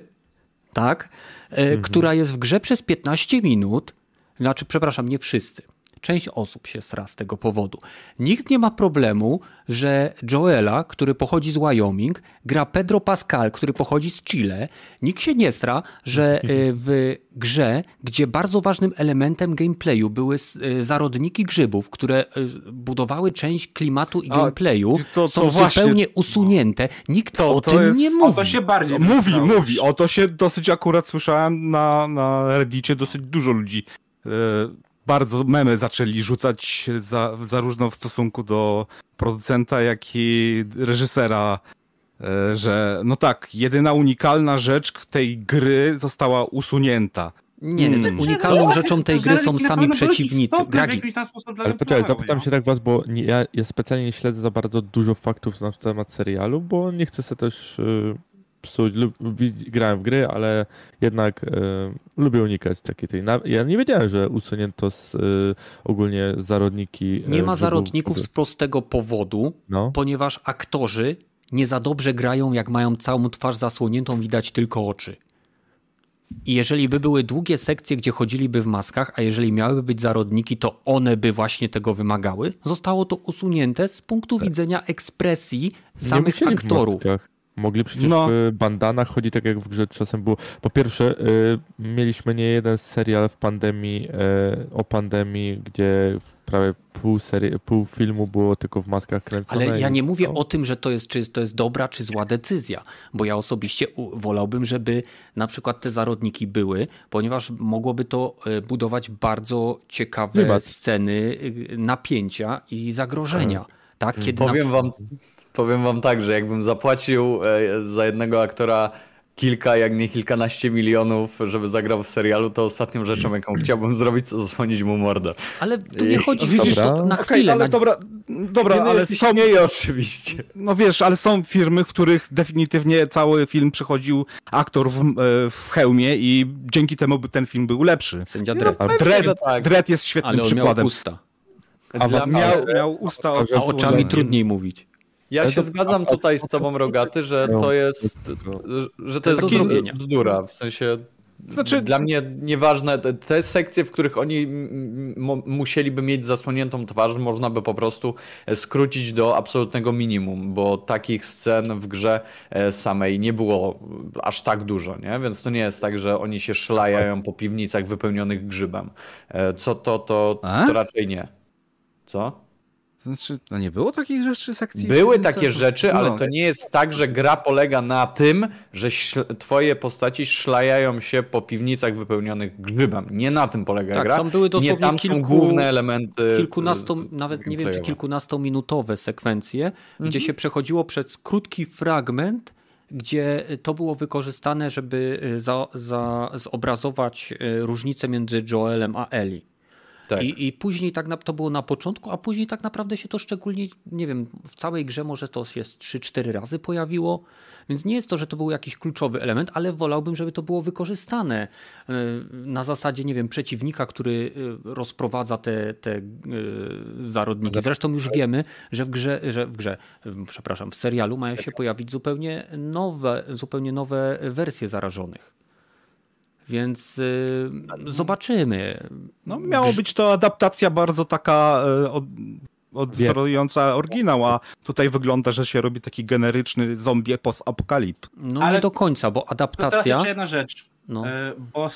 tak? E, mhm. która jest w grze przez 15 minut. Znaczy, przepraszam, nie wszyscy. Część osób się sra z tego powodu. Nikt nie ma problemu, że Joela, który pochodzi z Wyoming, gra Pedro Pascal, który pochodzi z Chile. Nikt się nie sra, że y, w grze, gdzie bardzo ważnym elementem gameplayu były y, zarodniki grzybów, które y, budowały część klimatu i gameplayu, to, to są właśnie... zupełnie usunięte. Nikt to, o tym jest... nie mówi. O to się bardziej Mówi, mówi. O to się dosyć akurat słyszałem na, na Reddicie, dosyć dużo ludzi bardzo memy zaczęli rzucać za, zarówno w stosunku do producenta, jak i reżysera, e, że no tak, jedyna unikalna rzecz tej gry została usunięta. Nie, hmm. unikalną rzeczą tej gry są sami przeciwnicy. Gragi. Ale poczekaj, zapytam się tak was, bo nie, ja, ja specjalnie nie śledzę za bardzo dużo faktów na temat serialu, bo nie chcę sobie też y, psuć. Lub, grałem w gry, ale jednak y, lubię unikać takiej tej. Ja nie wiedziałem, że usunięto z, y, ogólnie zarodniki. Nie ma zarodników z prostego powodu, no. ponieważ aktorzy nie za dobrze grają, jak mają całą twarz zasłoniętą, widać tylko oczy. I jeżeli by były długie sekcje, gdzie chodziliby w maskach, a jeżeli miałyby być zarodniki, to one by właśnie tego wymagały, zostało to usunięte z punktu tak. widzenia ekspresji samych aktorów. Mogli przecież no. w bandanach chodzić tak jak w grze czasem było. Po pierwsze, y, mieliśmy nie jeden serial w pandemii, y, o pandemii, gdzie prawie pół, serii, pół filmu było tylko w maskach kręcone. Ale ja nie mówię no. o tym, że to jest, czy to jest dobra, czy zła decyzja, bo ja osobiście wolałbym, żeby na przykład te zarodniki były, ponieważ mogłoby to y, budować bardzo ciekawe sceny napięcia i zagrożenia. Tak, kiedy Powiem na... wam Powiem wam tak, że jakbym zapłacił e, za jednego aktora kilka, jak nie kilkanaście milionów, żeby zagrał w serialu, to ostatnią rzeczą, jaką chciałbym zrobić, to zasłonić mu mordę. Ale tu nie chodzi I... widzisz, to na chwilę. Okay, ale na... dobra, dobra nie, no, ale są... Nie, oczywiście. No wiesz, ale są firmy, w których definitywnie cały film przychodził aktor w, e, w hełmie i dzięki temu ten film był lepszy. Sędzia Dredd. No, Dredd, tak. Dredd jest świetnym ale on przykładem. miał usta. A miał, miał usta. A oczami trudniej mówić. Ja Ale się zgadzam tutaj z tobą, Rogaty, że no. to jest, że to jest bzdura. W sensie znaczy... Dla mnie nieważne, te sekcje, w których oni musieliby mieć zasłoniętą twarz, można by po prostu skrócić do absolutnego minimum, bo takich scen w grze e, samej nie było aż tak dużo, nie? Więc to nie jest tak, że oni się szlajają po piwnicach wypełnionych grzybem. E, co to, to, to raczej nie. Co? Znaczy, no nie było takich rzeczy sekcji? Były takie rzeczy, ale no. to nie jest tak, że gra polega na tym, że twoje postaci szlajają się po piwnicach wypełnionych grzybem. Nie na tym polega tak, gra. Tam były nie tam kilku, są główne elementy. Kilkunasto, nawet nie wiem, czy kilkunastominutowe sekwencje, mhm. gdzie się przechodziło przez krótki fragment, gdzie to było wykorzystane, żeby y, za, za, zobrazować y, różnicę między Joelem a Ellie. Tak. I, I później tak na, to było na początku, a później tak naprawdę się to szczególnie, nie wiem, w całej grze może to się 3-4 razy pojawiło, więc nie jest to, że to był jakiś kluczowy element, ale wolałbym, żeby to było wykorzystane e, na zasadzie, nie wiem, przeciwnika, który e, rozprowadza te, te e, zarodniki. Zresztą już wiemy, że w grze, że w grze, przepraszam, w serialu mają się pojawić zupełnie nowe, zupełnie nowe wersje zarażonych. Więc y, zobaczymy. No, miało być to adaptacja bardzo taka y, od, odwzororująca oryginał, a tutaj wygląda, że się robi taki generyczny zombie post-apokalip. No Ale nie do końca, bo adaptacja... To teraz jeszcze jedna rzecz. No. E, bo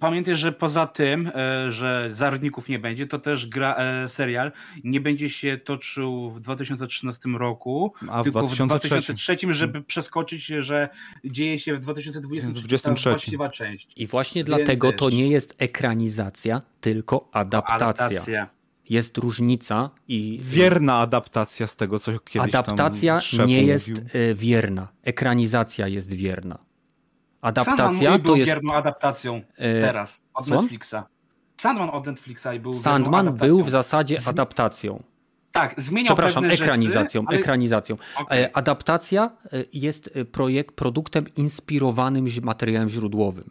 pamiętaj, że poza tym, e, że zarodników nie będzie, to też gra, e, serial nie będzie się toczył w 2013 roku, A tylko w 2003, 2003 żeby przeskoczyć, że dzieje się w 2023 właściwa część. I właśnie Więc dlatego to nie jest ekranizacja, tylko adaptacja. adaptacja. Jest różnica i. Wierna adaptacja z tego, co kiedyś Adaptacja nie jest wierna. Ekranizacja jest wierna. Adaptacja Sandman to jest. wierną adaptacją e... teraz od Co? Netflixa. Sandman od Netflixa i był. Sandman był w zasadzie adaptacją. Tak, zmieniał Przepraszam, ekranizacją. Rzeczy, ale... ekranizacją. Okay. E, adaptacja e, jest projekt, produktem inspirowanym materiałem źródłowym.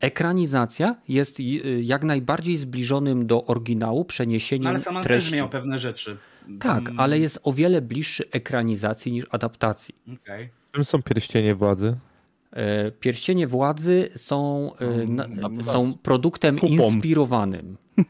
Ekranizacja jest jak najbardziej zbliżonym do oryginału przeniesieniem no, ale Sandman treści. też zmieniał pewne rzeczy. Tak, Tam... ale jest o wiele bliższy ekranizacji niż adaptacji. Okay. Czym są pierścienie władzy? Pierścienie władzy są, na, są produktem Kupon. inspirowanym.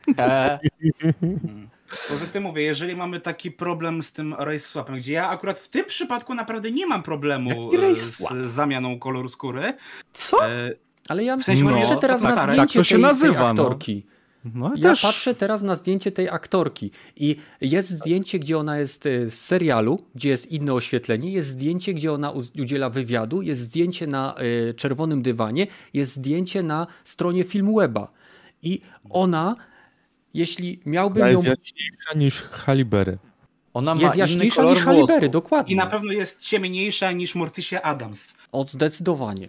Poza tym mówię, jeżeli mamy taki problem z tym race swapem, gdzie ja akurat w tym przypadku naprawdę nie mam problemu z zamianą koloru skóry. Co? E, Ale ja w sensie no, teraz na zdjęcie tak to się tej, nazywa, tej no. aktorki. No. No, ja też... patrzę teraz na zdjęcie tej aktorki i jest zdjęcie, gdzie ona jest e, z serialu, gdzie jest inne oświetlenie, jest zdjęcie, gdzie ona udziela wywiadu, jest zdjęcie na y, czerwonym dywanie, jest zdjęcie na stronie Filmweba. I ona jeśli miałbym ją... Jest jaśniejsza niż Halibery. Ona ma jest jaśniejsza niż Halibery, dokładnie. I na pewno jest ciemniejsza niż Morticia Adams. O, zdecydowanie.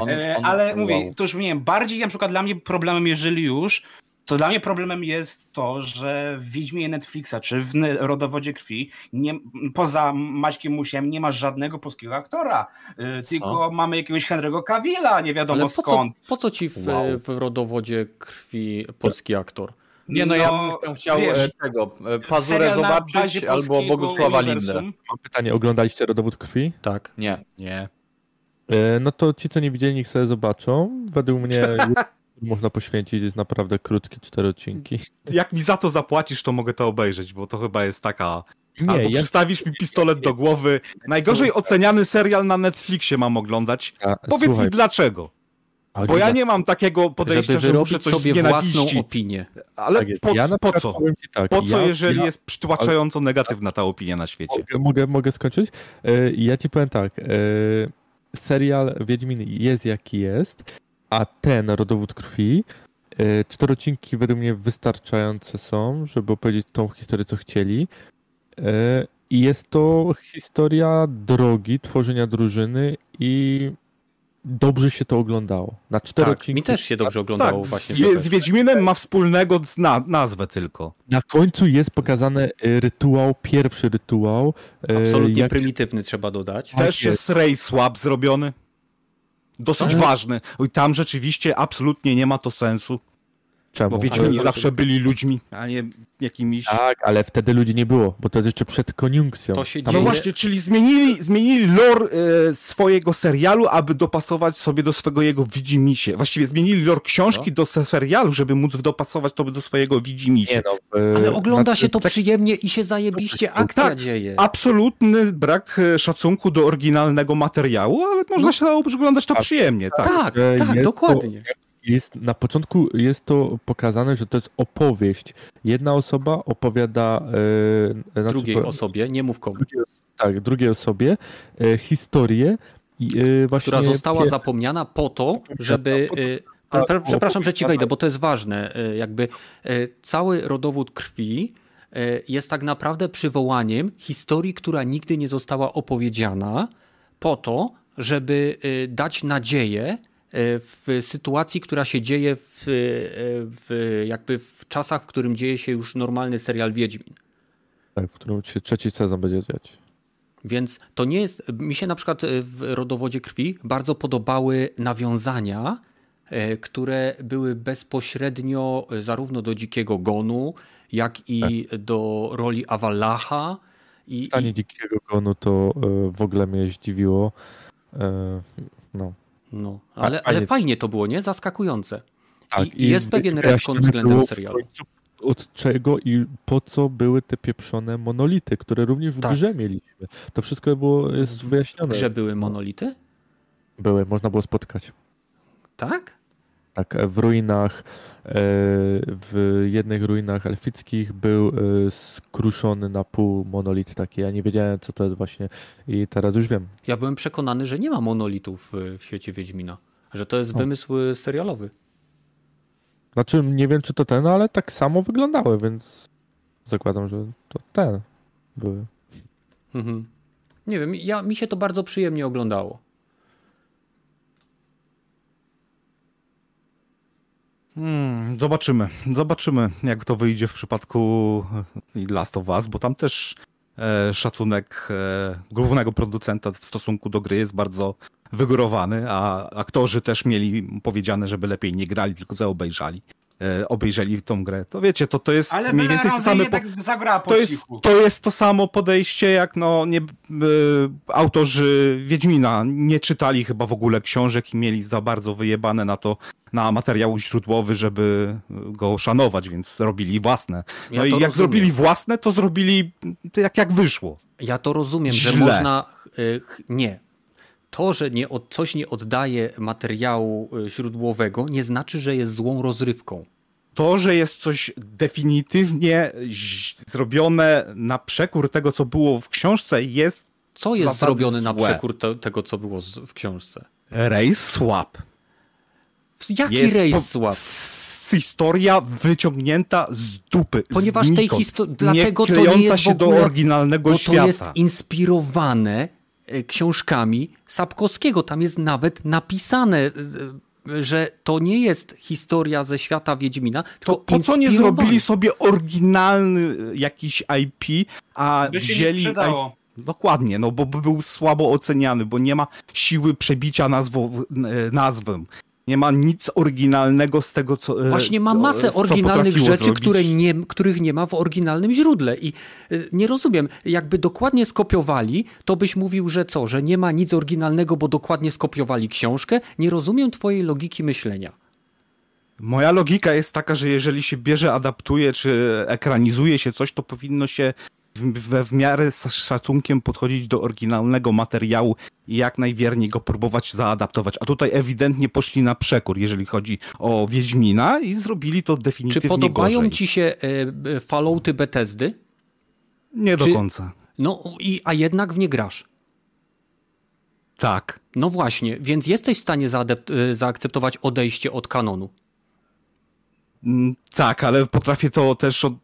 On, e, on, ale on, mówię, wow. to już nie wiem, bardziej na przykład dla mnie problemem, jeżeli już, to dla mnie problemem jest to, że w Wiedźmie Netflixa czy w Rodowodzie Krwi nie, poza Maćkiem Musiem nie ma żadnego polskiego aktora, y, co? tylko mamy jakiegoś Henry'ego Cavilla, nie wiadomo po skąd. Co, po co ci w, wow. w Rodowodzie Krwi polski aktor? Nie no, ja no, bym chciał wiesz, e, tego, e, Pazurę zobaczyć albo Bogusława Lindę. Mam pytanie, oglądaliście Rodowód Krwi? Tak. Nie. Nie. E, no to ci, co nie widzieli, niech sobie zobaczą. Według mnie można poświęcić, jest naprawdę krótkie cztery odcinki. Jak mi za to zapłacisz, to mogę to obejrzeć, bo to chyba jest taka... Nie, Albo ja... przystawisz mi pistolet do głowy. Najgorzej oceniany serial na Netflixie mam oglądać. A, Powiedz słuchaj. mi dlaczego. Bo ja nie mam takiego podejścia, że muszę coś sobie własną opinię. Ale tak po, ja po co? Tak, po co, ja, jeżeli ja, jest przytłaczająco negatywna ta opinia na świecie? Mogę, mogę, mogę skończyć? E, ja ci powiem tak. Serial Wiedźmin jest jaki jest a ten rodowód krwi, e, cztery odcinki według mnie wystarczające są, żeby opowiedzieć tą historię, co chcieli. E, I jest to historia drogi, tworzenia drużyny i dobrze się to oglądało. Na cztery tak, odcinki. Mi też się dobrze oglądało tak, właśnie. Z, z Wiedźminem ma wspólnego na, nazwę tylko. Na końcu jest pokazany e, rytuał, pierwszy rytuał. Absolutnie jak... prymitywny trzeba dodać. Też jest Ray Swap zrobiony. Dosyć tak. ważny. I tam rzeczywiście absolutnie nie ma to sensu. Czemu? Bo wiecie, oni zawsze byli ludźmi, a nie jakimiś... Tak, ale wtedy ludzi nie było, bo to jest jeszcze przed koniunkcją. To się dzieje... No właśnie, czyli zmienili, zmienili lore e, swojego serialu, aby dopasować sobie do swojego jego widzimisię. Właściwie zmienili lore książki no. do serialu, żeby móc dopasować to do swojego widzimisię. Nie no, e, ale ogląda się to tak... przyjemnie i się zajebiście akcja tak, dzieje. absolutny brak e, szacunku do oryginalnego materiału, ale można no. się oglądać to przyjemnie. Tak, tak, tak dokładnie. To jest, na początku jest to pokazane, że to jest opowieść. Jedna osoba opowiada. Znaczy, drugiej osobie, nie mów komu. Drugiej, tak, drugiej osobie e, historię. E, właśnie która została zapomniana po to, żeby. Przepraszam, że ci wejdę, bo to jest ważne. Jakby cały rodowód krwi jest tak naprawdę przywołaniem historii, która nigdy nie została opowiedziana, po to, żeby dać nadzieję w sytuacji, która się dzieje w, e, w, jakby w czasach, w którym dzieje się już normalny serial Wiedźmin. Tak, w którym się trzeci sezon będzie dziać. Więc to nie jest. Mi się na przykład e, w rodowodzie krwi bardzo podobały nawiązania, które były bezpośrednio zarówno do dzikiego gonu, jak i tak. do roli Awalacha. I, Stanie i... dzikiego gonu to w ogóle mnie zdziwiło. No. No, ale, ale fajnie to było, nie? Zaskakujące. Tak, I, i jest pewien retcon względem serialu. Od czego i po co były te pieprzone monolity, które również w tak. grze mieliśmy. To wszystko było, jest wyjaśnione. W grze były monolity? Były, można było spotkać. Tak? Tak, w ruinach, e, w jednych ruinach elfickich był e, skruszony na pół monolit taki. Ja nie wiedziałem, co to jest właśnie i teraz już wiem. Ja byłem przekonany, że nie ma monolitów w świecie Wiedźmina, że to jest wymysł serialowy. Znaczy, nie wiem, czy to ten, ale tak samo wyglądały, więc zakładam, że to ten były. Mhm. Nie wiem, ja, mi się to bardzo przyjemnie oglądało. Hmm, zobaczymy. Zobaczymy, jak to wyjdzie w przypadku Last of Us, bo tam też e, szacunek e, głównego producenta w stosunku do gry jest bardzo wygórowany, a aktorzy też mieli powiedziane, żeby lepiej nie grali, tylko zaobejrzali e, obejrzeli tą grę. To wiecie, to, to jest Ale mniej więcej to samo. Po... Po to, jest, to jest to samo podejście, jak no nie, y, autorzy Wiedźmina nie czytali chyba w ogóle książek i mieli za bardzo wyjebane na to, na materiał źródłowy, żeby go szanować, więc robili własne. No ja i jak rozumiem. zrobili własne, to zrobili jak, jak wyszło. Ja to rozumiem, Źle. że można. Y, nie, to, że nie coś nie oddaje materiału y, źródłowego, nie znaczy, że jest złą rozrywką. To, że jest coś definitywnie zrobione na przekór tego, co było w książce, jest. Co jest zrobione złe. na przekór te, tego, co było w książce? Race swap. Jaki jest race swap? historia wyciągnięta z dupy. Ponieważ z tej historii, dlatego to nie jest się w ogóle, do oryginalnego bo świata. to jest inspirowane E, książkami Sapkowskiego. Tam jest nawet napisane, e, że to nie jest historia ze świata Wiedźmina, tylko to po co nie zrobili sobie oryginalny jakiś IP, a by wzięli... IP... Dokładnie, no bo by był słabo oceniany, bo nie ma siły przebicia nazwą, e, nazwą nie ma nic oryginalnego z tego, co. E, Właśnie ma masę oryginalnych rzeczy, które nie, których nie ma w oryginalnym źródle. I e, nie rozumiem, jakby dokładnie skopiowali, to byś mówił, że co, że nie ma nic oryginalnego, bo dokładnie skopiowali książkę. Nie rozumiem Twojej logiki myślenia. Moja logika jest taka, że jeżeli się bierze, adaptuje czy ekranizuje się coś, to powinno się w, w miarę z szacunkiem podchodzić do oryginalnego materiału i jak najwierniej go próbować zaadaptować. A tutaj ewidentnie poszli na przekór, jeżeli chodzi o Wiedźmina i zrobili to definitywnie Czy podobają gorzej. ci się e, Fallouty Bethesdy? Nie Czy... do końca. No, i, a jednak w nie grasz. Tak. No właśnie, więc jesteś w stanie e, zaakceptować odejście od kanonu. Mm, tak, ale potrafię to też od, y,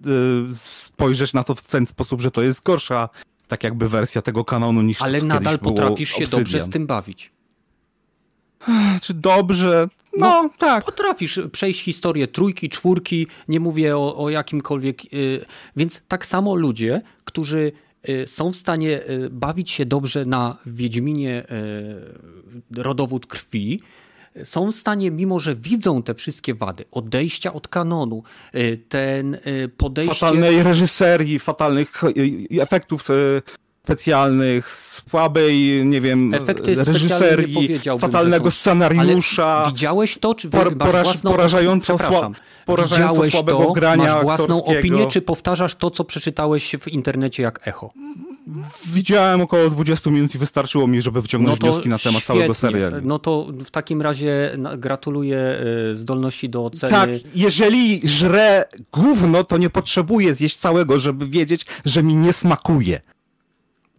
spojrzeć na to w ten sposób, że to jest gorsza tak jakby wersja tego kanonu niż Ale nadal potrafisz się Obsydian. dobrze z tym bawić. Czy dobrze? No, no, tak. Potrafisz przejść historię trójki, czwórki, nie mówię o, o jakimkolwiek. Yy, więc tak samo ludzie, którzy yy, są w stanie yy, bawić się dobrze na Wiedźminie y, rodowód krwi, są w stanie, mimo że widzą te wszystkie wady, odejścia od kanonu, y, ten y, podejście... Fatalnej reżyserii, fatalnych y, efektów specjalnych, słabej, nie wiem, Efekty reżyserii, fatalnego scenariusza. Widziałeś to, czy por, masz własną... porażająco, sła, porażająco widziałeś słabego to, grania masz własną opinię, czy powtarzasz to, co przeczytałeś w internecie jak echo? Widziałem około 20 minut i wystarczyło mi, żeby wyciągnąć no wnioski na temat świetnie. całego serialu. No to w takim razie gratuluję y, zdolności do oceny. Tak, jeżeli żrę gówno, to nie potrzebuję zjeść całego, żeby wiedzieć, że mi nie smakuje.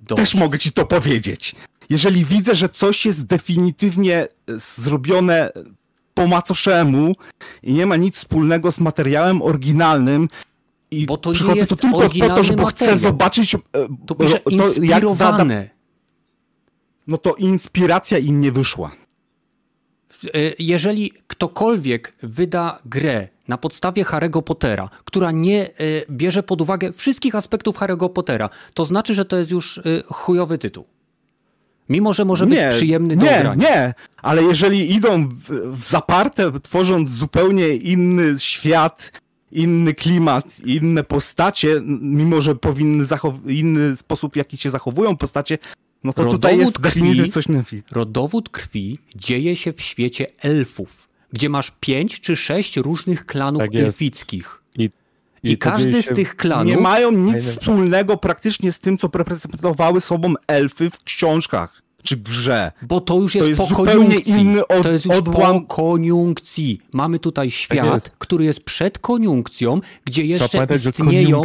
Dobrze. Też mogę ci to powiedzieć. Jeżeli widzę, że coś jest definitywnie zrobione po macoszemu i nie ma nic wspólnego z materiałem oryginalnym, i bo to nie jest to tylko po to, żeby chcę zobaczyć. E, to pisze to, inspirowane. No to inspiracja im nie wyszła. E, jeżeli ktokolwiek wyda grę na podstawie Harry'ego Pottera, która nie e, bierze pod uwagę wszystkich aspektów Harry'ego Pottera, to znaczy, że to jest już chujowy tytuł. Mimo, że może nie, być przyjemny do Nie, grania. nie, ale jeżeli idą w, w zaparte, tworząc zupełnie inny świat, inny klimat, inne postacie, mimo że powinny inny sposób, w jaki się zachowują postacie, no to rodowód tutaj jest krwi, coś Rodowód krwi dzieje się w świecie elfów, gdzie masz pięć czy sześć różnych klanów tak elfickich. I, i, I każdy z tych klanów... Nie mają nic wspólnego praktycznie z tym, co reprezentowały sobą elfy w książkach czy grze. Bo to już jest, to jest po koniunkcji. Inny od, to jest już odłam... po koniunkcji. Mamy tutaj świat, tak który jest przed koniunkcją, gdzie jeszcze pamiętać, istnieją...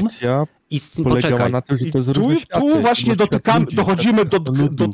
Ist... Poczekaj. na tym, że to jest tu, tu właśnie dotykamy, dochodzimy do, do, do,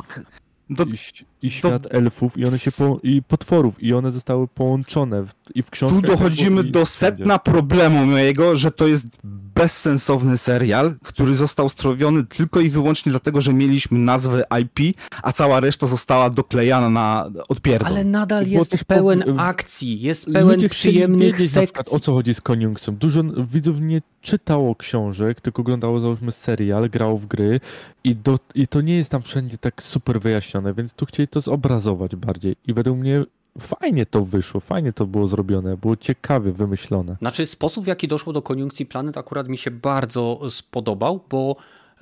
do, i, i świat do, elfów i one się po, i potworów i one zostały połączone w, i w książkach. Tu dochodzimy do sedna problemu mojego, że to jest bezsensowny serial, który został strowiony tylko i wyłącznie dlatego, że mieliśmy nazwę IP, a cała reszta została doklejana na odpierdol. Ale nadal jest pełen po... akcji, jest pełen przyjemnych sekcji. o co chodzi z koniunkcją. Dużo widzów nie czytało książek, tylko oglądało załóżmy serial, grało w gry i, do, i to nie jest tam wszędzie tak super wyjaśnione, więc tu chcieli to zobrazować bardziej i według mnie fajnie to wyszło, fajnie to było zrobione, było ciekawie wymyślone. Znaczy sposób w jaki doszło do koniunkcji planet akurat mi się bardzo spodobał, bo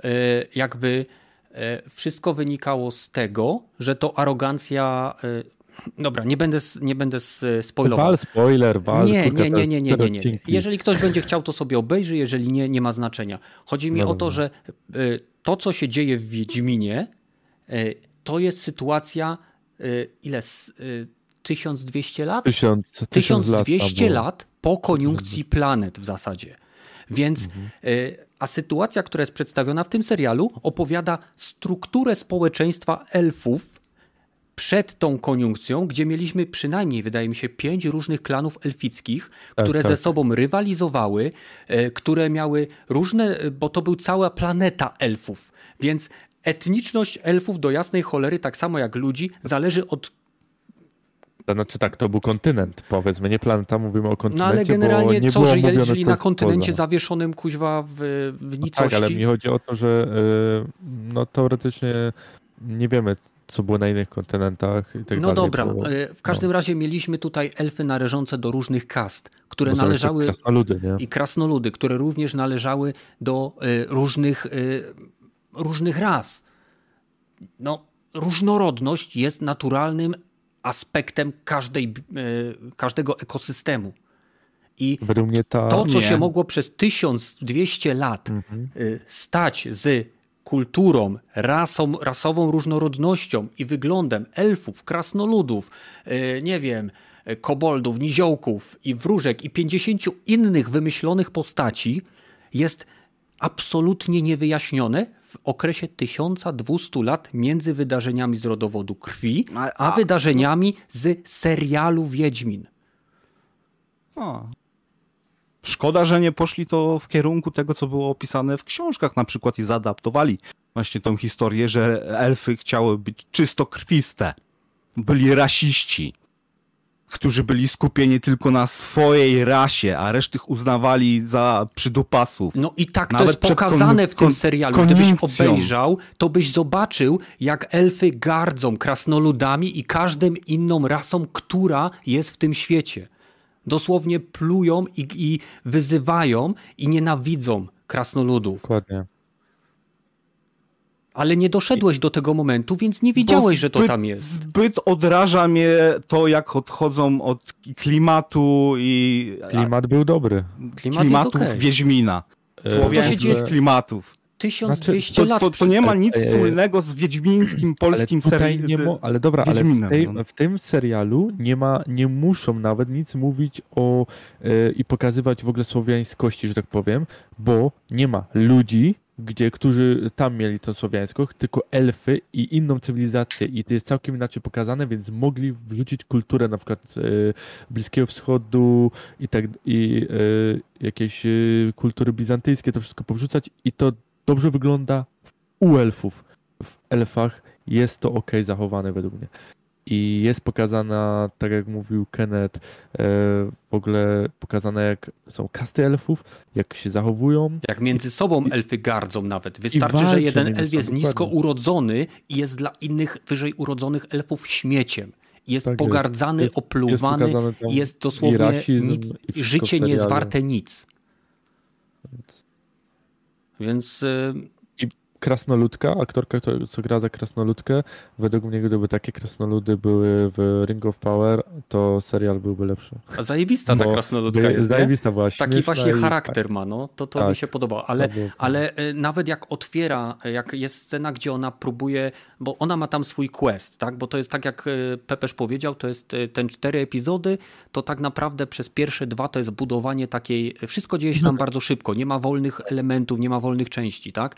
e, jakby e, wszystko wynikało z tego, że to arogancja e, Dobra, nie będę, nie będę spoilował. Wal spoiler, wal. Nie, nie, nie, nie, nie, nie, nie. Jeżeli ktoś będzie chciał, to sobie obejrzy, jeżeli nie, nie ma znaczenia. Chodzi mi no, o to, że to, co się dzieje w Wiedźminie, to jest sytuacja, ile, 1200 lat? 1000, 1200 lat, lat po koniunkcji planet w zasadzie. Więc mhm. a sytuacja, która jest przedstawiona w tym serialu, opowiada strukturę społeczeństwa elfów przed tą koniunkcją, gdzie mieliśmy przynajmniej, wydaje mi się, pięć różnych klanów elfickich, tak, które tak, ze sobą rywalizowały, e, które miały różne, bo to był cała planeta elfów. Więc etniczność elfów do jasnej cholery, tak samo jak ludzi, zależy od znaczy tak, to był kontynent, powiedzmy, nie planeta, mówimy o kontynencie, No ale generalnie co, że jeżeli na kontynencie poza. zawieszonym kuźwa w, w nicości? No tak, ale mi chodzi o to, że yy, no teoretycznie nie wiemy, co było na innych kontynentach i tak No dobra, było, y, w każdym no. razie mieliśmy tutaj elfy należące do różnych kast, które Bo należały... Krasnoludy, nie? I krasnoludy, które również należały do y, różnych, y, różnych ras. No, różnorodność jest naturalnym aspektem każdej, e, każdego ekosystemu. I ta... to, co nie. się mogło przez 1200 lat mhm. E, stać z kulturą, rasą, rasową różnorodnością i wyglądem elfów, krasnoludów, e, nie wiem, koboldów, niziołków i wróżek i 50 innych wymyślonych postaci jest absolutnie niewyjaśnione w okresie 1200 lat między wydarzeniami z rodowodu krwi, a, a wydarzeniami z serialu Wiedźmin. A. Szkoda, że nie poszli to w kierunku tego, co było opisane w książkach na przykład i zaadaptowali właśnie tą historię, że elfy chciały być czysto krwiste. Byli rasiści którzy byli skupieni tylko na swojej rasie, a resztych uznawali za przydupasów. No i tak Nawet to jest pokazane w tym serialu. Gdybyś obejrzał, to byś zobaczył, jak elfy gardzą krasnoludami i każdym inną rasą, która jest w tym świecie. Dosłownie plują i, i wyzywają i nienawidzą krasnoludów. Dokładnie ale nie doszedłeś do tego momentu, więc nie wiedziałeś, zbyt, że to tam jest. Zbyt odraża mnie to, jak odchodzą od klimatu i... Klimat był dobry. Klimat klimatów okay. Wiedźmina. E, Słowiańskich klimatów. 1200 znaczy, lat. To, to, nie ma nic e, e, wspólnego z wiedźmińskim polskim serialem. Ale dobra, ale w, tej, no. w, tym serialu nie ma, nie muszą nawet nic mówić o i pokazywać w ogóle słowiańskości, że tak powiem, bo nie ma ludzi, gdzie, którzy tam mieli tą słowiańskość, tylko elfy i inną cywilizację. I to jest całkiem inaczej pokazane, więc mogli wrzucić kulturę na przykład e, Bliskiego Wschodu i tak i e, jakieś e, kultury bizantyjskie, to wszystko powrzucać. I to dobrze wygląda u elfów. W elfach jest to ok zachowane według mnie i jest pokazana, tak jak mówił Kenneth, e, w ogóle pokazane jak są kasty elfów, jak się zachowują. Jak między sobą elfy gardzą nawet. Wystarczy, że jeden elf jest nisko urodzony i jest dla innych wyżej urodzonych elfów śmieciem. Jest tak pogardzany, jest. opluwany, jest, jest dosłownie nic, życie nie jest warte nic. Więc e, krasnoludka, aktorka, co gra za krasnoludkę, według mnie gdyby takie krasnoludy były w Ring of Power, to serial byłby lepszy. A zajebista ta krasnoludka jest, Zajebista była, Taki właśnie charakter ma, no. To, to tak, mi się podobało. Ale, ale e, nawet jak otwiera, e, jak jest scena, gdzie ona próbuje, bo ona ma tam swój quest, tak? Bo to jest tak jak e, Pepesz powiedział, to jest ten cztery epizody, to tak naprawdę przez pierwsze dwa to jest budowanie takiej, wszystko dzieje się tam bardzo szybko, nie ma wolnych elementów, nie ma wolnych części, tak?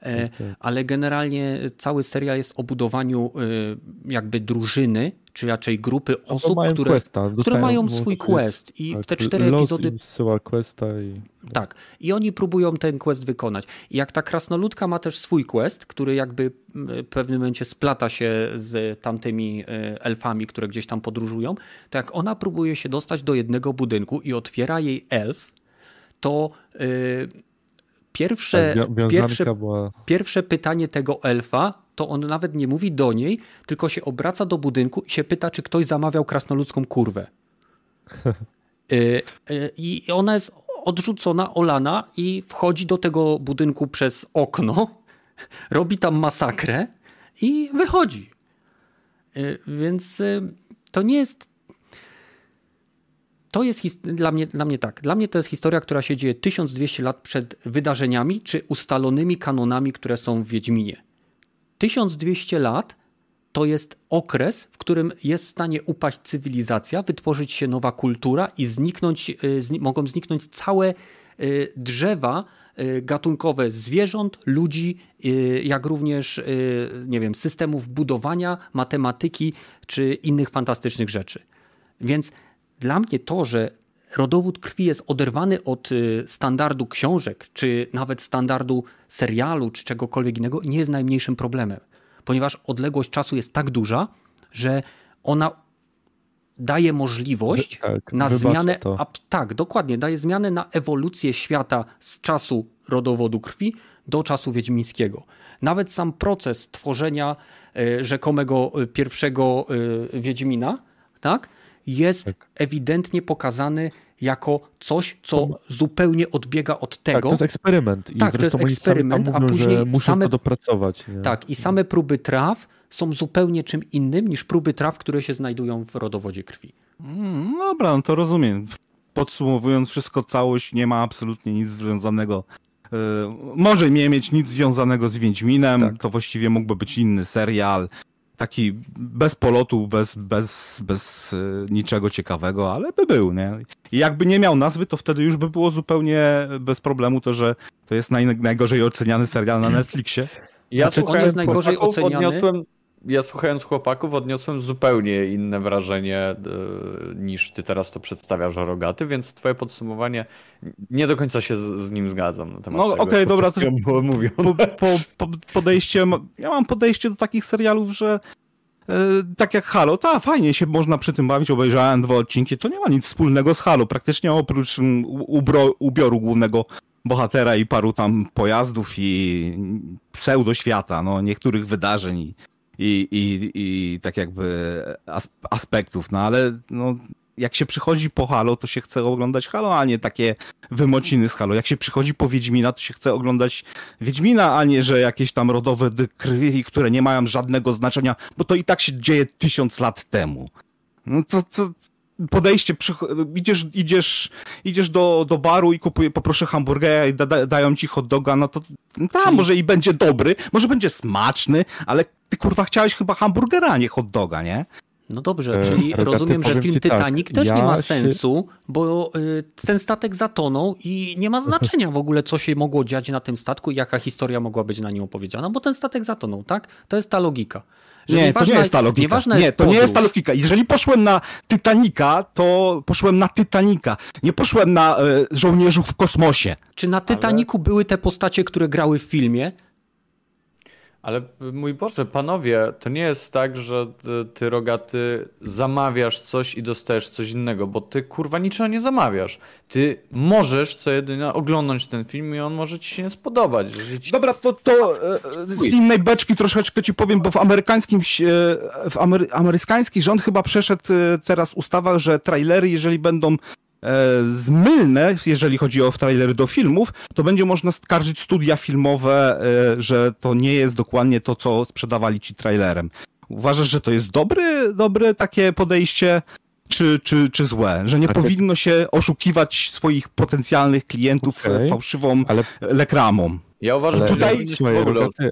E, tak, tak. ale generalnie cały serial jest o budowaniu e, jakby drużyny, czy raczej grupy no osób, które, questa, które mają swój quest i tak, w te cztery epizody... questa i... Tak, i oni próbują ten quest wykonać. I jak ta krasnoludka ma też swój quest, który jakby w pewnym momencie splata się z tamtymi e, elfami, które gdzieś tam podróżują, to jak ona próbuje się dostać do jednego budynku i otwiera jej elf, to yy, pierwsze, tak, pierwsze, była... pierwsze pytanie tego elfa to on nawet nie mówi do niej, tylko się obraca do budynku i się pyta, czy ktoś zamawiał krasnoludzką kurwę. Yy, yy, I ona jest odrzucona, olana i wchodzi do tego budynku przez okno, robi tam masakrę i wychodzi. Y, więc y, to nie jest. To jest dla mnie, dla mnie tak. Dla mnie to jest historia, która się dzieje 1200 lat przed wydarzeniami czy ustalonymi kanonami, które są w Wiedźminie. 1200 lat to jest okres, w którym jest w stanie upaść cywilizacja, wytworzyć się nowa kultura i zniknąć, y, mogą zniknąć całe drzewa gatunkowe zwierząt, ludzi, jak również nie wiem, systemów budowania, matematyki czy innych fantastycznych rzeczy. Więc dla mnie to, że rodowód krwi jest oderwany od standardu książek, czy nawet standardu serialu, czy czegokolwiek innego, nie jest najmniejszym problemem, ponieważ odległość czasu jest tak duża, że ona daje możliwość tak, na zmianę. A, tak, dokładnie, daje zmianę na ewolucję świata z czasu rodowodu krwi do czasu wiedźmińskiego. Nawet sam proces tworzenia e, rzekomego e, pierwszego Wiedźmina, tak, jest tak. ewidentnie pokazany jako coś, co zupełnie odbiega od tego. Tak, to jest eksperyment. I tak, to jest eksperyment, mówią, a później muszą same, to dopracować. Nie? Tak, i same próby traw są zupełnie czym innym niż próby traw, które się znajdują w rodowodzie krwi. Mm, dobra, no to rozumiem. Podsumowując wszystko, całość nie ma absolutnie nic związanego y, może nie mieć nic związanego z Wiedźminem, tak. to właściwie mógłby być inny serial, taki bez polotu, bez, bez, bez y, niczego ciekawego, ale by był, nie? I jakby nie miał nazwy, to wtedy już by było zupełnie bez problemu to, że to jest naj, najgorzej oceniany serial na Netflixie. Ja znaczy, on jest najgorzej oceniany. Odniosłem, ja słuchając chłopaków odniosłem zupełnie inne wrażenie yy, niż ty teraz to przedstawiasz o Rogaty, więc twoje podsumowanie nie do końca się z, z nim zgadzam. Na temat no okej, okay, dobra, to było po, po, po, podejście, ja mam podejście do takich serialów, że yy, tak jak Halo, ta fajnie się można przy tym bawić, obejrzałem dwa odcinki, to nie ma nic wspólnego z Halo, praktycznie oprócz ubro, ubioru głównego bohatera i paru tam pojazdów i pseudo świata, no niektórych wydarzeń i, i, i tak jakby aspektów, no ale no, jak się przychodzi po Halo, to się chce oglądać Halo, a nie takie wymociny z Halo. Jak się przychodzi po Wiedźmina, to się chce oglądać Wiedźmina, a nie, że jakieś tam rodowe krwi, które nie mają żadnego znaczenia, bo to i tak się dzieje tysiąc lat temu. No to, to podejście, idziesz, idziesz, idziesz do, do baru i kupuję, poproszę hamburgera i da, da, dają ci hot doga, no to no tam Czyli... może i będzie dobry, może będzie smaczny, ale ty kurwa chciałeś chyba hamburgera, a nie hot doga, nie? No dobrze, e, czyli rozumiem, że film tak, Titanic tak, też ja nie ma sensu, się... bo y, ten statek zatonął i nie ma znaczenia w ogóle, co się mogło dziać na tym statku i jaka historia mogła być na nim opowiedziana, bo ten statek zatonął, tak? To jest ta logika. Nie, to nie jest ta logika. Nie, to nie jest ta logika. Jeżeli poszłem na Titanica, to poszłem na Titanica. Nie poszłem na e, żołnierzów w kosmosie. Czy na Titanicu Ale... były te postacie, które grały w filmie? Ale mój Boże, panowie, to nie jest tak, że ty, rogaty, zamawiasz coś i dostajesz coś innego, bo ty kurwa niczego nie zamawiasz. Ty możesz co jedynie oglądać ten film i on może ci się nie spodobać. Ci... Dobra, to, to e, z innej beczki troszeczkę ci powiem, bo w amerykańskim, w amery, amerykański rząd chyba przeszedł e, teraz ustawa, że trailery, jeżeli będą E, zmylne, jeżeli chodzi o trailery do filmów, to będzie można skarżyć studia filmowe, e, że to nie jest dokładnie to, co sprzedawali ci trailerem. Uważasz, że to jest dobry, dobre takie podejście, czy, czy, czy złe? Że nie tak powinno się oszukiwać swoich potencjalnych klientów okay, fałszywą ale... lekramą? Ja uważam, że tutaj...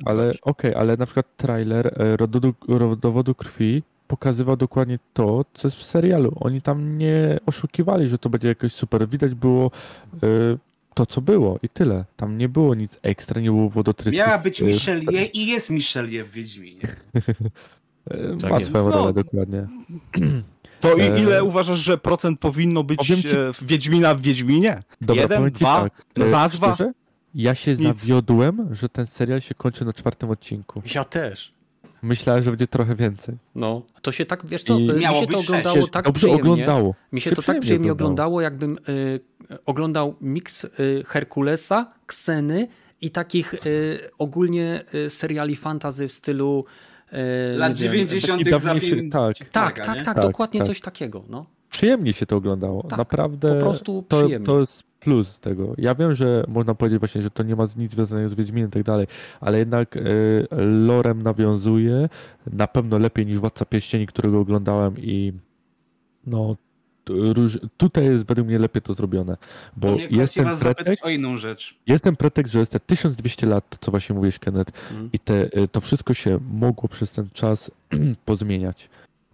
Ale okej, okay, ale na przykład trailer e, rodowodu krwi pokazywał dokładnie to, co jest w serialu. Oni tam nie oszukiwali, że to będzie jakoś super. Widać było y, to, co było i tyle. Tam nie było nic ekstra, nie było wodotrysków. Miała być y, Michelie i jest Michelie w Wiedźminie. tak Ma swoją rolę, no. dokładnie. To i e, ile uważasz, że procent powinno być ci... E, w Wiedźmina w Wiedźminie? Dobra, Jeden, dwa, tak. E, nazwa? Szczerze? Ja się Nic. zawiodłem, że ten serial się kończy na czwartym odcinku. Ja też. Myślałem, że będzie trochę więcej. No, to się tak, wiesz co, I mi się to oglądało tak dobrze przyjemnie. Oglądało. Mi się, się to tak przyjemnie oglądało, jakbym y, oglądał miks Herkulesa, Kseny i takich ogólnie seriali fantazy w stylu lat 90. Dawniejszy, tak. Tak, tak, tak, tak, dokładnie tak. coś takiego. No. Przyjemnie się to oglądało. Tak, Naprawdę. Po prostu to, przyjemnie. To jest plus tego. Ja wiem, że można powiedzieć właśnie, że to nie ma nic związanego z Wiedźminem i tak dalej, ale jednak y, lorem nawiązuje na pewno lepiej niż Władca Pierścieni, którego oglądałem i no tutaj jest według mnie lepiej to zrobione, bo jest ten pretekst, o inną rzecz. jest ten pretekst, że jest te 1200 lat, co właśnie mówiłeś Kenneth, mm. i te, y, to wszystko się mogło przez ten czas pozmieniać.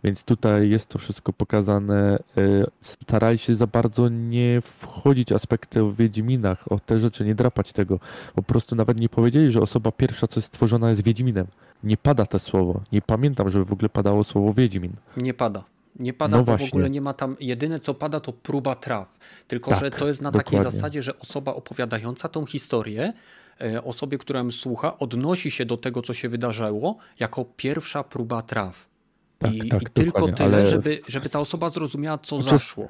Więc tutaj jest to wszystko pokazane. Y, starali się za bardzo nie wchodzić aspekty o Wiedźminach, o te rzeczy, nie drapać tego. Po prostu nawet nie powiedzieli, że osoba pierwsza, co jest stworzona, jest Wiedźminem. Nie pada to słowo. Nie pamiętam, żeby w ogóle padało słowo Wiedźmin. Nie pada. Nie pada, no bo w ogóle nie ma tam, jedyne co pada to próba traw. Tylko, tak, że to jest na dokładnie. takiej zasadzie, że osoba opowiadająca tą historię, e, osobie, która słucha, odnosi się do tego, co się wydarzyło, jako pierwsza próba traw. Tak, I, tak, i tylko tyle, ale... żeby, żeby ta osoba zrozumiała, co Uczest... zaszło.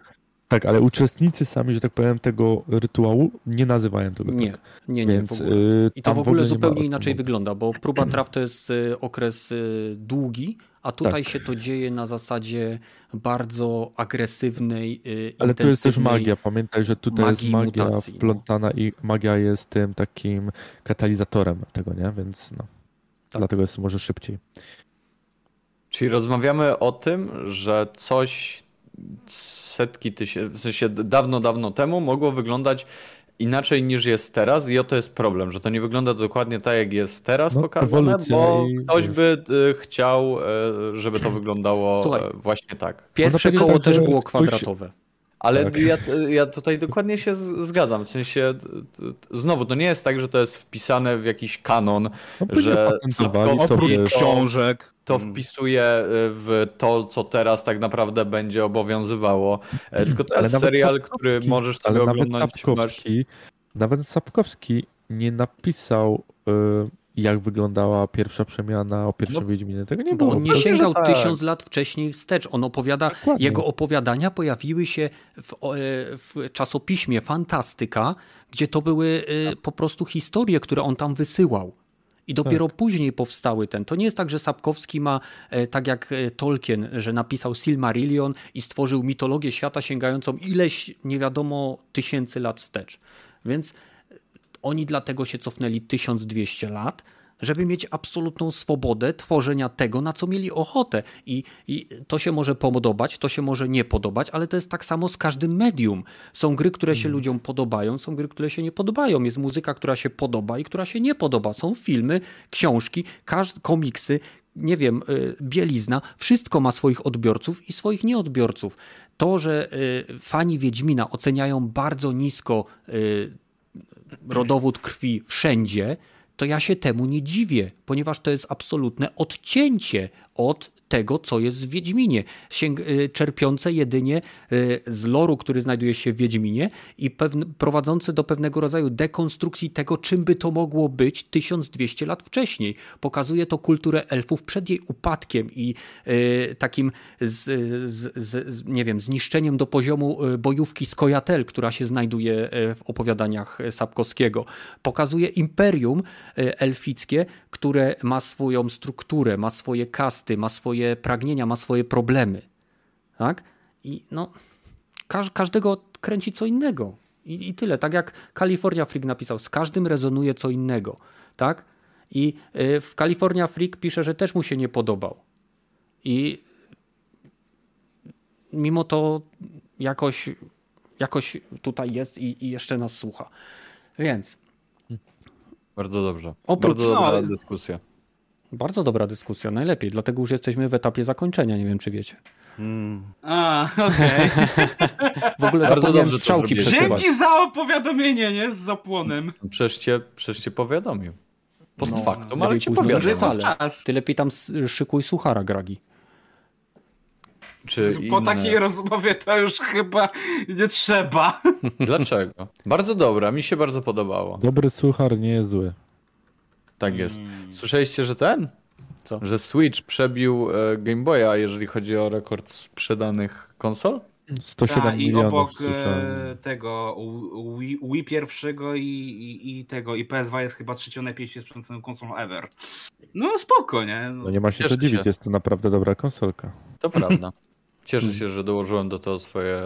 Tak, ale uczestnicy sami, że tak powiem, tego rytuału nie nazywają tego nie, tak. Nie, nie, Więc, y, I to w ogóle, zupełnie inaczej wygląda, bo próba traw to jest y, okres y, długi, a tutaj tak. się to dzieje na zasadzie bardzo agresywnej, Ale to jest też magia. Pamiętaj, że tutaj jest magia mutacji, no. wplątana no. i magia jest tym takim katalizatorem tego, nie? Więc no. Tak. Dlatego jest może szybciej. Czyli rozmawiamy o tym, że coś setki tysięcy, w sensie dawno, dawno temu mogło wyglądać inaczej niż jest teraz i oto jest problem, że to nie wygląda dokładnie tak, jak jest teraz no, pokazane, bo ktoś by y, chciał, y, żeby to wyglądało Słuchaj, właśnie tak. Pierwsze koło też było kwadratowe. Ale tak. ja, ja tutaj dokładnie się zgadzam. W sensie, znowu, to nie jest tak, że to jest wpisane w jakiś kanon, no, że oprócz książek to mm. wpisuje y, w to, co teraz tak naprawdę będzie obowiązywało. E, tylko to jest serial, który możesz sobie ale oglądać. Nawet Sapkowski, nawet Sapkowski nie napisał y, jak wyglądała pierwsza przemiana o pierwszym no, Wiedźminie. Tego nie było. on nie sięgał tak. tysiąc lat wcześniej wstecz. On opowiada, Dokładnie. jego opowiadania pojawiły się w, e, w, czasopiśmie Fantastyka, gdzie to były e, tak. po prostu historie, które on tam wysyłał. I dopiero tak. później powstały ten. To nie jest tak, że Sapkowski ma, e, tak jak Tolkien, że napisał Silmarillion i stworzył mitologię świata sięgającą ileś nie wiadomo tysięcy lat wstecz. Więc oni dlatego się cofnęli 1200 lat, żeby mieć absolutną swobodę tworzenia tego, na co mieli ochotę. I, I, to się może podobać, to się może nie podobać, ale to jest tak samo z każdym medium. Są gry, które się mm. ludziom podobają, są gry, które się nie podobają. Jest muzyka, która się podoba i która się nie podoba. Są filmy, książki, komiksy, nie wiem, y, bielizna, wszystko ma swoich odbiorców i swoich nieodbiorców. To, że y, fani Wiedźmina oceniają bardzo nisko y, rodowód krwi wszędzie, to ja się temu nie dziwię, ponieważ to jest absolutne odcięcie od tego, co jest w Wiedźminie, y, czerpiące jedynie y, z loru, który znajduje się w Wiedźminie i prowadzące do pewnego rodzaju dekonstrukcji tego, czym by to mogło być 1200 lat wcześniej. Pokazuje to kulturę elfów przed jej upadkiem i y, takim z, z, z, nie wiem, zniszczeniem do poziomu bojówki Skojatel, która się znajduje w opowiadaniach Sapkowskiego. Pokazuje imperium elfickie, które ma swoją strukturę, ma swoje kasty, ma swoje swoje pragnienia, ma swoje problemy. Tak? I no, każ, każdego kręci co innego. I, I, tyle. Tak jak California Freak napisał, z każdym rezonuje co innego. Tak? I y, w California Freak pisze, że też mu się nie podobał. I mimo to jakoś, jakoś tutaj jest i, i jeszcze nas słucha. Więc. Bardzo dobrze. Oprócz, Bardzo dobra no, dyskusja. Bardzo dobra dyskusja, najlepiej. Dlatego już jesteśmy w etapie zakończenia, nie wiem czy wiecie. Hmm. A, okej. Okay. w ogóle zapomniałem strzałki przesuwać. Dzięki za opowiadomienie, nie? Z zapłonem. Przecież cię, przecież cię powiadomił. Post no, factum, ale ci powiadomił. Ty lepiej tam szykuj suchara, Gragi. Czy po inne... takiej rozmowie to już chyba nie trzeba. Dlaczego? Bardzo dobra, mi się bardzo podobało. Dobry suchar nie jest zły. Tak jest. Hmm. Słyszeliście, że ten? Co? Że Switch przebił e, Game Boya, jeżeli chodzi o rekord sprzedanych konsol? 107 Ta, milionów. I obok e, tego Wii, Wii pierwszego i, i, i, tego i PS2 jest chyba trzecią najpięściej sprzedającą konsolą ever. No spoko, nie? No, no nie ma się co dziwić, się. jest to naprawdę dobra konsolka. To prawda. Cieszę się, że dołożyłem do tego swoje,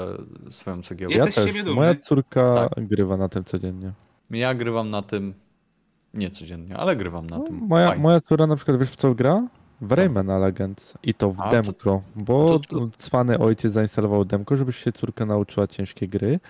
swoją cegiełkę. Ja też. Moja córka tak. grywa na tym codziennie. Ja grywam na tym nie codziennie, ale grywam na no, tym. Moja, moja córa na przykład, wiesz w co gra? W Raymana Legends i to w A, demko, to, bo to, to... cwany ojciec zainstalował demko, żeby się córka nauczyła ciężkie gry.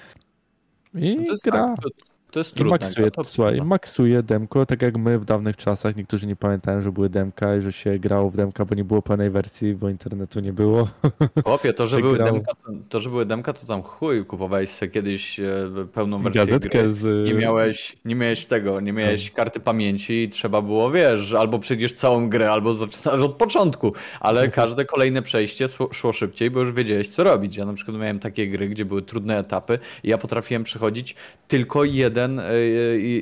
I no gra. Tak, to jest trudne. I maksuje, to słuchaj, maksuje demko, tak jak my w dawnych czasach. Niektórzy nie pamiętają, że były demka i że się grało w demka, bo nie było pełnej wersji, bo internetu nie było. Chłopie, to, że były demka, to, że były demka, to tam chuj, kupowałeś sobie kiedyś e, pełną wersję Gazetkę gry. Z... Nie miałeś, nie miałeś tego, nie miałeś no. karty pamięci i trzeba było, wiesz, albo przejdziesz całą grę, albo zaczynasz od początku, ale każde kolejne przejście szło szybciej, bo już wiedziałeś, co robić. Ja na przykład miałem takie gry, gdzie były trudne etapy i ja potrafiłem przechodzić tylko jeden jeden, e,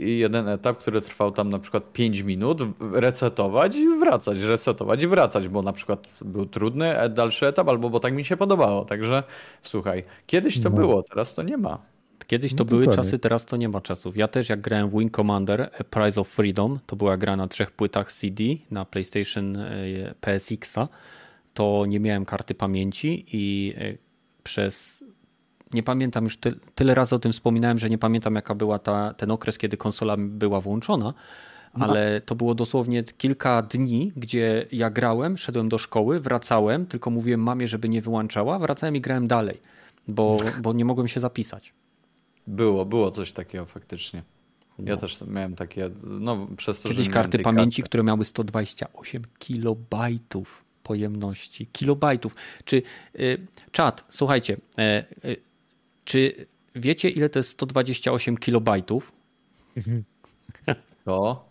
jeden etap, który trwał tam na przykład 5 minut, resetować i wracać, resetować i wracać, bo na przykład był trudny e, dalszy etap, albo bo tak mi się podobało. Także słuchaj, kiedyś to no. było, teraz to nie ma. Kiedyś to no, były dokładnie. czasy, teraz to nie ma czasów. Ja też jak grałem w Wing Commander e, Prize of Freedom, to była gra na trzech płytach CD na PlayStation PSX-a, to nie miałem karty pamięci i przez nie pamiętam już ty, tyle razy o tym wspominałem, że nie pamiętam jaka była ta, ten okres, kiedy konsola była włączona, no. ale to było dosłownie kilka dni, gdzie ja grałem, szedłem do szkoły, wracałem, tylko mówiłem mamie, żeby nie wyłączała, wracałem i grałem dalej, bo, bo nie mogłem się zapisać. Było, było coś takiego faktycznie. Ja no. też miałem takie, no przez to, Kiedyś karty pamięci, karty. które miały 128 kilobajtów pojemności. Kilobajtów. Czy y, czat, słuchajcie, y, y, czy wiecie, ile to jest 128 kilobajtów? To.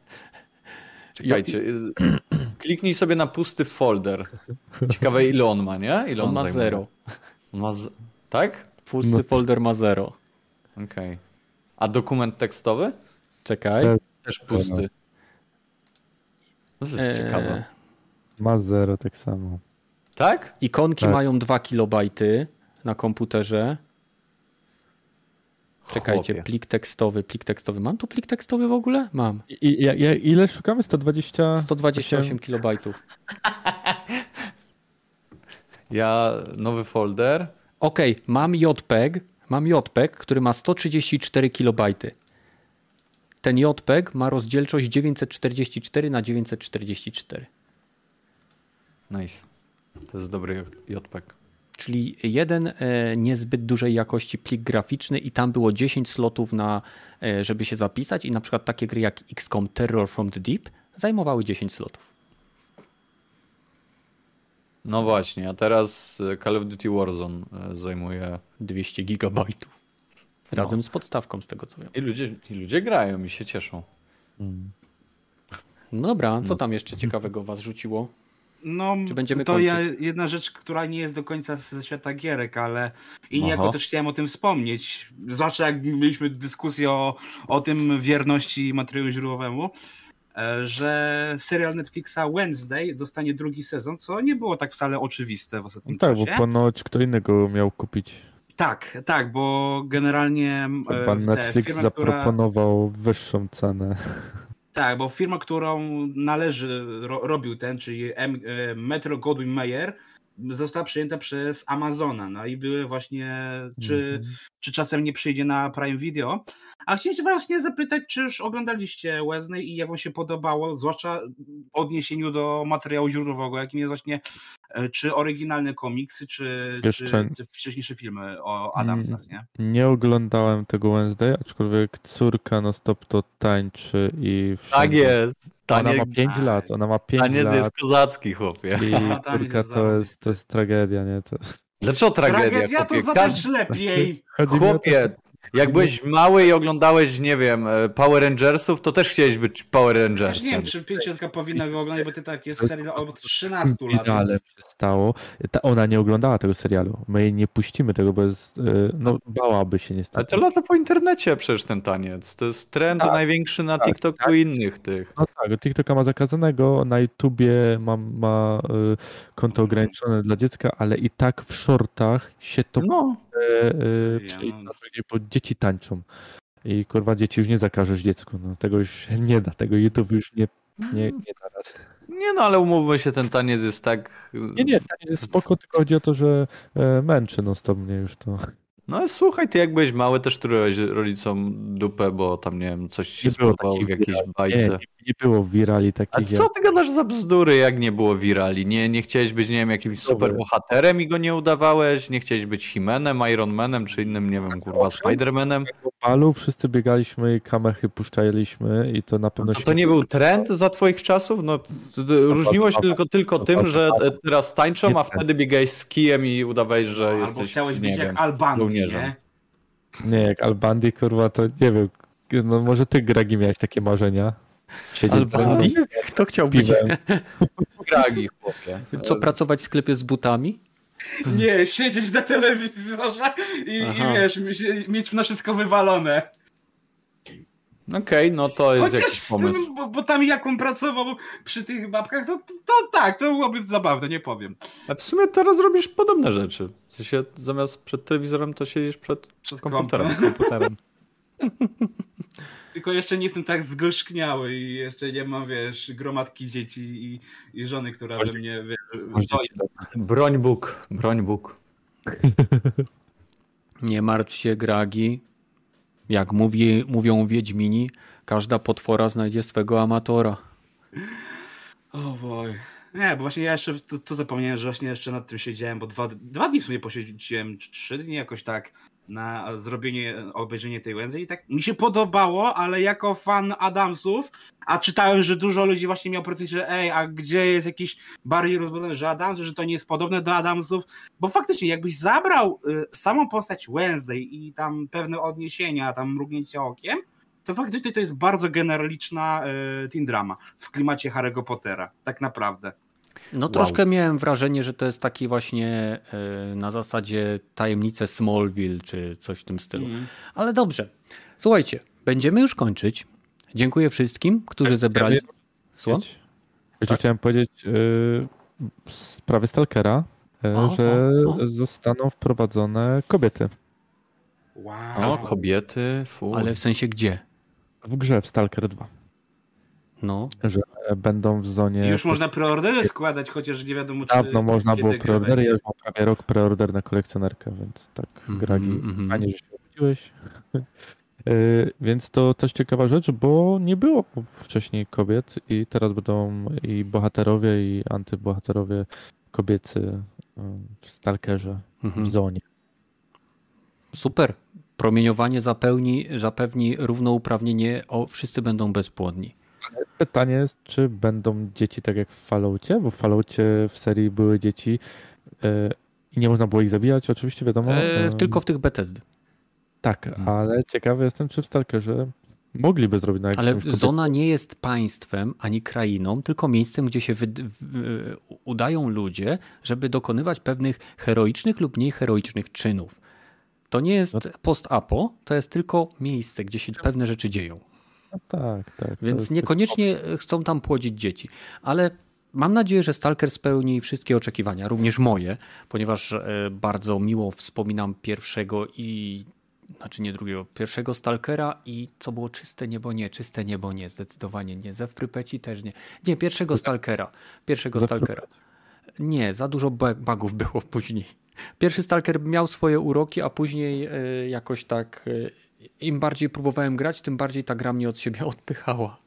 Czekajcie. Kliknij sobie na pusty folder. Ciekawe, ile on ma, nie? Ile on, on ma zajmuje? zero. On ma z... Tak? Pusty no. folder ma zero. Okej. Okay. A dokument tekstowy? Czekaj. Też pusty. To jest eee... ciekawe. Ma zero tak samo. Tak? Ikonki tak. mają 2 kilobajty na komputerze. Czekajcie, Chłopie. plik tekstowy, plik tekstowy. Mam tu plik tekstowy w ogóle? Mam. I, ja, ja, ile szukamy? 120... 128 kilobajtów. Ja nowy folder. Okej, okay, mam JPEG, mam JPEG, który ma 134 kilobajty. Ten JPEG ma rozdzielczość 944 na 944. Nice. To jest dobry JPEG czyli jeden e, niezbyt dużej jakości plik graficzny i tam było 10 slotów na, e, żeby się zapisać i na przykład takie gry jak XCOM Terror from the Deep zajmowały 10 slotów. No właśnie, a teraz e, Call of Duty Warzone zajmuje 200 gigabajtów. No. Razem no. z podstawką, z tego co wiem. I ludzie, i ludzie grają i się cieszą. No dobra, co no. tam jeszcze ciekawego was rzuciło? No, Czy będziemy to ja, jedna rzecz, która nie jest do końca ze świata gierek, ale i niejako też chciałem o tym wspomnieć. Zwłaszcza jak mieliśmy dyskusję o, o tym wierności materiału źródłowemu, e, że serial Netflixa Wednesday dostanie drugi sezon, co nie było tak wcale oczywiste w ostatnim no tak, czasie. Tak, bo ponoć kto innego miał kupić. Tak, tak, bo generalnie. E, Pan Netflix firma, zaproponował która... wyższą cenę. Tak, bo firma, którą należy, ro, robił ten, czyli M, e, Metro Goldwyn Mayer, została przyjęta przez Amazona. No i były właśnie, czy, mm -hmm. czy czasem nie przyjdzie na Prime Video. A chciałem się właśnie zapytać, czy już oglądaliście Wesley i jak wam się podobało, zwłaszcza w odniesieniu do materiału źródłowego, jakim jest właśnie czy oryginalne komiksy, czy, Jeszcze... czy, czy wcześniejsze filmy o Adamsach, nie? Nie oglądałem tego Wednesday, aczkolwiek córka no stop to tańczy i wszędzie. Tak jest. Taniec, ona ma 5 lat, ona ma 5 lat. Taniec jest kozacki, chłopie. I córka to jest, to jest tragedia, nie? To... Dlaczego tragedia? Tragedia to zobacz lepiej. Chłopie, jak byłeś mały i oglądałeś, nie wiem, e, Power Rangersów, to też chciałeś być Power Rangersem. nie wiem, czy pięciotka powinna go oglądać, bo ty tak jest serial od 13 lat. Ale stało. Ta, ona nie oglądała tego serialu. My jej nie puścimy tego, bo jest, e, no, bałaby się niestety. Ale to lata po internecie przecież ten taniec. To jest trend tak, największy na tak, TikToku tak. i innych tych. No tak, TikToka ma zakazanego, na YouTubie ma, ma y, konto ograniczone dla dziecka, ale i tak w shortach się to no yy, przejść na drugie, bo dzieci tańczą. I kurwa dzieci już nie zakażesz dziecku. No, tego już nie da, tego YouTube już nie, nie, nie da rady. Nie no, ale umówmy się, ten taniec jest tak... Nie, nie, taniec jest spoko, tylko chodzi o to, że e, męczy no stop mnie już to. No ale słuchaj, ty jak byłeś mały, też trułeś rodzicom dupę, bo tam, nie wiem, coś się spodobało w jakiejś bajce. Nie, nie, nie, było wirali takich. A co ty gadasz za bzdury, jak nie było wirali? Nie, nie chciałeś być, nie wiem, jakimś super bohaterem i go nie udawałeś? Nie chciałeś być Himenem, Ironmanem, czy innym, nie wiem, kurwa, Spidermanem? palu wszyscy biegaliśmy i kamechy puszczaliśmy i to na pewno... To, to nie był trend za twoich czasów? No, różniło się tylko, tylko tym, że teraz tańczą, a wtedy biegałeś z kijem i udawałeś, że no, jesteś, Albo chciałeś być jak Albandi, nie? Nie, jak Albandi, kurwa, to nie wiem. No może ty, Gragi, miałeś takie marzenia? Albandi? Kto chciał być? Gragi, chłopie. Co, pracować w sklepie z butami? Nie, siedzieć na telewizorze i, i wiesz, mieć na wszystko wywalone. Okej, okay, no to jest Chociaż jakiś pomysł. Tym, bo, bo, tam jak on pracował przy tych babkach, to, to, to, tak, to byłoby zabawne, nie powiem. A w sumie teraz robisz podobne rzeczy. W sensie zamiast przed telewizorem, to siedzisz przed, przed komputerem. komputerem. Tylko jeszcze nie jestem tak zgorzkniały i jeszcze nie mam, wiesz, gromadki dzieci i, i żony, która we mnie, wiesz, Broń Bóg, broń Bóg. Nie martw się, Gragi. Jak mówi, mówią Wiedźmini, każda potwora znajdzie swego amatora. O oh boj. Nie, bo właśnie ja jeszcze to, to, zapomniałem, że właśnie jeszcze nad tym siedziałem, bo dwa, dwa dni sobie posiedziałem, czy trzy dni jakoś tak na zrobienie, obejrzenie tej Wednesday i tak mi się podobało, ale jako fan Adamsów, a czytałem, że dużo ludzi właśnie miał pretensje, że ej, a gdzie jest jakiś bardziej rozbudowane, że Adams, że to nie jest podobne do Adamsów, bo faktycznie jakbyś zabrał y, samą postać Wednesday i tam pewne odniesienia, tam mrugnięcie okiem, to faktycznie to jest bardzo generaliczna y, teen drama w klimacie Harry'ego Pottera, tak naprawdę. No wow. troszkę miałem wrażenie, że to jest taki właśnie y, na zasadzie tajemnice Smallville czy coś w tym stylu. Mm. Ale dobrze. Słuchajcie, będziemy już kończyć. Dziękuję wszystkim, którzy zebrali. Słucham? Jeszcze tak. chciałem powiedzieć yy, w sprawie Stalkera, yy, o, że o, o. zostaną wprowadzone kobiety. Wow. O, kobiety, fu. Ale w sensie gdzie? W grze w Stalker 2. No. Że będą w zonie. I już można preordery składać, chociaż nie wiadomo, czy. Dawno można było preordery, ja już mam prawie rok preorder na kolekcjonerkę, więc tak, mm -hmm, Gragi, mm -hmm. fajnie, że się obudziłeś. Yy, więc to też ciekawa rzecz, bo nie było wcześniej kobiet i teraz będą i bohaterowie, i antybohaterowie kobiecy yy, w Stalkerze, w mhm. zonie. Super. Promieniowanie zapewni, zapewni równouprawnienie, o, wszyscy będą bezpłodni. Pytanie jest, czy będą dzieci tak jak w Falloutie, bo w Falloutie w serii były dzieci yy, i nie można było ich zabijać, oczywiście wiadomo. E, tylko w tych Bethesdy. Tak, hmm. ale ciekawy jestem, czy w Stalkerze mogliby zrobić na Ale zona nie jest państwem ani krainą, tylko miejscem, gdzie się wy, udają ludzie, żeby dokonywać pewnych heroicznych lub mniej heroicznych czynów. To nie jest no. post-apo, to jest tylko miejsce, gdzie się pewne rzeczy dzieją. No tak, tak. Więc niekoniecznie chcą tam płodzić dzieci, ale mam nadzieję, że Stalker spełni wszystkie oczekiwania, również moje, ponieważ e, bardzo miło wspominam pierwszego i znaczy nie drugiego, pierwszego Stalkera i co było czyste niebo nie, czyste niebo nie, zdecydowanie nie, ze Prypeci też nie. Nie, pierwszego Stalkera, pierwszego Stalkera. Nie, za dużo bugów było później. Pierwszy Stalker miał swoje uroki, a później e, jakoś tak e, im bardziej próbowałem grać, tym bardziej ta gra mnie od siebie odpychała.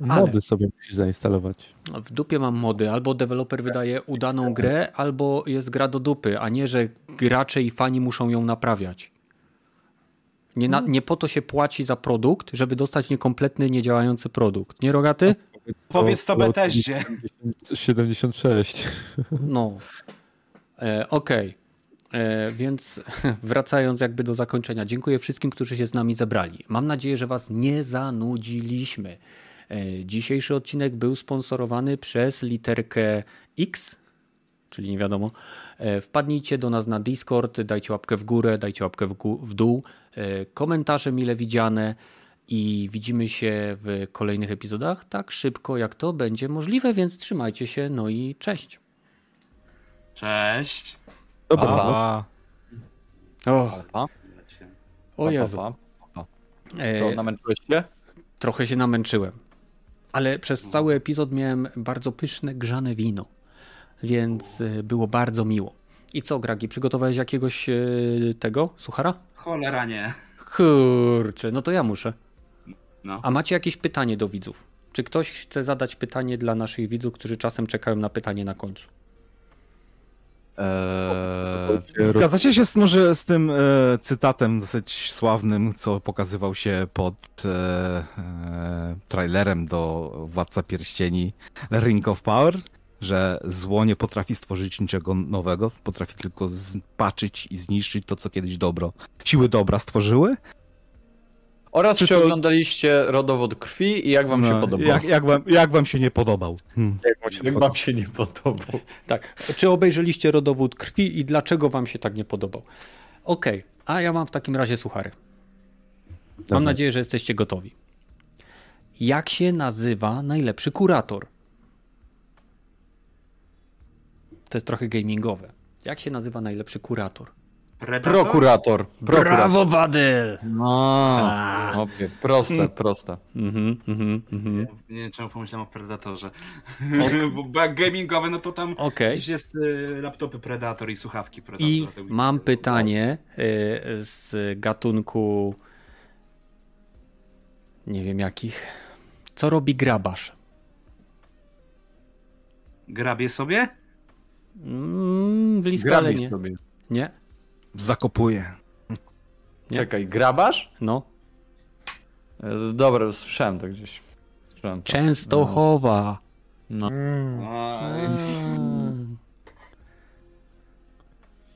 Ale mody sobie musisz zainstalować. W dupie mam mody. Albo deweloper wydaje udaną grę, albo jest gra do dupy, a nie, że gracze i fani muszą ją naprawiać. Nie, na, nie po to się płaci za produkt, żeby dostać niekompletny, niedziałający produkt. Nie, Rogaty? Powiedz to Beteście. 76. No. E, Okej. Okay. E, więc wracając jakby do zakończenia, dziękuję wszystkim, którzy się z nami zebrali. Mam nadzieję, że Was nie zanudziliśmy. E, dzisiejszy odcinek był sponsorowany przez literkę X, czyli nie wiadomo. E, wpadnijcie do nas na Discord, dajcie łapkę w górę, dajcie łapkę w, dół, komentarze mile widziane i widzimy się w kolejnych epizodach tak szybko, jak to będzie możliwe, więc trzymajcie się, no i cześć. Cześć. Dobra. O, o Jezu. E... namęczyłeś się? Trochę się namęczyłem. Ale przez cały epizod miałem bardzo pyszne, grzane wino. Więc e, było bardzo miło. I co, Gragi, przygotowałeś jakiegoś e, tego, suchara? Cholera nie. Kurczę, no to ja muszę. No. A macie jakieś pytanie do widzów? Czy ktoś chce zadać pytanie dla naszych widzów, którzy czasem czekają na pytanie na końcu? Eee... Zgadzacie się z, może z tym e, cytatem dosyć sławnym, co pokazywał się pod e, e, trailerem do Władca Pierścieni Ring of Power? Że zło nie potrafi stworzyć niczego nowego, potrafi tylko spaczyć i zniszczyć to, co kiedyś dobro, siły dobra stworzyły. Oraz czy, czy oglądaliście rodowód krwi i jak wam no, się podobał? Jak, jak, wam, jak wam się nie podobał? Hmm. Jak, wam się, jak wam się nie podobał? Tak. Czy obejrzeliście rodowód krwi i dlaczego wam się tak nie podobał? Okej, okay. a ja mam w takim razie suchary. Mam nadzieję, że jesteście gotowi. Jak się nazywa najlepszy kurator? To jest trochę gamingowe. Jak się nazywa najlepszy kurator? Predator? Prokurator. Prokurator. Brawo, Badyl! No, opie, proste, mm. proste. Mm -hmm, mm Nie wiem, czemu pomyślałem o Predatorze. Okay. Bo jak gamingowe, no to tam okay. jest y, laptopy Predator i słuchawki Predator. I mam pytanie y, z gatunku nie wiem jakich. Co robi grabarz? Grabie sobie? Mm, w ale nie. Sobie. Nie? Zakopuje. Nie? Czekaj, grabasz? No. E, dobra, słyszałem to gdzieś. Słyszałem to. Częstochowa. No. Mm.